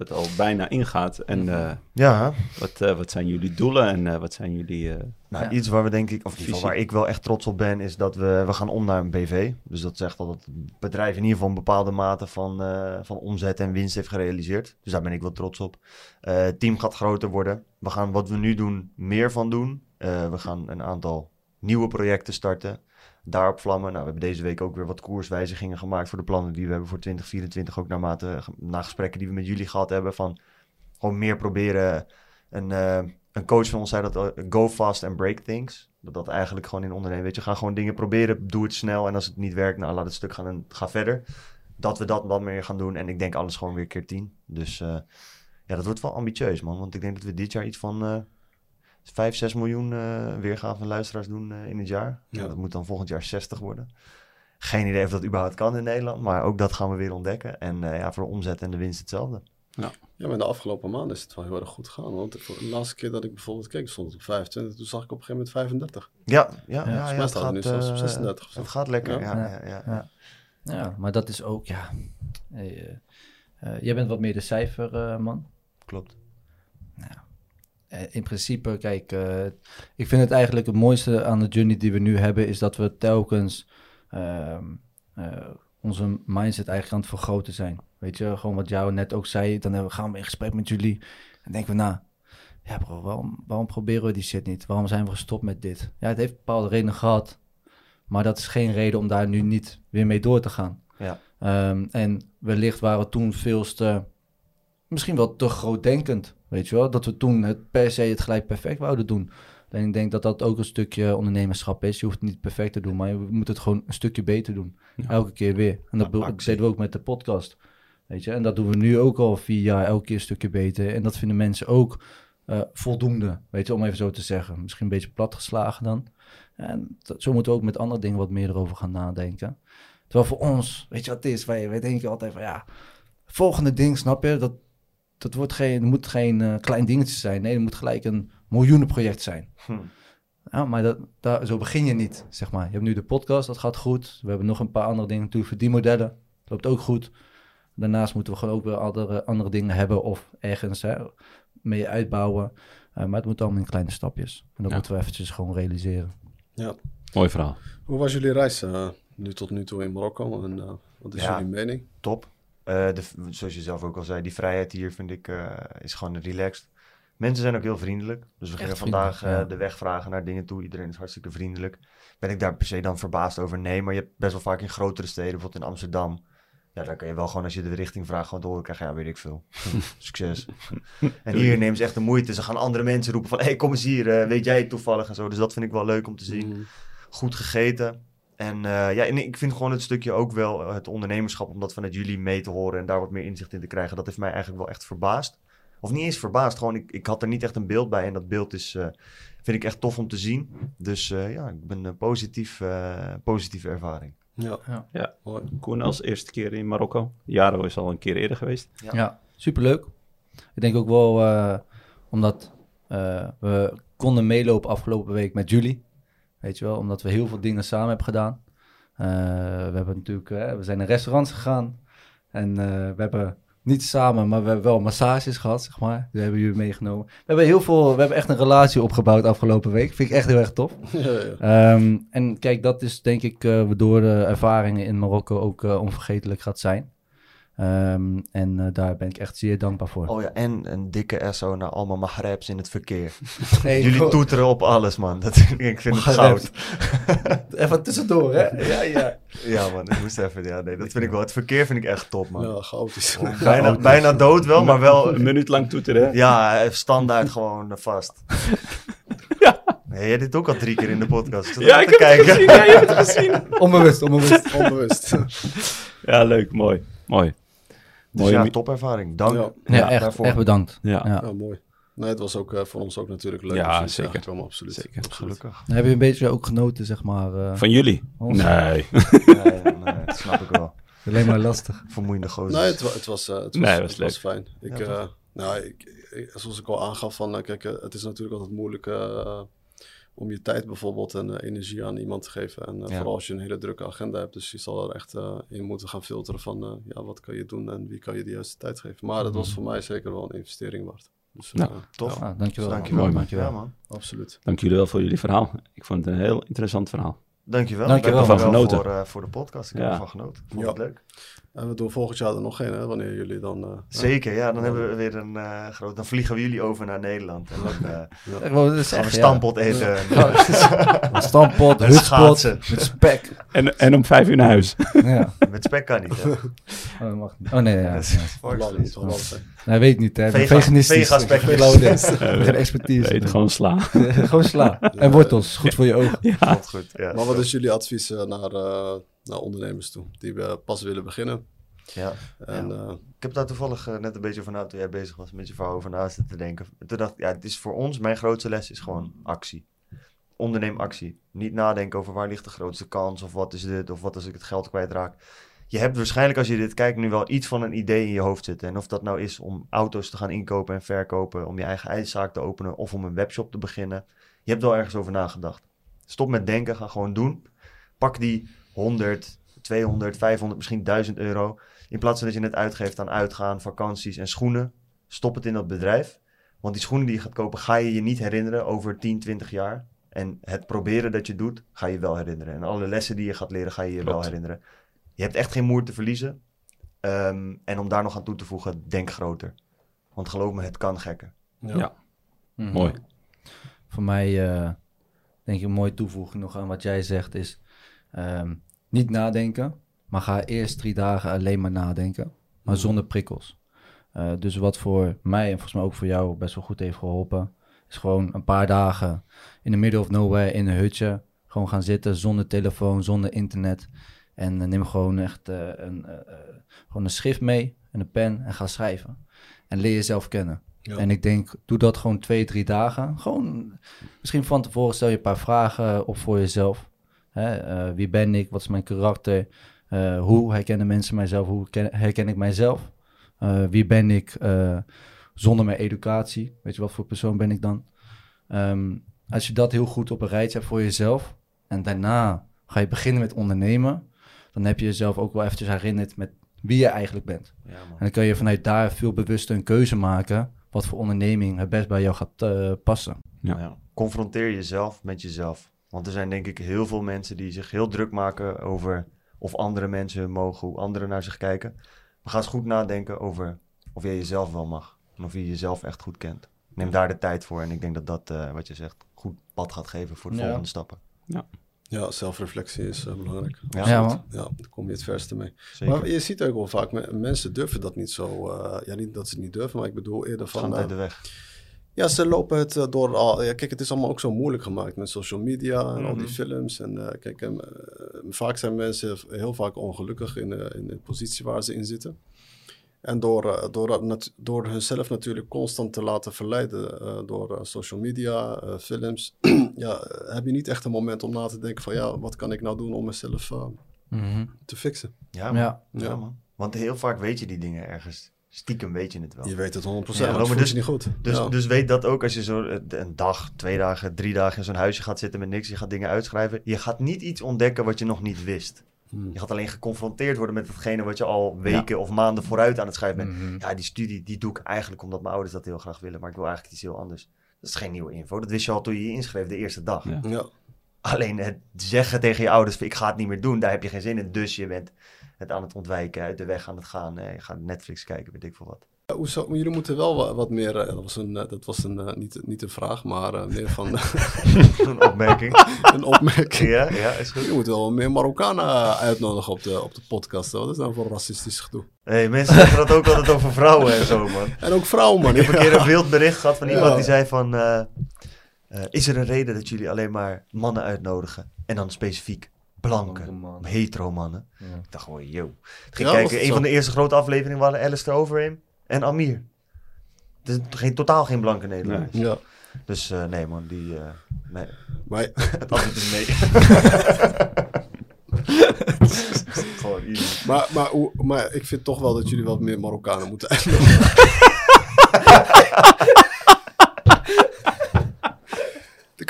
Dat al bijna ingaat. En eh, Ja, wat, eh, wat zijn jullie doelen en eh, wat zijn jullie... eh, nou, Ja. iets waar we denk ik, of in ieder geval waar ik wel echt trots op ben, is dat we, we gaan om naar een BV. Dus dat zegt dat het bedrijf in ieder geval een bepaalde mate van, eh, van omzet en winst heeft gerealiseerd. Dus daar ben ik wel trots op. Eh, het team gaat groter worden. We gaan wat we nu doen meer van doen. Eh, we gaan een aantal nieuwe projecten starten. Daarop vlammen. Nou, we hebben deze week ook weer wat koerswijzigingen gemaakt voor de plannen die we hebben voor 2024. Ook naarmate, na gesprekken die we met jullie gehad hebben. Van gewoon meer proberen. Een, eh, een coach van ons zei dat eh, go fast and break things. Dat dat eigenlijk gewoon in ondernemen. Weet je, ga gewoon dingen proberen. Doe het snel. En als het niet werkt, nou laat het stuk gaan en ga verder. Dat we dat wat meer gaan doen. En ik denk alles gewoon weer keer tien. Dus eh, ja, dat wordt wel ambitieus, man. Want ik denk dat we dit jaar iets van 5, 6 miljoen eh weergave van luisteraars doen eh, in het jaar. Ja. Ja. Dat moet dan volgend jaar 60 worden. Geen idee of dat überhaupt kan in Nederland. Maar ook dat gaan we weer ontdekken. En eh, ja, voor de omzet en de winst hetzelfde. Ja, maar de afgelopen maanden is het wel heel erg goed gegaan. Want voor de laatste keer dat ik bijvoorbeeld keek, stond het op 25. Toen zag ik op een gegeven moment 35. Ja, ja, ja. Ja, ja, het het nu zelfs op eh, 36 of zo. Het gaat lekker, Ja. ja. ja, ja, ja. Ja, maar dat is ook, ja... eh, eh, jij bent wat meer de cijferman. Klopt. Eh, in principe, kijk, eh, ik vind het eigenlijk het mooiste aan de journey die we nu hebben, is dat we telkens ehm, eh, onze mindset eigenlijk aan het vergroten zijn. Weet je, gewoon wat jou net ook zei, dan hebben we- gaan we in gesprek met jullie en denken we na, ja bro, waarom, waarom proberen we die shit niet? Waarom zijn we gestopt met dit? Ja, het heeft bepaalde redenen gehad, maar dat is geen reden om daar nu niet weer mee door te gaan. Ja. Ehm, en wellicht waren we toen veel te, misschien wel te grootdenkend, weet je wel. Dat we toen het per se het gelijk perfect wouden doen. En ik denk dat dat ook een stukje ondernemerschap is. Je hoeft het niet perfect te doen, maar je moet het gewoon een stukje beter doen. Ja. Elke keer weer. En dat Ja, deden we ook met de podcast. Weet je, en dat doen we nu ook al vier jaar, elke keer een stukje beter. En dat vinden mensen ook eh, voldoende, weet je, om even zo te zeggen. Misschien een beetje platgeslagen dan. En dat- zo moeten we ook met andere dingen wat meer erover gaan nadenken. Terwijl voor ons, weet je wat het is? Wij, wij denken altijd van ja, volgende ding, snap je? Dat, dat wordt geen, het moet geen eh, klein dingetje zijn. Nee, het moet gelijk een miljoenenproject zijn. Hm. Ja, maar dat, daar, zo begin je niet, zeg maar. Je hebt nu de podcast, dat gaat goed. We hebben nog een paar andere dingen natuurlijk, verdienmodellen. Loopt ook goed. Daarnaast moeten we gewoon ook weer andere, andere dingen hebben of ergens hè, mee uitbouwen. Eh, maar het moet allemaal in kleine stapjes. En dat Ja. moeten we eventjes gewoon realiseren. Ja. Mooi verhaal. Hoe was jullie reis eh, nu tot nu toe in Marokko? En eh, wat is Ja. jullie mening? Top. Eh, de, zoals je zelf ook al zei, die vrijheid hier vind ik eh, is gewoon relaxed. Mensen zijn ook heel vriendelijk. Dus we gingen vandaag eh, ja. de weg vragen naar dingen toe. Iedereen is hartstikke vriendelijk. Ben ik daar per se dan verbaasd over? Nee, maar je hebt best wel vaak in grotere steden, bijvoorbeeld in Amsterdam. Ja, daar kun je wel gewoon als je de richting vraagt gewoon horen krijgen. Ja, weet ik veel. [laughs] Succes. [laughs] en hier nemen ze echt de moeite. Ze gaan andere mensen roepen van, hé, hey, kom eens hier. weet jij het toevallig en zo. Dus dat vind ik wel leuk om te zien Mhm. goed gegeten. En eh, ja, en ik vind gewoon het stukje ook wel eh, het ondernemerschap, om dat vanuit jullie mee te horen en daar wat meer inzicht in te krijgen, dat heeft mij eigenlijk wel echt verbaasd. Of niet eens verbaasd, gewoon ik, ik had er niet echt een beeld bij en dat beeld is, eh, vind ik echt tof om te zien. Dus eh, ja, ik ben een positief, eh, positieve ervaring. Ja. Ja. Ja. Koen als eerste keer in Marokko. Jaro is al een keer eerder geweest. Ja. Ja, superleuk. Ik denk ook wel eh, omdat eh, we konden meelopen afgelopen week met jullie. Weet je wel, omdat we heel veel dingen samen hebben gedaan. Eh, we hebben natuurlijk, eh, we zijn naar restaurants gegaan. En eh, we hebben niet samen, maar we hebben wel massages gehad, zeg maar. Die hebben jullie meegenomen. We hebben heel veel, we hebben echt een relatie opgebouwd afgelopen week. Vind ik echt heel erg tof. [laughs] Ja, ja. Ehm, en kijk, dat is denk ik waardoor de ervaringen in Marokko ook onvergetelijk gaat zijn. Um, en uh, daar ben ik echt zeer dankbaar voor. Oh ja, en een dikke SO naar allemaal Maghrebs in het verkeer. [laughs] Nee, Jullie toeteren op alles, man. Dat, [laughs] ik vind het goud. [laughs] even tussendoor, hè? Ja, ja. Ja, man, ik moest even... Ja, nee, dat vind ik wel. Het verkeer vind ik echt top, man. Ja, chaotisch. Oh, bijna, bijna dood wel, maar wel... Een minuut lang toeteren, hè? Ja, standaard gewoon vast. Ja. Nee, jij dit ook al drie keer in de podcast. Ja, ik heb kijken. het gezien. Ja, je hebt het gezien. onbewust, onbewust. onbewust. ja, leuk. Mooi. Mooi. Dus Mooie ja, topervaring. Dank ja. ja echt, echt, bedankt. Ja. ja. mooi. Nee, het was ook uh, voor ons ook natuurlijk leuk. Ja, dus zeker. Absoluut. Zeker, gelukkig. Heb je een beetje ook genoten, zeg maar? Uh, Van jullie? Ons? Nee. nee. nee. dat snap ik wel. Alleen maar lastig. Vermoeiende gozer. Nee, het, het, was, uh, het was, nee, het was, het was fijn. Ik, ja, nou, ik, ik, zoals ik al aangaf, van, kijk, het is natuurlijk altijd moeilijk om je tijd bijvoorbeeld en uh, energie aan iemand te geven. En uh, ja. vooral als je een hele drukke agenda hebt. Dus je zal er echt uh, in moeten gaan filteren van ja, wat kan je doen en wie kan je de juiste tijd geven. Maar dat was Mhm. voor mij zeker wel een investering waard. Dus, ja, tof. Ja, dankjewel. Dankjewel. Mooi, dankjewel. dankjewel. man. Absoluut. Dank jullie wel voor jullie verhaal. Ik vond het een heel interessant verhaal. Dankjewel. Dankjewel. Ik heb er Van wel genoten. Voor, uh, voor de podcast. Ik Ja. heb ervan genoten. Vond Ja. het leuk. En we doen volgend jaar er nog geen, hè, wanneer jullie dan... uh, [laughs] Zeker, ja. Dan hebben we weer een uh, groot... Dan vliegen we jullie over naar Nederland. En dan [laughs] uh, dat is we echt, stampot eten. [laughs] Een stampot, hutspot, met spek. En, en om vijf uur naar huis. Ja. Met spek kan niet, hè. Oh, dat mag niet. Oh nee, ja. Dat ja. is Holland Holland. Hij weet niet, hè. Vega- veganistisch. heb Geen expertise. Weet, gewoon sla. Gewoon sla. En wortels, goed voor je ogen. Ja. Goed, ja. Maar wat is jullie advies naar, uh, naar ondernemers toe? Die uh, pas willen beginnen. Ja. En, Ja. uh, Ik heb daar toevallig eh, net een beetje van na toen jij bezig was met je vrouw over na te denken. Toen dacht ik, ja, het is voor ons, mijn grootste les is gewoon actie. Onderneem actie. Niet nadenken over waar ligt de grootste kans of wat is dit of wat als ik het geld kwijtraak. Je hebt waarschijnlijk als je dit kijkt nu wel iets van een idee in je hoofd zitten. En of dat nou is om auto's te gaan inkopen en verkopen, om je eigen ijszaak te openen of om een webshop te beginnen. Je hebt wel ergens over nagedacht. Stop met denken, ga gewoon doen. Pak die 100, 200, 500, misschien 1000 euro. In plaats van dat je het uitgeeft aan uitgaan, vakanties en schoenen, stop het in dat bedrijf. Want die schoenen die je gaat kopen, ga je je niet herinneren over 10, 20 jaar. En het proberen dat je doet, ga je wel herinneren. En alle lessen die je gaat leren, ga je je wel herinneren. Je hebt echt geen moer te verliezen. Ehm, en om daar nog aan toe te voegen, denk groter. Want geloof me, het kan gekker. ja. Ja. Mhm. Mooi. Voor mij, eh, denk ik, een mooie toevoeging nog aan wat jij zegt is... ehm, niet nadenken, maar ga eerst drie dagen alleen maar nadenken. Maar Mhm. zonder prikkels. Eh, dus wat voor mij en volgens mij ook voor jou best wel goed heeft geholpen... is gewoon een paar dagen in the middle of nowhere in een hutje... gewoon gaan zitten zonder telefoon, zonder internet... En eh, neem gewoon echt eh, een, gewoon een schrift mee en een pen en ga schrijven. En leer jezelf kennen. Ja. En ik denk, doe dat gewoon twee, drie dagen. Gewoon, misschien van tevoren stel je een paar vragen op voor jezelf. Hè? eh, wie ben ik? Wat is mijn karakter? Eh, hoe herkennen mensen mijzelf? Hoe ken- herken ik mijzelf? Eh, wie ben ik eh, zonder mijn educatie? Weet je, wat voor persoon ben ik dan? Ehm, als je dat heel goed op een rijtje hebt voor jezelf... en daarna ga je beginnen met ondernemen... dan heb je jezelf ook wel eventjes herinnerd met wie je eigenlijk bent. Ja, man. En dan kun je vanuit daar veel bewuster een keuze maken... wat voor onderneming het best bij jou gaat passen. Ja. Ja. Confronteer jezelf met jezelf. Want er zijn denk ik heel veel mensen die zich heel druk maken over of andere mensen mogen, hoe anderen naar zich kijken. Maar ga eens goed nadenken over of jij jezelf wel mag. En of je jezelf echt goed kent. Neem daar de tijd voor. En ik denk dat dat, eh, wat je zegt, goed pad gaat geven voor de Ja. volgende stappen. ja, zelfreflectie is uh, belangrijk. Ja, Ja, man. Ja, daar kom je het verste mee. Zeker. Maar je ziet ook wel vaak, me- mensen durven dat niet zo. eh, ja, niet dat ze het niet durven, maar ik bedoel eerder Van van... uit eh, de weg. Ja, ze lopen het eh, door al. Ja, kijk, het is allemaal ook zo moeilijk gemaakt met social media en al die Mhm. films. En eh, kijk, eh, vaak zijn mensen heel vaak ongelukkig in, in de positie waar ze in zitten. En door, door, door hunzelf natuurlijk constant te laten verleiden eh, door social media, eh, films, [clears throat] ja, heb je niet echt een moment om na te denken van ja, wat kan ik nou doen om mezelf eh, te fixen? Ja, man. Ja. Ja, Ja. man. Want heel vaak weet je die dingen ergens. Stiekem weet je het wel. Je weet het 100%, Ja, maar maar het voelt dus- je niet goed. Dus, ja. dus weet dat ook als je zo eh, een dag, twee dagen, drie dagen in zo'n huisje gaat zitten met niks. Je gaat dingen uitschrijven. Je gaat niet iets ontdekken wat je nog niet wist. Hmm. Je gaat alleen geconfronteerd worden met hetgene wat je al weken of maanden vooruit aan het schrijven bent. Mhm. Ja, die studie die doe ik eigenlijk omdat mijn ouders dat heel graag willen, maar ik wil eigenlijk iets heel anders. Dat is geen nieuwe info. Dat wist je al toen je je inschreef de eerste dag. Ja. Ja. Alleen het zeggen tegen je ouders, van, ik ga het niet meer doen, daar heb je geen zin in. Dus je bent het aan het ontwijken, uit de weg aan het gaan. Eh, je gaat Netflix kijken, weet ik veel wat. Hoezo? Maar jullie moeten wel wa- wat meer. eh, dat was, een, eh, dat was een, eh, niet, niet een vraag, maar meer van [laughs] Een opmerking. [laughs] een opmerking. ja, ja, is goed. Je moet wel meer Marokkanen uitnodigen op de, op de podcast. Wat is nou voor racistisch gedoe? Hey, mensen zeggen dat ook altijd over vrouwen en zo, man. [laughs] En ook vrouwen, man. Ik heb een keer een wild bericht gehad van iemand Ja. die zei van... is er een reden dat jullie alleen maar mannen uitnodigen? En dan specifiek blanke, mannen. hetero mannen. Ja. Ik dacht gewoon, yo. Ik ging Ja, kijken, een zo? van de eerste grote afleveringen waren Alistair Overeem en Amir. Het is geen, totaal geen blanke Nederlander. Ja. Dus eh, nee man, die... eh, nee, Maar [laughs] het antwoord is nee. gewoon easy. Maar, maar, hoe- maar ik vind toch wel dat jullie wat meer Marokkanen moeten [laughs] uitnodigen. [laughs]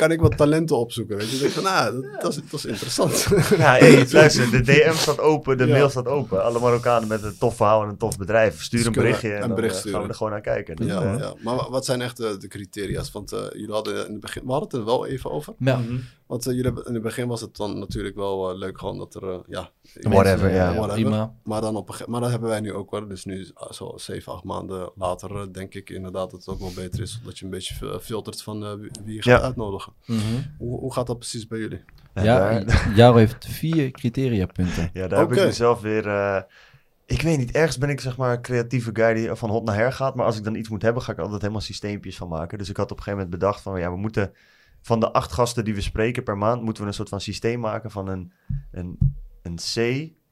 Kan ik wat talenten opzoeken, weet je. Dan denk ik van, nou, dat, dat, is, dat is interessant. Ja, hey, luister, de DM staat open, de Ja. mail staat open. Alle Marokkanen met een tof verhaal en een tof bedrijf. Stuur Dus een berichtje en een dan bericht eh, gaan we er gewoon naar kijken. Dus, ja, eh, ja. Maar wa- wat zijn echt de, de criteria's? Want eh, jullie hadden in het begin, we hadden het er wel even over. Ja. mhm. Want eh, jullie hebben, in het begin was het dan natuurlijk wel eh, leuk gewoon dat er, eh, ja... Whatever, ja. Prima. Maar, dan op een, maar dat hebben wij nu ook wel. Dus nu, zo zeven, acht maanden later, denk ik inderdaad dat het ook wel beter is. Dat je een beetje fi- filtert van wie- wie je gaat Ja. uitnodigen. Mhm. Hoe, hoe gaat dat precies bij jullie? Ja, daar- Jaro heeft vier criteriapunten. Ja, daar heb ik mezelf weer... eh, ik weet niet, ergens ben ik zeg maar een creatieve guy die van hot naar her gaat. Maar als ik dan iets moet hebben, ga ik altijd helemaal systeempjes van maken. Dus ik had op een gegeven moment bedacht van... Ja, we moeten van de acht gasten die we spreken per maand... moeten we een soort van systeem maken van een, een, een C,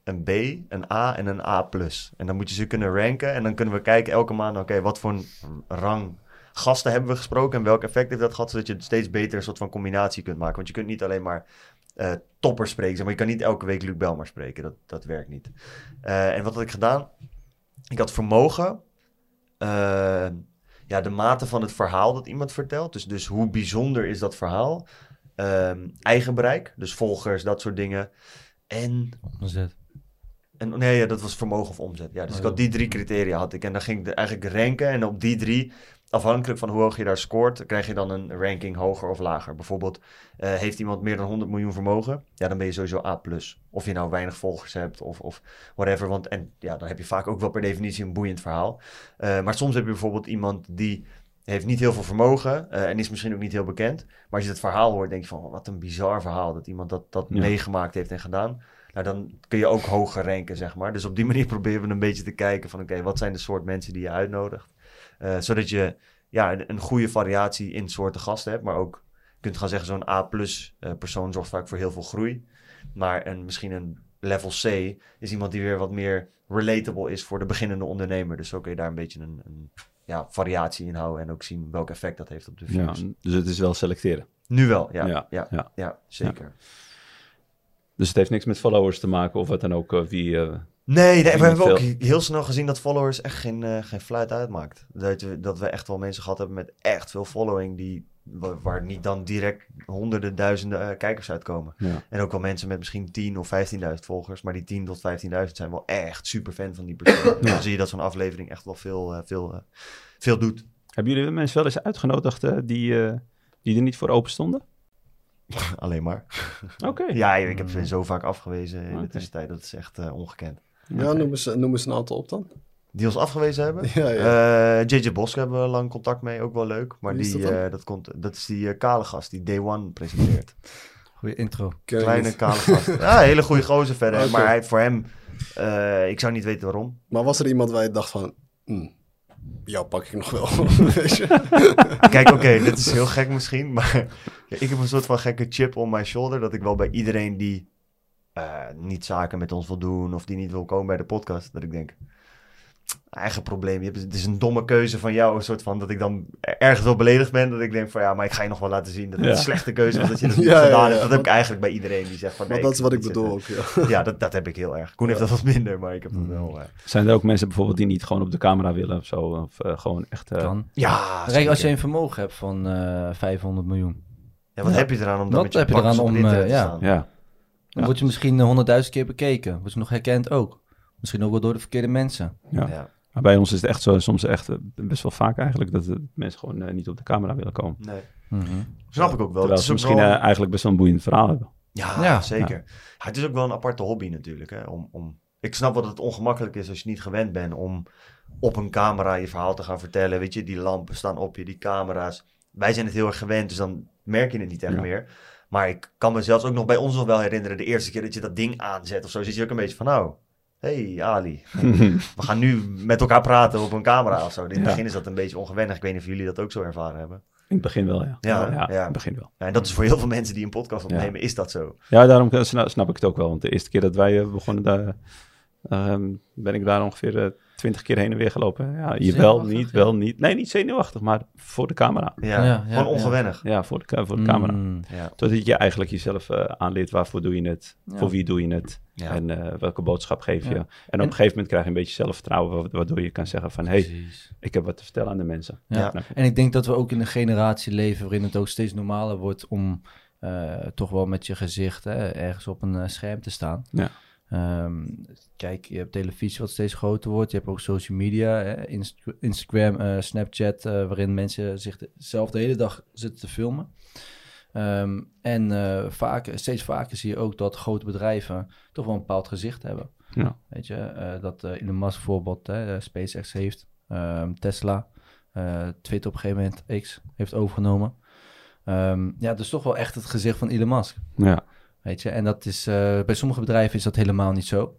een B, een A en een A+. En dan moet je ze kunnen ranken. En dan kunnen we kijken elke maand... Oké, wat voor een rang gasten hebben we gesproken... en welk effect heeft dat gehad... zodat je steeds beter een soort van combinatie kunt maken. Want je kunt niet alleen maar eh toppers spreken. Maar je kan niet elke week Luc Belmar spreken. Dat, dat werkt niet. Eh, en wat had ik gedaan? Ik had vermogen. eh, ja, de mate van het verhaal dat iemand vertelt. Dus, dus hoe bijzonder is dat verhaal? Ehm, eigen bereik, dus volgers, dat soort dingen. En, Omzet. en nee, ja, dat was vermogen of omzet. Ja, dus ik had die drie criteria had ik. En dan ging ik eigenlijk ranken. En op die drie, afhankelijk van hoe hoog je daar scoort, krijg je dan een ranking hoger of lager. Bijvoorbeeld, eh, heeft iemand meer dan 100 miljoen vermogen? Ja, dan ben je sowieso A+. Of je nou weinig volgers hebt of, of whatever. Want en ja, dan heb je vaak ook wel per definitie een boeiend verhaal. Eh, maar soms heb je bijvoorbeeld iemand die heeft niet heel veel vermogen eh, en is misschien ook niet heel bekend. Maar als je het verhaal hoort, denk je van wat een bizar verhaal dat iemand dat, dat Ja. meegemaakt heeft en gedaan. Nou, dan kun je ook hoger ranken, zeg maar. Dus op die [laughs] manier proberen we een beetje te kijken van... oké, wat zijn de soort mensen die je uitnodigt? Eh, zodat je ja, een, een goede variatie in soorten gasten hebt. Maar ook, kunt gaan zeggen, zo'n A-plus eh, persoon zorgt vaak voor heel veel groei. Maar een, misschien een level C is iemand die weer wat meer relatable is voor de beginnende ondernemer. Dus zo kun je daar een beetje een, een ja, variatie in houden... en ook zien welk effect dat heeft op de Ja, views. dus het is wel selecteren. Nu wel, ja. Ja, Ja, ja, zeker. Dus het heeft niks met followers te maken of wat dan ook. eh, wie, Nee, nee we hebben ook heel snel gezien dat followers echt geen, eh, geen fluit uitmaakt. Dat we, dat we echt wel mensen gehad hebben met echt veel following, die, wa- waar niet dan direct honderden, duizenden eh, kijkers uitkomen. ja. En ook wel mensen met misschien 10 of 15.000 volgers, maar die 10 tot 15.000 zijn wel echt super fan van die persoon. Dan zie je dat zo'n aflevering echt wel veel, eh, veel, veel doet. Hebben jullie mensen wel eens uitgenodigd die, die er niet voor open stonden? [laughs] Alleen maar. Oké. [laughs] Ja, ik heb ze zo vaak afgewezen in de tussentijd. Dat is echt ongekend. Ja, noem eens, noem eens een aantal op dan. Die ons afgewezen hebben? Ja, ja. Eh, JJ Bosk hebben we lang contact mee, ook wel leuk. Maar Wie is die, dat dan? eh, dat, komt, dat is die eh, kale gast die Day One presenteert. Goeie intro. Kleine kale gast. [laughs] Ja, hele goede gozer verder. Maar hij, voor hem, eh, ik zou niet weten waarom. Maar was er iemand waar je dacht van... hmm, jou pak ik nog wel. [laughs] Kijk, oké, dit is heel gek misschien. Maar ja, [laughs] ik heb een soort van gekke chip on my shoulder. Dat ik wel bij iedereen die niet zaken met ons wil doen. Of die niet wil komen bij de podcast. Dat ik denk, eigen probleem. Je hebt, het is een domme keuze van jou. Een soort van dat ik dan ergens wel beledigd ben. Dat ik denk van ja, maar ik ga je nog wel laten zien. Dat het Ja. een slechte keuze was dat je [laughs] dat niet Ja, gedaan ja, hebt. Dat heb ik eigenlijk bij iedereen die zegt van Maar nee. dat is wat ik bedoel ook, ja. dat, dat heb ik heel erg. Koen heeft dat wat minder, maar ik heb dat wel. eh, Zijn er ook mensen bijvoorbeeld die niet gewoon op de camera willen of zo? Of eh, gewoon echt... eh, Kan. ja, Kijk, als je een vermogen hebt van eh 500 miljoen. ja, wat heb je eraan om dan Wat met je heb je eraan om, eh, ja. Dan word je misschien honderdduizend keer bekeken. Word je nog herkend ook. Misschien ook wel door de verkeerde mensen. Ja. Ja. Maar bij ons is het echt zo, soms echt eh, best wel vaak eigenlijk, dat de mensen gewoon eh, niet op de camera willen komen. Nee. Mhm. Snap ik ook wel. Terwijl Het ze misschien wel- eh, eigenlijk best wel een boeiend verhaal hebben. Ja, Ja, zeker. Ja, het is ook wel een aparte hobby natuurlijk. Hè? Om, om... Ik snap wat het ongemakkelijk is als je niet gewend bent om op een camera je verhaal te gaan vertellen. Weet je, die lampen staan op je, die camera's. Wij zijn het heel erg gewend, dus dan merk je het niet echt Ja. meer. Maar ik kan me zelfs ook nog bij ons nog wel herinneren, de eerste keer dat je dat ding aanzet of zo, zit je ook een beetje van, nou, hey Ali, [laughs] we gaan nu met elkaar praten op een camera of zo. In het Ja. begin is dat een beetje ongewennig. Ik weet niet of jullie dat ook zo ervaren hebben. In het begin wel, ja. Ja, ja, ja. in het begin wel. Ja, en dat is voor heel veel mensen die een podcast opnemen, is dat zo. Ja, daarom eh, sna- snap ik het ook wel. Want de eerste keer dat wij eh, begonnen, daar, ehm, ben ik daar ongeveer twintig keer heen en weer gelopen. Ja, je wel, niet, wel, niet. Nee, niet zenuwachtig, maar voor de camera. Ja, Ja, ja, gewoon ja. ongewennig. Ja, voor de, voor de camera. Mm. Ja. Totdat je eigenlijk jezelf eh, aanleert waarvoor doe je het, Ja. voor wie doe je het Ja. en eh, welke boodschap geef je. Ja. En op En- een gegeven moment krijg je een beetje zelfvertrouwen, wa- waardoor je kan zeggen van, hé, hey, Precies. ik heb wat te vertellen aan de mensen. Ja. Ja. En ik denk dat we ook in een generatie leven waarin het ook steeds normaler wordt om eh, toch wel met je gezicht hè, ergens op een scherm te staan. Ja. Ehm, kijk, je hebt televisie wat steeds groter wordt. Je hebt ook social media, hè, Inst- Instagram, eh, Snapchat, eh, waarin mensen zich de- hele dag zitten te filmen. Ehm, en eh, vaak, steeds vaker zie je ook dat grote bedrijven toch wel een bepaald gezicht hebben. Ja. Weet je, dat Elon Musk bijvoorbeeld hè, SpaceX heeft, ehm, Tesla, Twitter op een gegeven moment X heeft overgenomen. Ja, dus toch wel echt het gezicht van Elon Musk. Ja. Weet je, en dat is, eh, bij sommige bedrijven is dat helemaal niet zo.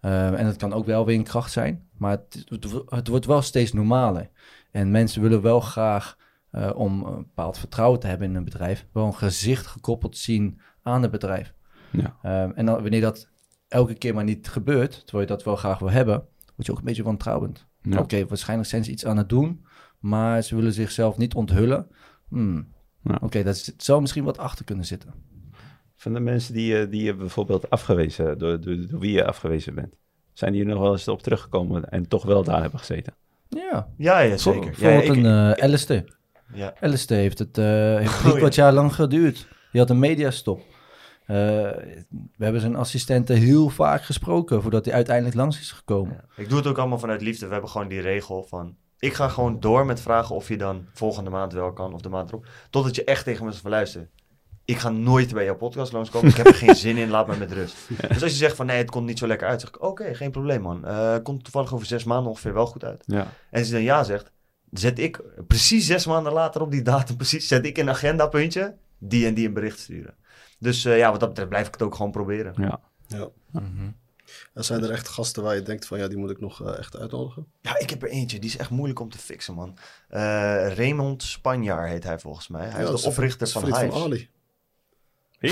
Ehm, en het kan ook wel weer een kracht zijn, maar het, het, wo- het wordt wel steeds normaler. En mensen willen wel graag, eh, om een bepaald vertrouwen te hebben in een bedrijf, wel een gezicht gekoppeld zien aan het bedrijf. Ja. Ehm, en dan, wanneer dat elke keer maar niet gebeurt, terwijl je dat wel graag wil hebben, word je ook een beetje wantrouwend. Ja. Oké, waarschijnlijk zijn ze iets aan het doen, maar ze willen zichzelf niet onthullen. Hmm. Ja. Oké, dat het zou misschien wat achter kunnen zitten. Van de mensen die, je- die je bijvoorbeeld afgewezen, door, door, door wie je afgewezen bent, zijn die er nog wel eens op teruggekomen en toch wel daar hebben gezeten? Ja, Ja, zeker. Ja, Bijvoorbeeld ik- een eh Alistair. ja. Alistair heeft het eh heeft Oh, drie kwart jaar lang geduurd. Die had een mediastop. Eh, we hebben zijn assistenten heel vaak gesproken voordat hij uiteindelijk langs is gekomen. Ja. Ik doe het ook allemaal vanuit liefde. We hebben gewoon die regel van... Ik ga gewoon door met vragen of je dan volgende maand wel kan of de maand erop. Totdat je echt tegen me zegt van luister. Ik ga nooit bij jouw podcast langskomen. Ik heb er geen zin in. Laat me met rust. [laughs] Dus als je zegt van nee, het komt niet zo lekker uit. zeg ik oké, geen probleem man. Eh komt toevallig over zes maanden ongeveer wel goed uit. Ja. En als je dan ja zegt, zet ik precies zes maanden later op die datum, [laughs] precies, zet ik een agendapuntje, die en die een bericht sturen. Dus eh, ja, wat dat betreft blijf ik het ook gewoon proberen. Ja. Ja. Mhm. En zijn er echt gasten waar je denkt van ja, die moet ik nog eh, echt uitnodigen? Ja, ik heb er eentje, die is echt moeilijk om te fixen, man. Eh Raymond Spanjaar heet hij volgens mij. Hij Ja, is de oprichter is van Hives. Ali. [laughs]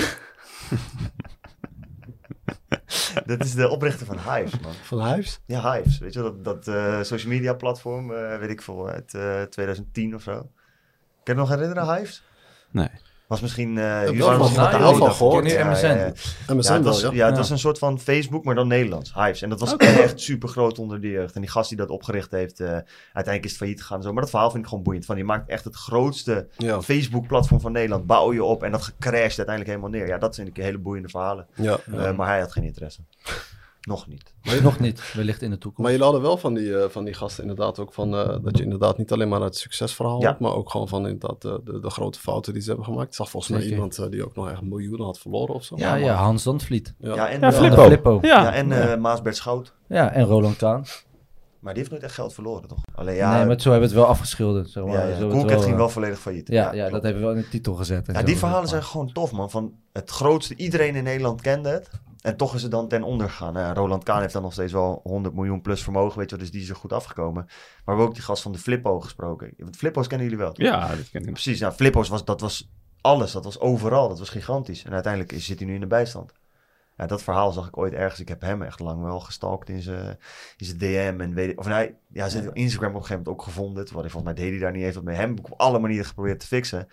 Dat is de oprichter van Hives, man. Van Hives? Ja, Hives. Weet je, dat, dat eh, social media platform, eh, weet ik veel, uit eh, 2010 of zo. Kan je nog herinneren, Hives? Nee. Was misschien, eh jullie waren van- misschien gehoord. Nu MSN. ja. MSN Ja, het wel, was, ja. ja, het Ja. was een soort van Facebook, maar dan Nederlands. Hives. En dat was echt super groot onder de jeugd. En die gast die dat opgericht heeft, eh, uiteindelijk is het failliet gegaan. en Zo. Maar dat verhaal vind ik gewoon boeiend. Van, die maakt echt het grootste Ja, Facebook-platform van Nederland. Bouw je op en dat gecrashed uiteindelijk helemaal neer. Ja, dat vind ik hele boeiende verhalen. ja, Eh, maar hij had geen interesse. Nog niet. Nog niet, wellicht in de toekomst. Maar jullie hadden wel van die, eh, van die gasten inderdaad ook van eh, dat je inderdaad niet alleen maar het succesverhaal Ja. had, maar ook gewoon van inderdaad de, de, de grote fouten die ze hebben gemaakt. Ik zag volgens mij iemand eh, die ook nog echt miljoenen had verloren of zo. ja, ja, Hans Zandvliet. Ja. Ja, en, Ja, eh, Flippo. Flippo. Ja. Ja, en eh, Maasbert Schout. Ja, en Roland Kaan. Maar die heeft nooit echt geld verloren, toch? Alleen ja, nee, maar zo hebben we het wel afgeschilderd. Zeg maar. ja, ja. ging eh, wel volledig failliet. Ja, ja, klopt. dat hebben we wel in de titel gezet. en Ja, die verhalen zijn gewoon tof, man. Van het grootste, iedereen in Nederland kende het. En toch is het dan ten onder gegaan. Nou Roland Kaan heeft dan nog steeds wel 100 miljoen plus vermogen, weet je wel. Dus die is er goed afgekomen. Maar we hebben ook die gast van de Flippo gesproken. Want Flippo's kennen jullie wel, toch? Ja, dat ken ik. Precies, nou, Flippo's was, dat was alles. Dat was overal. Dat was gigantisch. En uiteindelijk is- zit hij nu in de bijstand. Ja, dat verhaal zag ik ooit ergens. Ik heb hem echt lang wel gestalkt in zijn in zijn DM. En weet, of nee, ja, ze heeft op Instagram op een gegeven moment ook gevonden. Terwijl hij volgens mij deed hij daar niet even wat mee. Hem op alle manieren geprobeerd te fixen.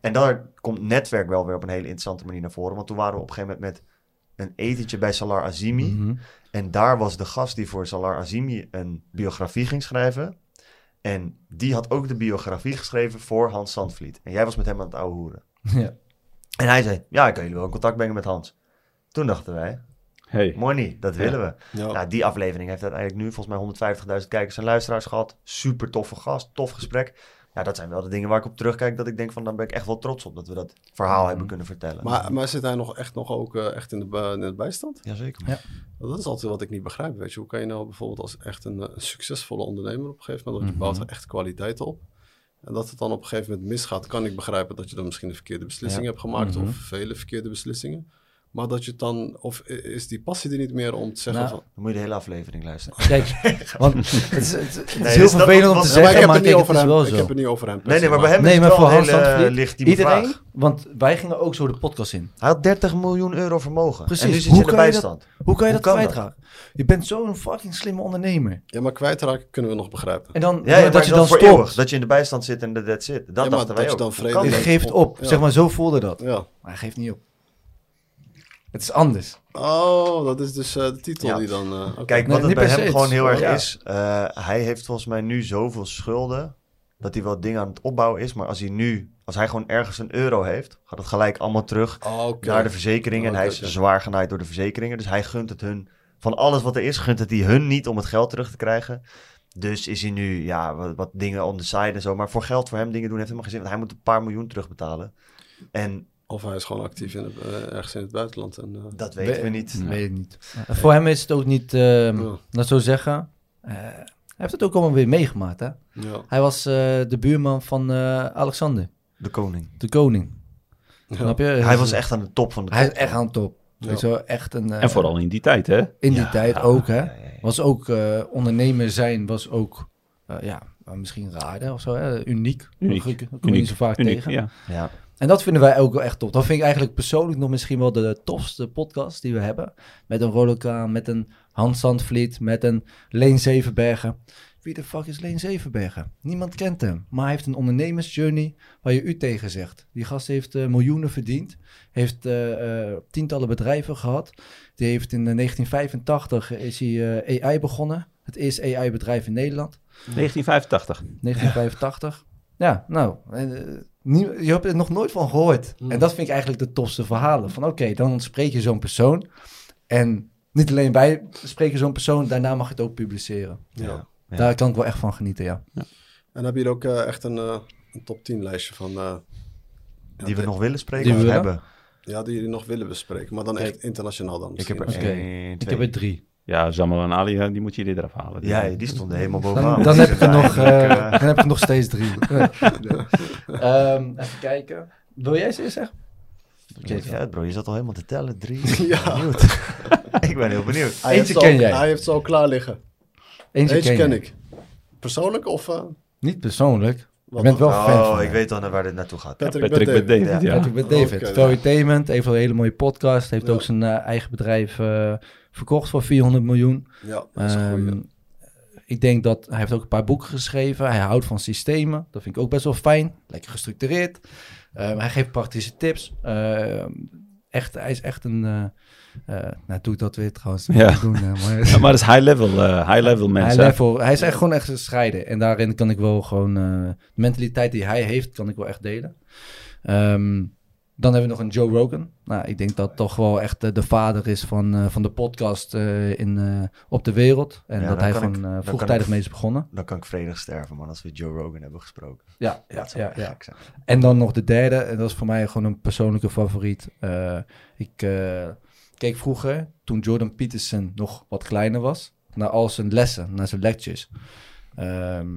En daar komt netwerk wel weer op een hele interessante manier naar voren. Want toen waren we op een gegeven moment met een etentje bij Salar Azimi. Mhm. En daar was de gast die voor Salar Azimi een biografie ging schrijven. En die had ook de biografie geschreven voor Hans Zandvliet. En jij was met hem aan het ouwe hoeren. [laughs] Ja. En hij zei, ja, ik kan jullie wel in contact brengen met Hans. Toen dachten wij, Hey. money, dat willen we. Ja. Nou, die aflevering heeft uiteindelijk nu volgens mij 150.000 kijkers en luisteraars gehad. Super toffe gast, tof gesprek. Ja, dat zijn wel de dingen waar ik op terugkijk. Dat ik denk van, dan ben ik echt wel trots op dat we dat verhaal Mhm. hebben kunnen vertellen. Maar, maar zit hij nog echt nog ook eh, echt in de, bij- in de bijstand? Jazeker. Ja. Dat is altijd wat ik niet begrijp. Weet je, hoe kan je nou bijvoorbeeld als echt een, eh, een succesvolle ondernemer op een gegeven moment, want je Mhm. bouwt er echt kwaliteit op. En dat het dan op een gegeven moment misgaat, kan ik begrijpen dat je dan misschien een verkeerde beslissing Ja. hebt gemaakt Mhm. of vele verkeerde beslissingen. Maar dat je het dan, of is die passie er niet meer om te zeggen Nou, van... Dan moet je de hele aflevering luisteren. Kijk, [laughs] want het is, het is heel dus vervelend om te Ja, maar zeggen, ik heb maar het niet over hem. Ik zo. heb het niet over hem. Nee, nee, maar bij hem Nee, maar voor Hans legitieme Iedereen, vraag. want wij gingen ook zo de podcast in. Hij had 30 miljoen euro vermogen. Precies. En nu zit Hoe je in de kan je dat- bijstand. Hoe kan je Hoe dat kan dat? kwijtraken? Je bent zo'n fucking slimme ondernemer. Ja, maar kwijtraken kunnen we nog begrijpen. En dan Ja, dat je dan stopt. Dat je in de bijstand zit en dat that's it. Dat dachten dat wij je ook. dan vrede Je geeft op. Zeg maar, zo voelde dat. Ja. Maar hij geeft niet op. Het is anders. Oh, dat is dus eh, de titel Ja. die dan... eh, oké. Kijk, Nee, wat het niet bij hem gewoon heel erg Ja. is, eh, hij heeft volgens mij nu zoveel schulden, dat hij wel dingen aan het opbouwen is, maar als hij nu, als hij gewoon ergens een euro heeft, gaat het gelijk allemaal terug Oh, naar de verzekeringen. En hij is zwaar genaaid door de verzekeringen, dus hij gunt het hun, van alles wat er is, gunt het hij hun niet om het geld terug te krijgen. Dus is hij nu, ja, wat, wat dingen on the side en zo, maar voor geld voor hem dingen doen heeft helemaal geen zin, want hij moet een paar miljoen terugbetalen. En Of hij is gewoon actief in het, eh, ergens in het buitenland. En, eh, dat weten we niet. Weet ik niet. En voor hem is het ook niet, ehm Ja. laat zo zeggen. eh, hij heeft het ook allemaal weer meegemaakt. Hè? ja. Hij was eh, de buurman van eh, Alexander, De koning. de koning. Ja. Snap je? Hij was echt aan de top van de top. Hij is echt aan de top. Ja. Weet je wel, echt een... eh, En vooral in die tijd, hè? in die Ja, tijd ja, ook, hè. Was ook eh, ondernemer zijn, was ook, eh, ja, misschien raar of zo, hè? uniek. Uniek. Dat kom je niet zo vaak Uniek, tegen. ja. En dat vinden wij ook wel echt top. Dat vind ik eigenlijk persoonlijk nog misschien wel de tofste podcast die we hebben. Met een Rolokaan, met een Hans Zandvliet, met een Leen Zevenbergen. Wie de fuck is Leen Zevenbergen? Niemand kent hem. Maar hij heeft een ondernemersjourney waar je u tegen zegt. Die gast heeft eh, miljoenen verdiend. Heeft eh, eh, tientallen bedrijven gehad. Die heeft in eh, 1985 is hij AI begonnen. Het eerste AI-bedrijf in Nederland. 1985. 1985. Ja, nou, je hebt er nog nooit van gehoord. En dat vind ik eigenlijk de tofste verhalen. Van oké, dan spreek je zo'n persoon. En niet alleen wij spreken zo'n persoon, daarna mag je het ook publiceren. Ja. Ja. Daar kan ik wel echt van genieten, ja. En heb je hier ook eh, echt een, eh, een top 10 lijstje van... eh, ja, Die we de- nog willen spreken Die of we hebben. Ja, die jullie nog willen bespreken. Maar dan echt internationaal dan Ik heb er één, Ik heb er drie. Ja, Zamal en Ali, die moet je eraf halen. Die- Ja, die stonden helemaal bovenaan. Dan, dan, heb ik er nog, eh, dan heb ik er nog steeds drie. [laughs] Ehm, even kijken. Wil jij ze eerst zeggen? Oké, ja, bro, je zat al helemaal te tellen. Drie. [laughs] Ja. Benieuwd. [laughs] ik ben heel benieuwd. Hij Eentje ken al- jij. Hij heeft ze al klaar liggen. Eentje, Eentje ken, ken je. ik. Persoonlijk of... eh, Niet persoonlijk. Je bent wel fan van Oh, mij. ik weet al naar waar dit naartoe gaat. Patrick, Patrick met David. David, Ja. ja. Patrick met David. Oké, Verytainment heeft een hele mooie podcast. Heeft Ja. ook zijn eh, eigen bedrijf eh, verkocht voor 400 miljoen. Ja, dat is een Ehm, ik denk dat hij heeft ook een paar boeken geschreven. Hij houdt van systemen. Dat vind ik ook best wel fijn. Lekker gestructureerd. Ehm, hij geeft praktische tips. Ehm, echt, hij is echt een. eh eh, nou, doe ik dat weer trouwens. Ja. Doen, maar, [laughs] Ja, maar dat is high level, eh, high level hij, mensen. level, hij is echt gewoon echt gescheiden. En daarin kan ik wel gewoon... eh, de mentaliteit die hij heeft, kan ik wel echt delen. Ehm, dan hebben we nog een Joe Rogan. Nou, ik denk dat toch wel echt eh, de vader is van, eh, van de podcast eh, in, op de wereld. En Ja, dat hij ik- gewoon vroegtijdig ik- mee is begonnen. Dan kan ik vredig sterven, man, als we Joe Rogan hebben gesproken. Ja, ja, ja. En dan nog de derde, en dat is voor mij gewoon een persoonlijke favoriet. Ik keek vroeger, toen Jordan Peterson nog wat kleiner was, naar al zijn lessen, naar zijn lectures. Ehm,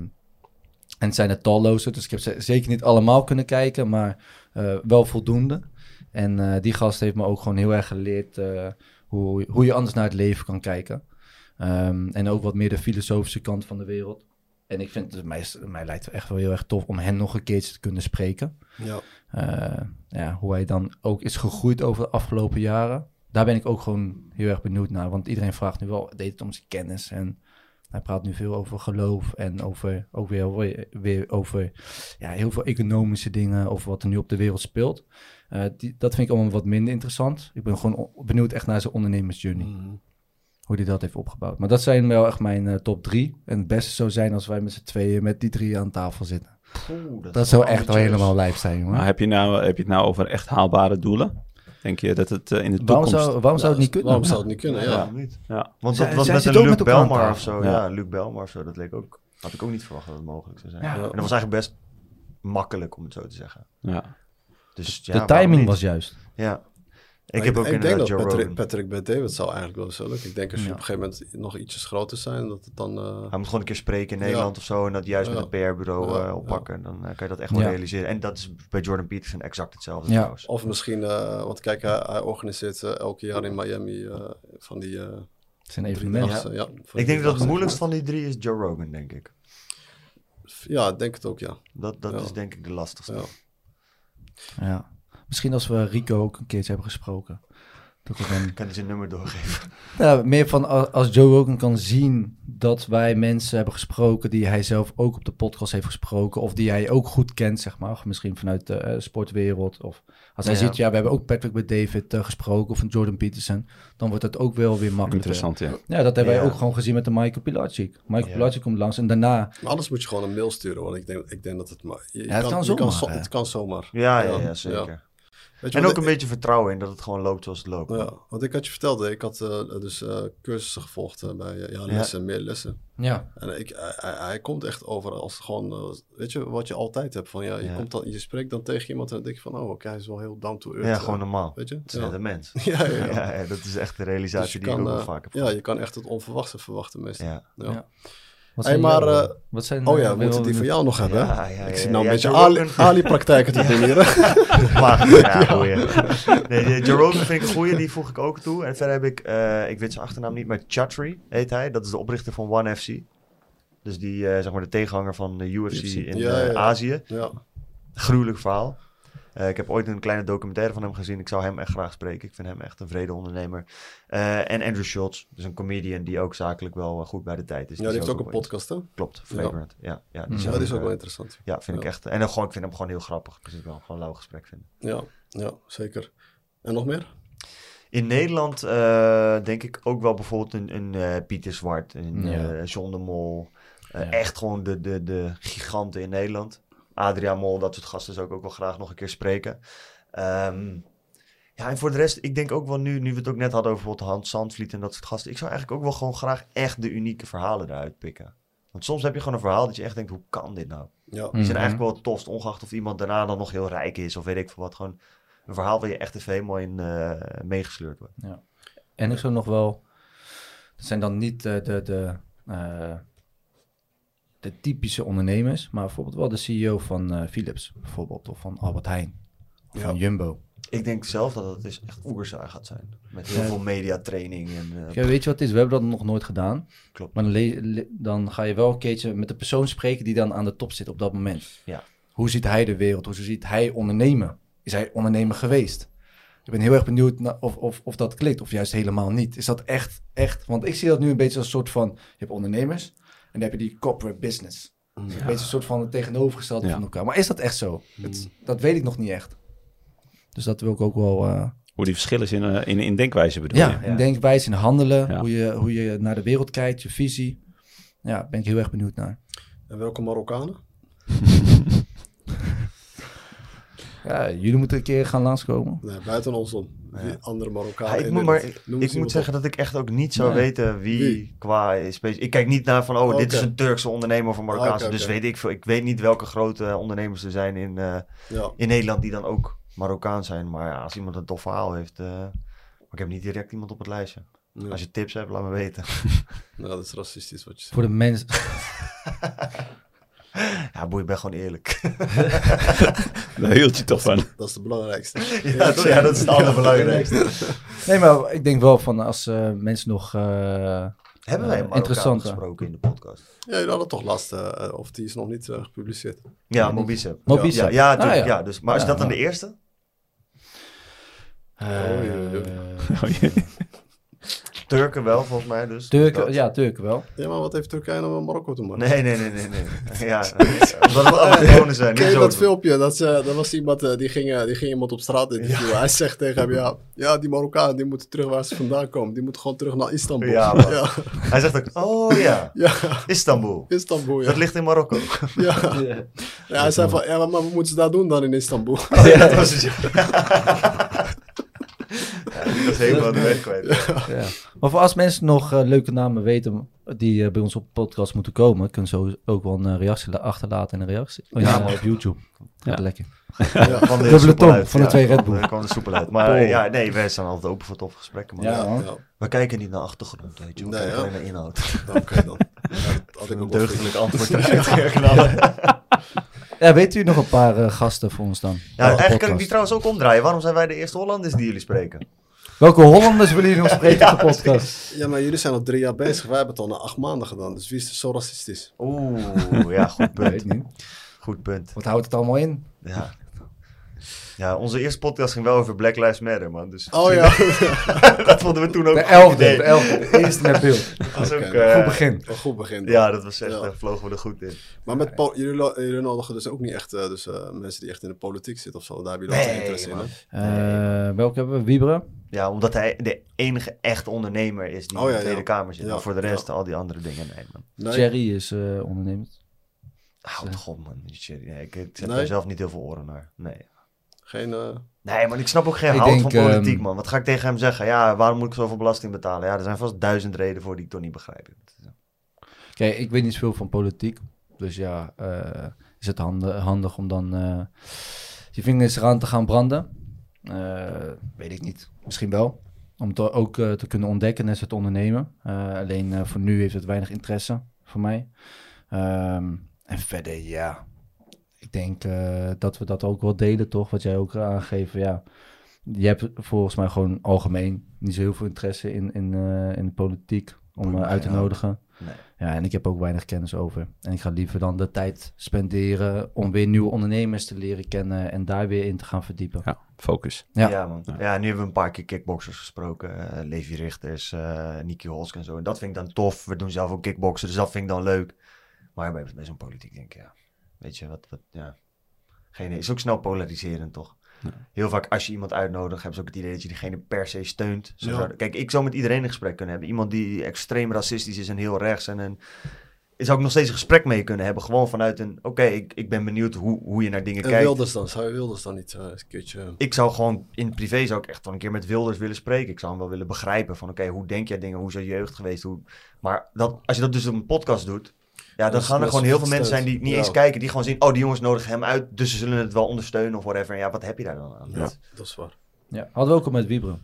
en het zijn er talloze, dus ik heb ze zeker niet allemaal kunnen kijken, maar eh, wel voldoende. En eh, die gast heeft me ook gewoon heel erg geleerd eh, hoe, hoe je anders naar het leven kan kijken. Ehm, en ook wat meer de filosofische kant van de wereld. En ik vind het mij, mij lijkt het echt wel heel erg tof om hen nog een keertje te kunnen spreken. Ja. Ja, hoe hij dan ook is gegroeid over de afgelopen jaren. Daar ben ik ook gewoon heel erg benieuwd naar. Want iedereen vraagt nu wel, deed het om zijn kennis. En hij praat nu veel over geloof en over, ook weer, weer, over ja, heel veel economische dingen. Over wat er nu op de wereld speelt. Eh, die, dat vind ik allemaal wat minder interessant. Ik ben gewoon benieuwd echt naar zijn ondernemersjourney. Mhm. Hoe hij dat heeft opgebouwd. Maar dat zijn wel echt mijn eh, top drie. En het beste zou zijn als wij met z'n tweeën met die drie aan tafel zitten. Oeh, Dat zou echt wel helemaal lijf zijn, jongen. Maar heb je, nou, heb je het nou over echt haalbare doelen? Denk je dat het eh, in de Waarom toekomst... zou, waarom zou het niet kunnen? Waarom Ja. zou het niet kunnen? Ja. Waarom niet? Ja. Want Zij- dat was zij met een Luc met Belmar of zo. Ja. Ja. Luc Belmar of zo. Dat leek ook, had ik ook niet verwacht dat het mogelijk zou zijn. Ja. En dat was eigenlijk best makkelijk om het zo te zeggen. Ja. Dus, ja, De waarom timing was juist. Ja. Ik heb ook ik denk dat Joe Patrick, Rogan. Patrick Bet David zou eigenlijk wel zo lukken. Ik denk als je Ja. op een gegeven moment nog ietsjes groter zijn, dat het dan... eh, Hij moet gewoon een keer spreken in Ja. Nederland of zo. En dat juist Ja. met een PR-bureau Ja, eh, ja. oppakken. Dan eh, kan je dat echt wel Ja. realiseren. En dat is bij Jordan Peterson exact hetzelfde Ja. trouwens. Of misschien, eh, want kijk, hij, hij organiseert elke jaar in Miami eh, van die... eh Het is een drie evenement. dagen, ja. Ik denk dat het moeilijkst van die drie is Joe Rogan, denk ik. Ja, denk het ook, ja. Dat, dat Ja. is denk ik de lastigste. ja. Misschien als we Rico ook een keertje hebben gesproken. Dat we dan Ik kan zijn nummer doorgeven. [laughs] Ja, meer van als Joe Rogan kan zien dat wij mensen hebben gesproken die hij zelf ook op de podcast heeft gesproken. Of die hij ook goed kent, zeg maar. Misschien vanuit de eh, sportwereld. Of als hij Ja. ziet, ja, we hebben ook Patrick met David eh, gesproken. Of een Jordan Peterson. Dan wordt het ook wel weer makkelijker. Interessant, ja. Ja, dat hebben Ja. wij ook gewoon gezien met de Michael Pilacic. Michael Ja. Pilacic komt langs en daarna... Maar anders moet je gewoon een mail sturen, want ik denk, ik denk dat het... Maar, je, je Ja, het kan zomaar, het kan zomaar. Ja, ja, ja, zeker. Weet je En ook ik- een beetje vertrouwen in dat het gewoon loopt zoals het loopt. Ja, want ik had je verteld, hè, ik had eh, dus eh, cursussen gevolgd eh, bij ja, lessen, meer lessen. Ja, En ik, hij, komt echt over als gewoon, weet je, wat je altijd hebt. Van, ja, je, Ja. Komt dan, je spreekt dan tegen iemand en dan denk je van, oh oké, hij is wel heel down to earth. Ja, gewoon normaal. Weet je? Het is Ja. net een mens. [laughs] Ja, ja, ja. Ja, ja, dat is echt de realisatie Dus je die ik kan, ook wel vaak heb ja, je kan echt het onverwachte verwachten meestal. Ja. Wat Hey, maar, jouw- eh, wat zijn, Oh eh, ja, we moeten die van jou nog hebben. hè? Ja, ja, ik ja, zie nou ja, een beetje Ali- Ali-praktijken te [laughs] doen hier. Maar, ja, goeie. [laughs] Nee, Rogan vind ik een goeie, die voeg ik ook toe. En verder heb ik, eh, ik weet zijn achternaam niet, maar Chatri heet hij. Dat is de oprichter van One FC. Dus die, eh, zeg maar de tegenhanger van de UFC, UFC. in Ja, eh, ja, ja. Azië. Ja. Gruwelijk verhaal. Eh, ik heb ooit een kleine documentaire van hem gezien. Ik zou hem echt graag spreken. Ik vind hem echt een vrede ondernemer. Eh, en Andrew Schultz, dus een comedian die ook zakelijk wel eh, goed bij de tijd is. ja, die heeft ook een podcast, hè? Klopt, Flagrant. Ja, ja, die is ook wel interessant. Ja, vind ik echt. En dan gewoon, ik vind hem gewoon heel grappig. Dus ik wel gewoon een lauw gesprek vinden. Ja, ja, zeker. En nog meer? In Nederland eh, denk ik ook wel bijvoorbeeld een, een eh, Pieter Zwart, een Ja. eh, John de Mol. Ja. Echt gewoon de, de, de giganten in Nederland. Adriaan Mol, dat soort gasten zou ik ook wel graag nog een keer spreken. Ehm, ja, en voor de rest, ik denk ook wel nu, nu we het ook net hadden over bijvoorbeeld Hans Zandvliet en dat soort gasten. Ik zou eigenlijk ook wel gewoon graag echt de unieke verhalen eruit pikken. Want soms heb je gewoon een verhaal dat je echt denkt, hoe kan dit nou? Ja. Die Mhm. zijn eigenlijk wel het tofst, ongeacht of iemand daarna dan nog heel rijk is of weet ik veel wat. Gewoon een verhaal waar je echt even helemaal in eh, meegesleurd wordt. En ik zou nog wel... Dat zijn dan niet eh, de, de, eh, de typische ondernemers, maar bijvoorbeeld wel de CEO van eh, Philips, bijvoorbeeld, of van Albert Heijn, of Ja. van Jumbo. Ik denk zelf dat het dus echt oerzaai gaat zijn. Met heel Ja. veel mediatraining en... eh, Ja, weet je wat het is? We hebben dat nog nooit gedaan. Klopt. Maar dan, dan ga je wel een keertje met de persoon spreken die dan aan de top zit op dat moment. Ja. Hoe ziet hij de wereld? Hoe ziet hij ondernemen? Is hij ondernemer geweest? Ik ben heel erg benieuwd of, of, of dat klikt, of juist helemaal niet. Is dat echt, echt? Want ik zie dat nu een beetje als een soort van... Je hebt ondernemers dan heb je die corporate business. Een beetje een soort van het tegenovergestelde Ja. van elkaar. Maar is dat echt zo? Het- dat weet ik nog niet echt. Dus dat wil ik ook wel... eh, Hoe die verschillen in, eh, in, in denkwijze bedoel ja, je? in denkwijze, in handelen, Ja. hoe, je, hoe je naar de wereld kijkt, je visie. Ja, ben ik heel erg benieuwd naar. En welke Marokkanen? [laughs] Ja, jullie moeten een keer gaan langskomen. Nee, buiten ons om. Andere Marokkanen? Ja, ik moet, maar, ik moet zeggen dat ik echt ook niet zou Nee. weten wie, Wie? qua specie... Ik kijk niet naar van, oh, dit is een Turkse ondernemer of een Marokkaanse. Oké, Dus weet ik veel. Ik weet niet welke grote ondernemers er zijn in, eh. Ja. in Nederland die dan ook Marokkaans zijn. Maar ja, als iemand een tof verhaal heeft... eh, maar ik heb niet direct iemand op het lijstje. Als je tips hebt, laat me weten. Nou, dat is racistisch wat je zegt. Voor de mensen. [laughs] [laughs] Ja, boei, ik ben gewoon eerlijk. [laughs] Daar hield je toch van. Dat is het belangrijkste. [laughs] ja, dat, ja, dat is het allerbelangrijkste. Nee, maar ik denk wel van als eh, mensen nog. eh, Hebben wij Eh, interessant, gesproken in de podcast? Ja, jullie hadden toch last, eh, of die is nog niet gepubliceerd. Ja, Mobicep. Mobicep. Ja, ja, Ah, ja. ja. Dus, maar is dat dan de eerste? eh. Oh, jee. Turken wel, volgens mij dus. Turken, Dat- ja, Turken wel. Ja, maar wat heeft Turkije nou met Marokko te maken? Nee, nee, nee, nee. nee. [laughs] Ja, omdat het allochtonen zijn. Ken Niet je zo dat filmpje? Dat, ze, dat was iemand, eh, die, ging, eh, die ging iemand op straat interviewen. Hij zegt tegen hem, ja, ja, die Marokkanen die moeten terug waar ze vandaan komen. Die moeten gewoon terug naar Istanbul. Ja, [laughs] ja, Hij zegt ook, oh ja, ja, Istanbul. Istanbul, ja. Dat ligt in Marokko. [laughs] ja. ja hij zei van, ja, maar wat moeten ze daar doen dan in Istanbul? Oh ja, dat was het. Ik was helemaal de weg kwijt. Ja. Maar voor als mensen nog eh, leuke namen weten die eh, bij ons op de podcast moeten komen, kunnen ze ook- wel een eh, reactie la- achterlaten in een reactie. Oh, ja, op YouTube. Ja. lekker. Ja. Van de Dubbele tong van de Ja, twee Red kwam- Bull. kwam de soepel uit. Maar Oh. ja, nee, wij staan altijd open voor toffe gesprekken. Man. Ja. We kijken niet naar achtergrond, weet je. We Nee, kijken ja. alleen naar inhoud. Oké [laughs] dan. Ja, dat had ik Een deugdelijk antwoord. [laughs] [laughs] Ja, weet u nog een paar eh, gasten voor ons dan? Ja, eigenlijk kan ik die trouwens ook omdraaien. Waarom zijn wij de eerste Hollanders die jullie spreken? Welke Hollanders willen jullie nog spreken op de podcast? Ja, maar jullie zijn al drie jaar bezig. Wij hebben het al na acht maanden gedaan. Dus wie is er zo racistisch? Oeh, ja, goed punt. Goed punt. Wat houdt het allemaal in? Ja. [laughs] Ja, onze eerste podcast ging wel over Black Lives Matter, man. Dus Oh ja. [laughs] dat vonden we toen ook De elfde, idee. de elfde. De eerste met beeld. [laughs] Dat was ook, eh, Goed begin. Een goed begin. dan. Ja, dat was echt, Ja. daar vlogen we er goed in. Maar met jullie, lo- jullie nodigen dus ook niet echt eh, dus, eh, mensen die echt in de politiek zitten of zo. Daar hebben jullie Nee, ook interesse in. man. Eh, welke hebben we? Wieberen? Ja, omdat hij de enige echt ondernemer is die Oh, in de Tweede ja. Kamer zit. Ja, Maar voor de rest, ja. al die andere dingen, nee, man. Nee? Jerry is eh ondernemend. Houd god, man. die Cherry. Nee, ik, ik zet Nee? daar zelf niet heel veel oren naar. Nee. Geen... eh, Nee, maar ik snap ook geen Ik hout denk, van politiek, ehm, man. Wat ga ik tegen hem zeggen? Ja, waarom moet ik zoveel belasting betalen? Ja, er zijn vast duizend redenen voor die ik toch niet begrijp. Kijk, ik weet niet zoveel van politiek. Dus ja, eh, is het handi- handig om dan eh, je vingers eraan te gaan branden? Eh, weet ik niet. Misschien wel. Om het ook eh, te kunnen ontdekken net het ondernemen. Eh, alleen eh, voor nu heeft het weinig interesse voor mij. Ehm, en verder, ja. Ik denk eh, dat we dat ook wel delen, toch? Wat jij ook aangeeft. Ja, je hebt volgens mij gewoon algemeen niet zo heel veel interesse in, in, eh, in de politiek om eh, uit te nodigen. Nee. Ja, en ik heb ook weinig kennis over. En ik ga liever dan de tijd spenderen om weer nieuwe ondernemers te leren kennen en daar weer in te gaan verdiepen. Ja, focus. Ja. Ja, man. Ja. nu hebben we een paar keer kickboxers gesproken. Levi Richters, eh Niki Holsk en zo. En dat vind ik dan tof. We doen zelf ook kickboksen, dus dat vind ik dan leuk. Maar bij, bij zo'n politiek denk ik, ja. Weet je, wat, wat ja. Geen, is ook snel polariserend, toch? Ja. Heel vaak als je iemand uitnodigt, hebben ze ook het idee dat je diegene per se steunt. Zo Ja. Kijk, ik zou met iedereen een gesprek kunnen hebben. Iemand die extreem racistisch is en heel rechts en een... Zou ik nog steeds een gesprek mee kunnen hebben. Gewoon vanuit een... Oké, ik, ik ben benieuwd hoe, hoe je naar dingen en kijkt. Wilders dan? Zou je Wilders dan niet eh, eens een keertje... Ik zou gewoon in privé zou ik echt wel een keer met Wilders willen spreken. Ik zou hem wel willen begrijpen van oké, hoe denk jij dingen? Hoe is je jeugd geweest? Hoe... Maar dat, als je dat dus op een podcast doet, ja, dan gaan er gewoon heel veel mensen zijn die niet Ja. eens kijken. Die gewoon zien, oh die jongens nodigen hem uit, dus ze zullen het wel ondersteunen of whatever. En ja, wat heb je daar dan aan? Ja, Dat- dat is waar. Ja, hadden we ook al met Wieberen.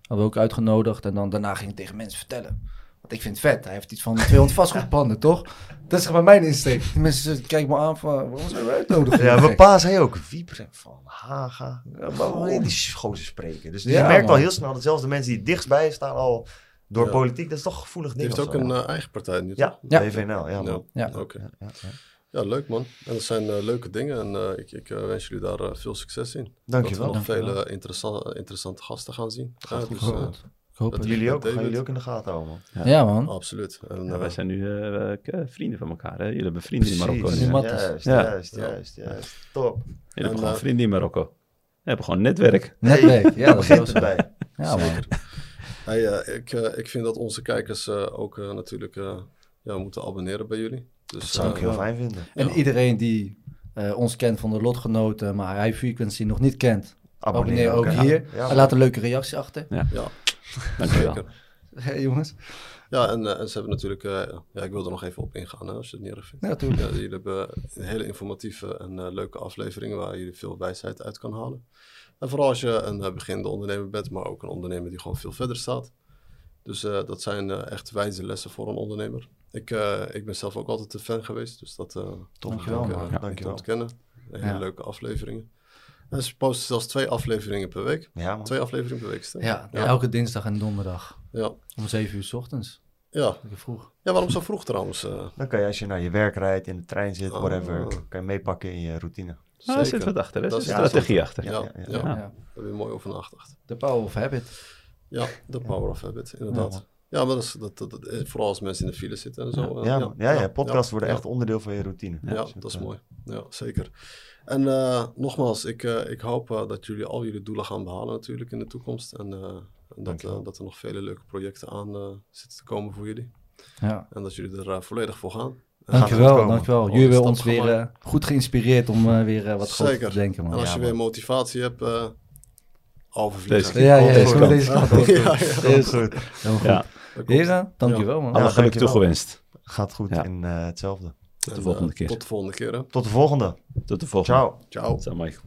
Hadden we ook uitgenodigd en dan daarna ging ik tegen mensen vertellen. Want ik vind het vet. Hij heeft iets van 200 vastgoedpanden, [laughs] toch? Dat is gewoon mijn insteek. Die mensen kijken me aan van, waarom zijn we uitnodigen? Ja, mijn pa zei ook, Wieper van Haga. Ja, Waarom die gozer spreken? Dus Ja, je merkt al heel snel dat zelfs de mensen die dichtstbij staan al door Ja. politiek, dat is toch een gevoelig Die ding. heeft of ook zo, een eh, eigen partij nu, ja, toch? Ja. BVNL, ja man. Ja. Oké. Ja, ja, ja. Ja, leuk man. En dat zijn eh, leuke dingen en eh, ik, ik wens jullie daar veel succes in. Dankjewel. Dat we nog vele interessante, interessante gasten gaan zien. Gaat Ja, goed dus, Ik hoop dat het. Jullie ook, David. gaan jullie ook in de gaten houden, man. Ja, man. absoluut. En, Ja, wij zijn nu eh, vrienden van elkaar. Hè? Jullie hebben vrienden in Marokko. Precies. nu, hè? Matties. Juist, Ja. juist, juist, juist. Top. Jullie hebben En, gewoon eh, vrienden in Marokko. We hebben gewoon netwerk. Netwerk. Ja, dat is [laughs] begint wel het zo. bij. Ja, man. Hey, eh, ik, eh, ik vind dat onze kijkers eh, ook natuurlijk eh, ja, moeten abonneren bij jullie. Dus, Dat zou ik heel ja. fijn vinden. En Ja. iedereen die eh, ons kent van de lotgenoten, maar High Frequency nog niet kent, abonneer ook hier. Ja, en laat een leuke reactie achter. Ja, [laughs] Dankjewel. zeker. [laughs] Hey, jongens. Ja, en, en ze hebben natuurlijk, eh, ja, ik wil er nog even op ingaan hè, als je het niet erg vindt. Ja, natuurlijk. Ja, jullie hebben een hele informatieve en leuke afleveringen waar je veel wijsheid uit kan halen. En vooral als je een eh, beginnende ondernemer bent, maar ook een ondernemer die gewoon veel verder staat. Dus eh, dat zijn eh, echt wijze lessen voor een ondernemer. Ik, eh, ik ben zelf ook altijd een fan geweest, dus dat eh top Dankjewel, ik, Dankjewel. te ontkennen. Hele Ja. leuke afleveringen. En ze posten zelfs twee afleveringen per week. Ja, man. Twee afleveringen per week. Ja, Ja. elke dinsdag en donderdag Ja. om 7 uur s ochtends. Ja. Vroeg. ja, waarom zo vroeg trouwens? eh? Dan kan je als je naar je werk rijdt, in de trein zit, Oh. whatever, kan je meepakken in je routine. Ah, er zit wat achter. Er Dat is- strategie achter. Ja, Ja, ja, ja, ja. ja. Ja. Daar heb je mooi over nagedacht. The power of habit. Ja, de power of habit, inderdaad. Ja, maar dat is, dat, dat, dat- eh, vooral als mensen in de file zitten en zo. eh, Ja, man. ja, ja, podcasts ja, worden ja. echt onderdeel van je routine. Ja, Dus dat is eh, mooi. Ja, zeker. En eh, nogmaals, ik, eh, ik hoop eh, dat jullie al jullie doelen gaan behalen natuurlijk in de toekomst. En, eh, en dat, eh, dat er nog vele leuke projecten aan eh, zitten te komen voor jullie. Ja. En dat jullie er eh, volledig voor gaan. Dankjewel. Oh, Jullie hebben ons weer eh, goed geïnspireerd om eh, weer eh, wat Zeker. te denken, En man. als je weer motivatie hebt, eh, Overvliegen. Deze Ja, ja, Deze ja, deze kant op. Ja, ja. Heel goed. Ja, Heren, dankjewel man. alle Ja, geluk toegewenst. Gaat goed Ja. in eh, hetzelfde. Tot de volgende keer. Tot de volgende keer. hè. Tot de volgende. Tot de volgende. Ciao. Ciao. Assalamu alaikum.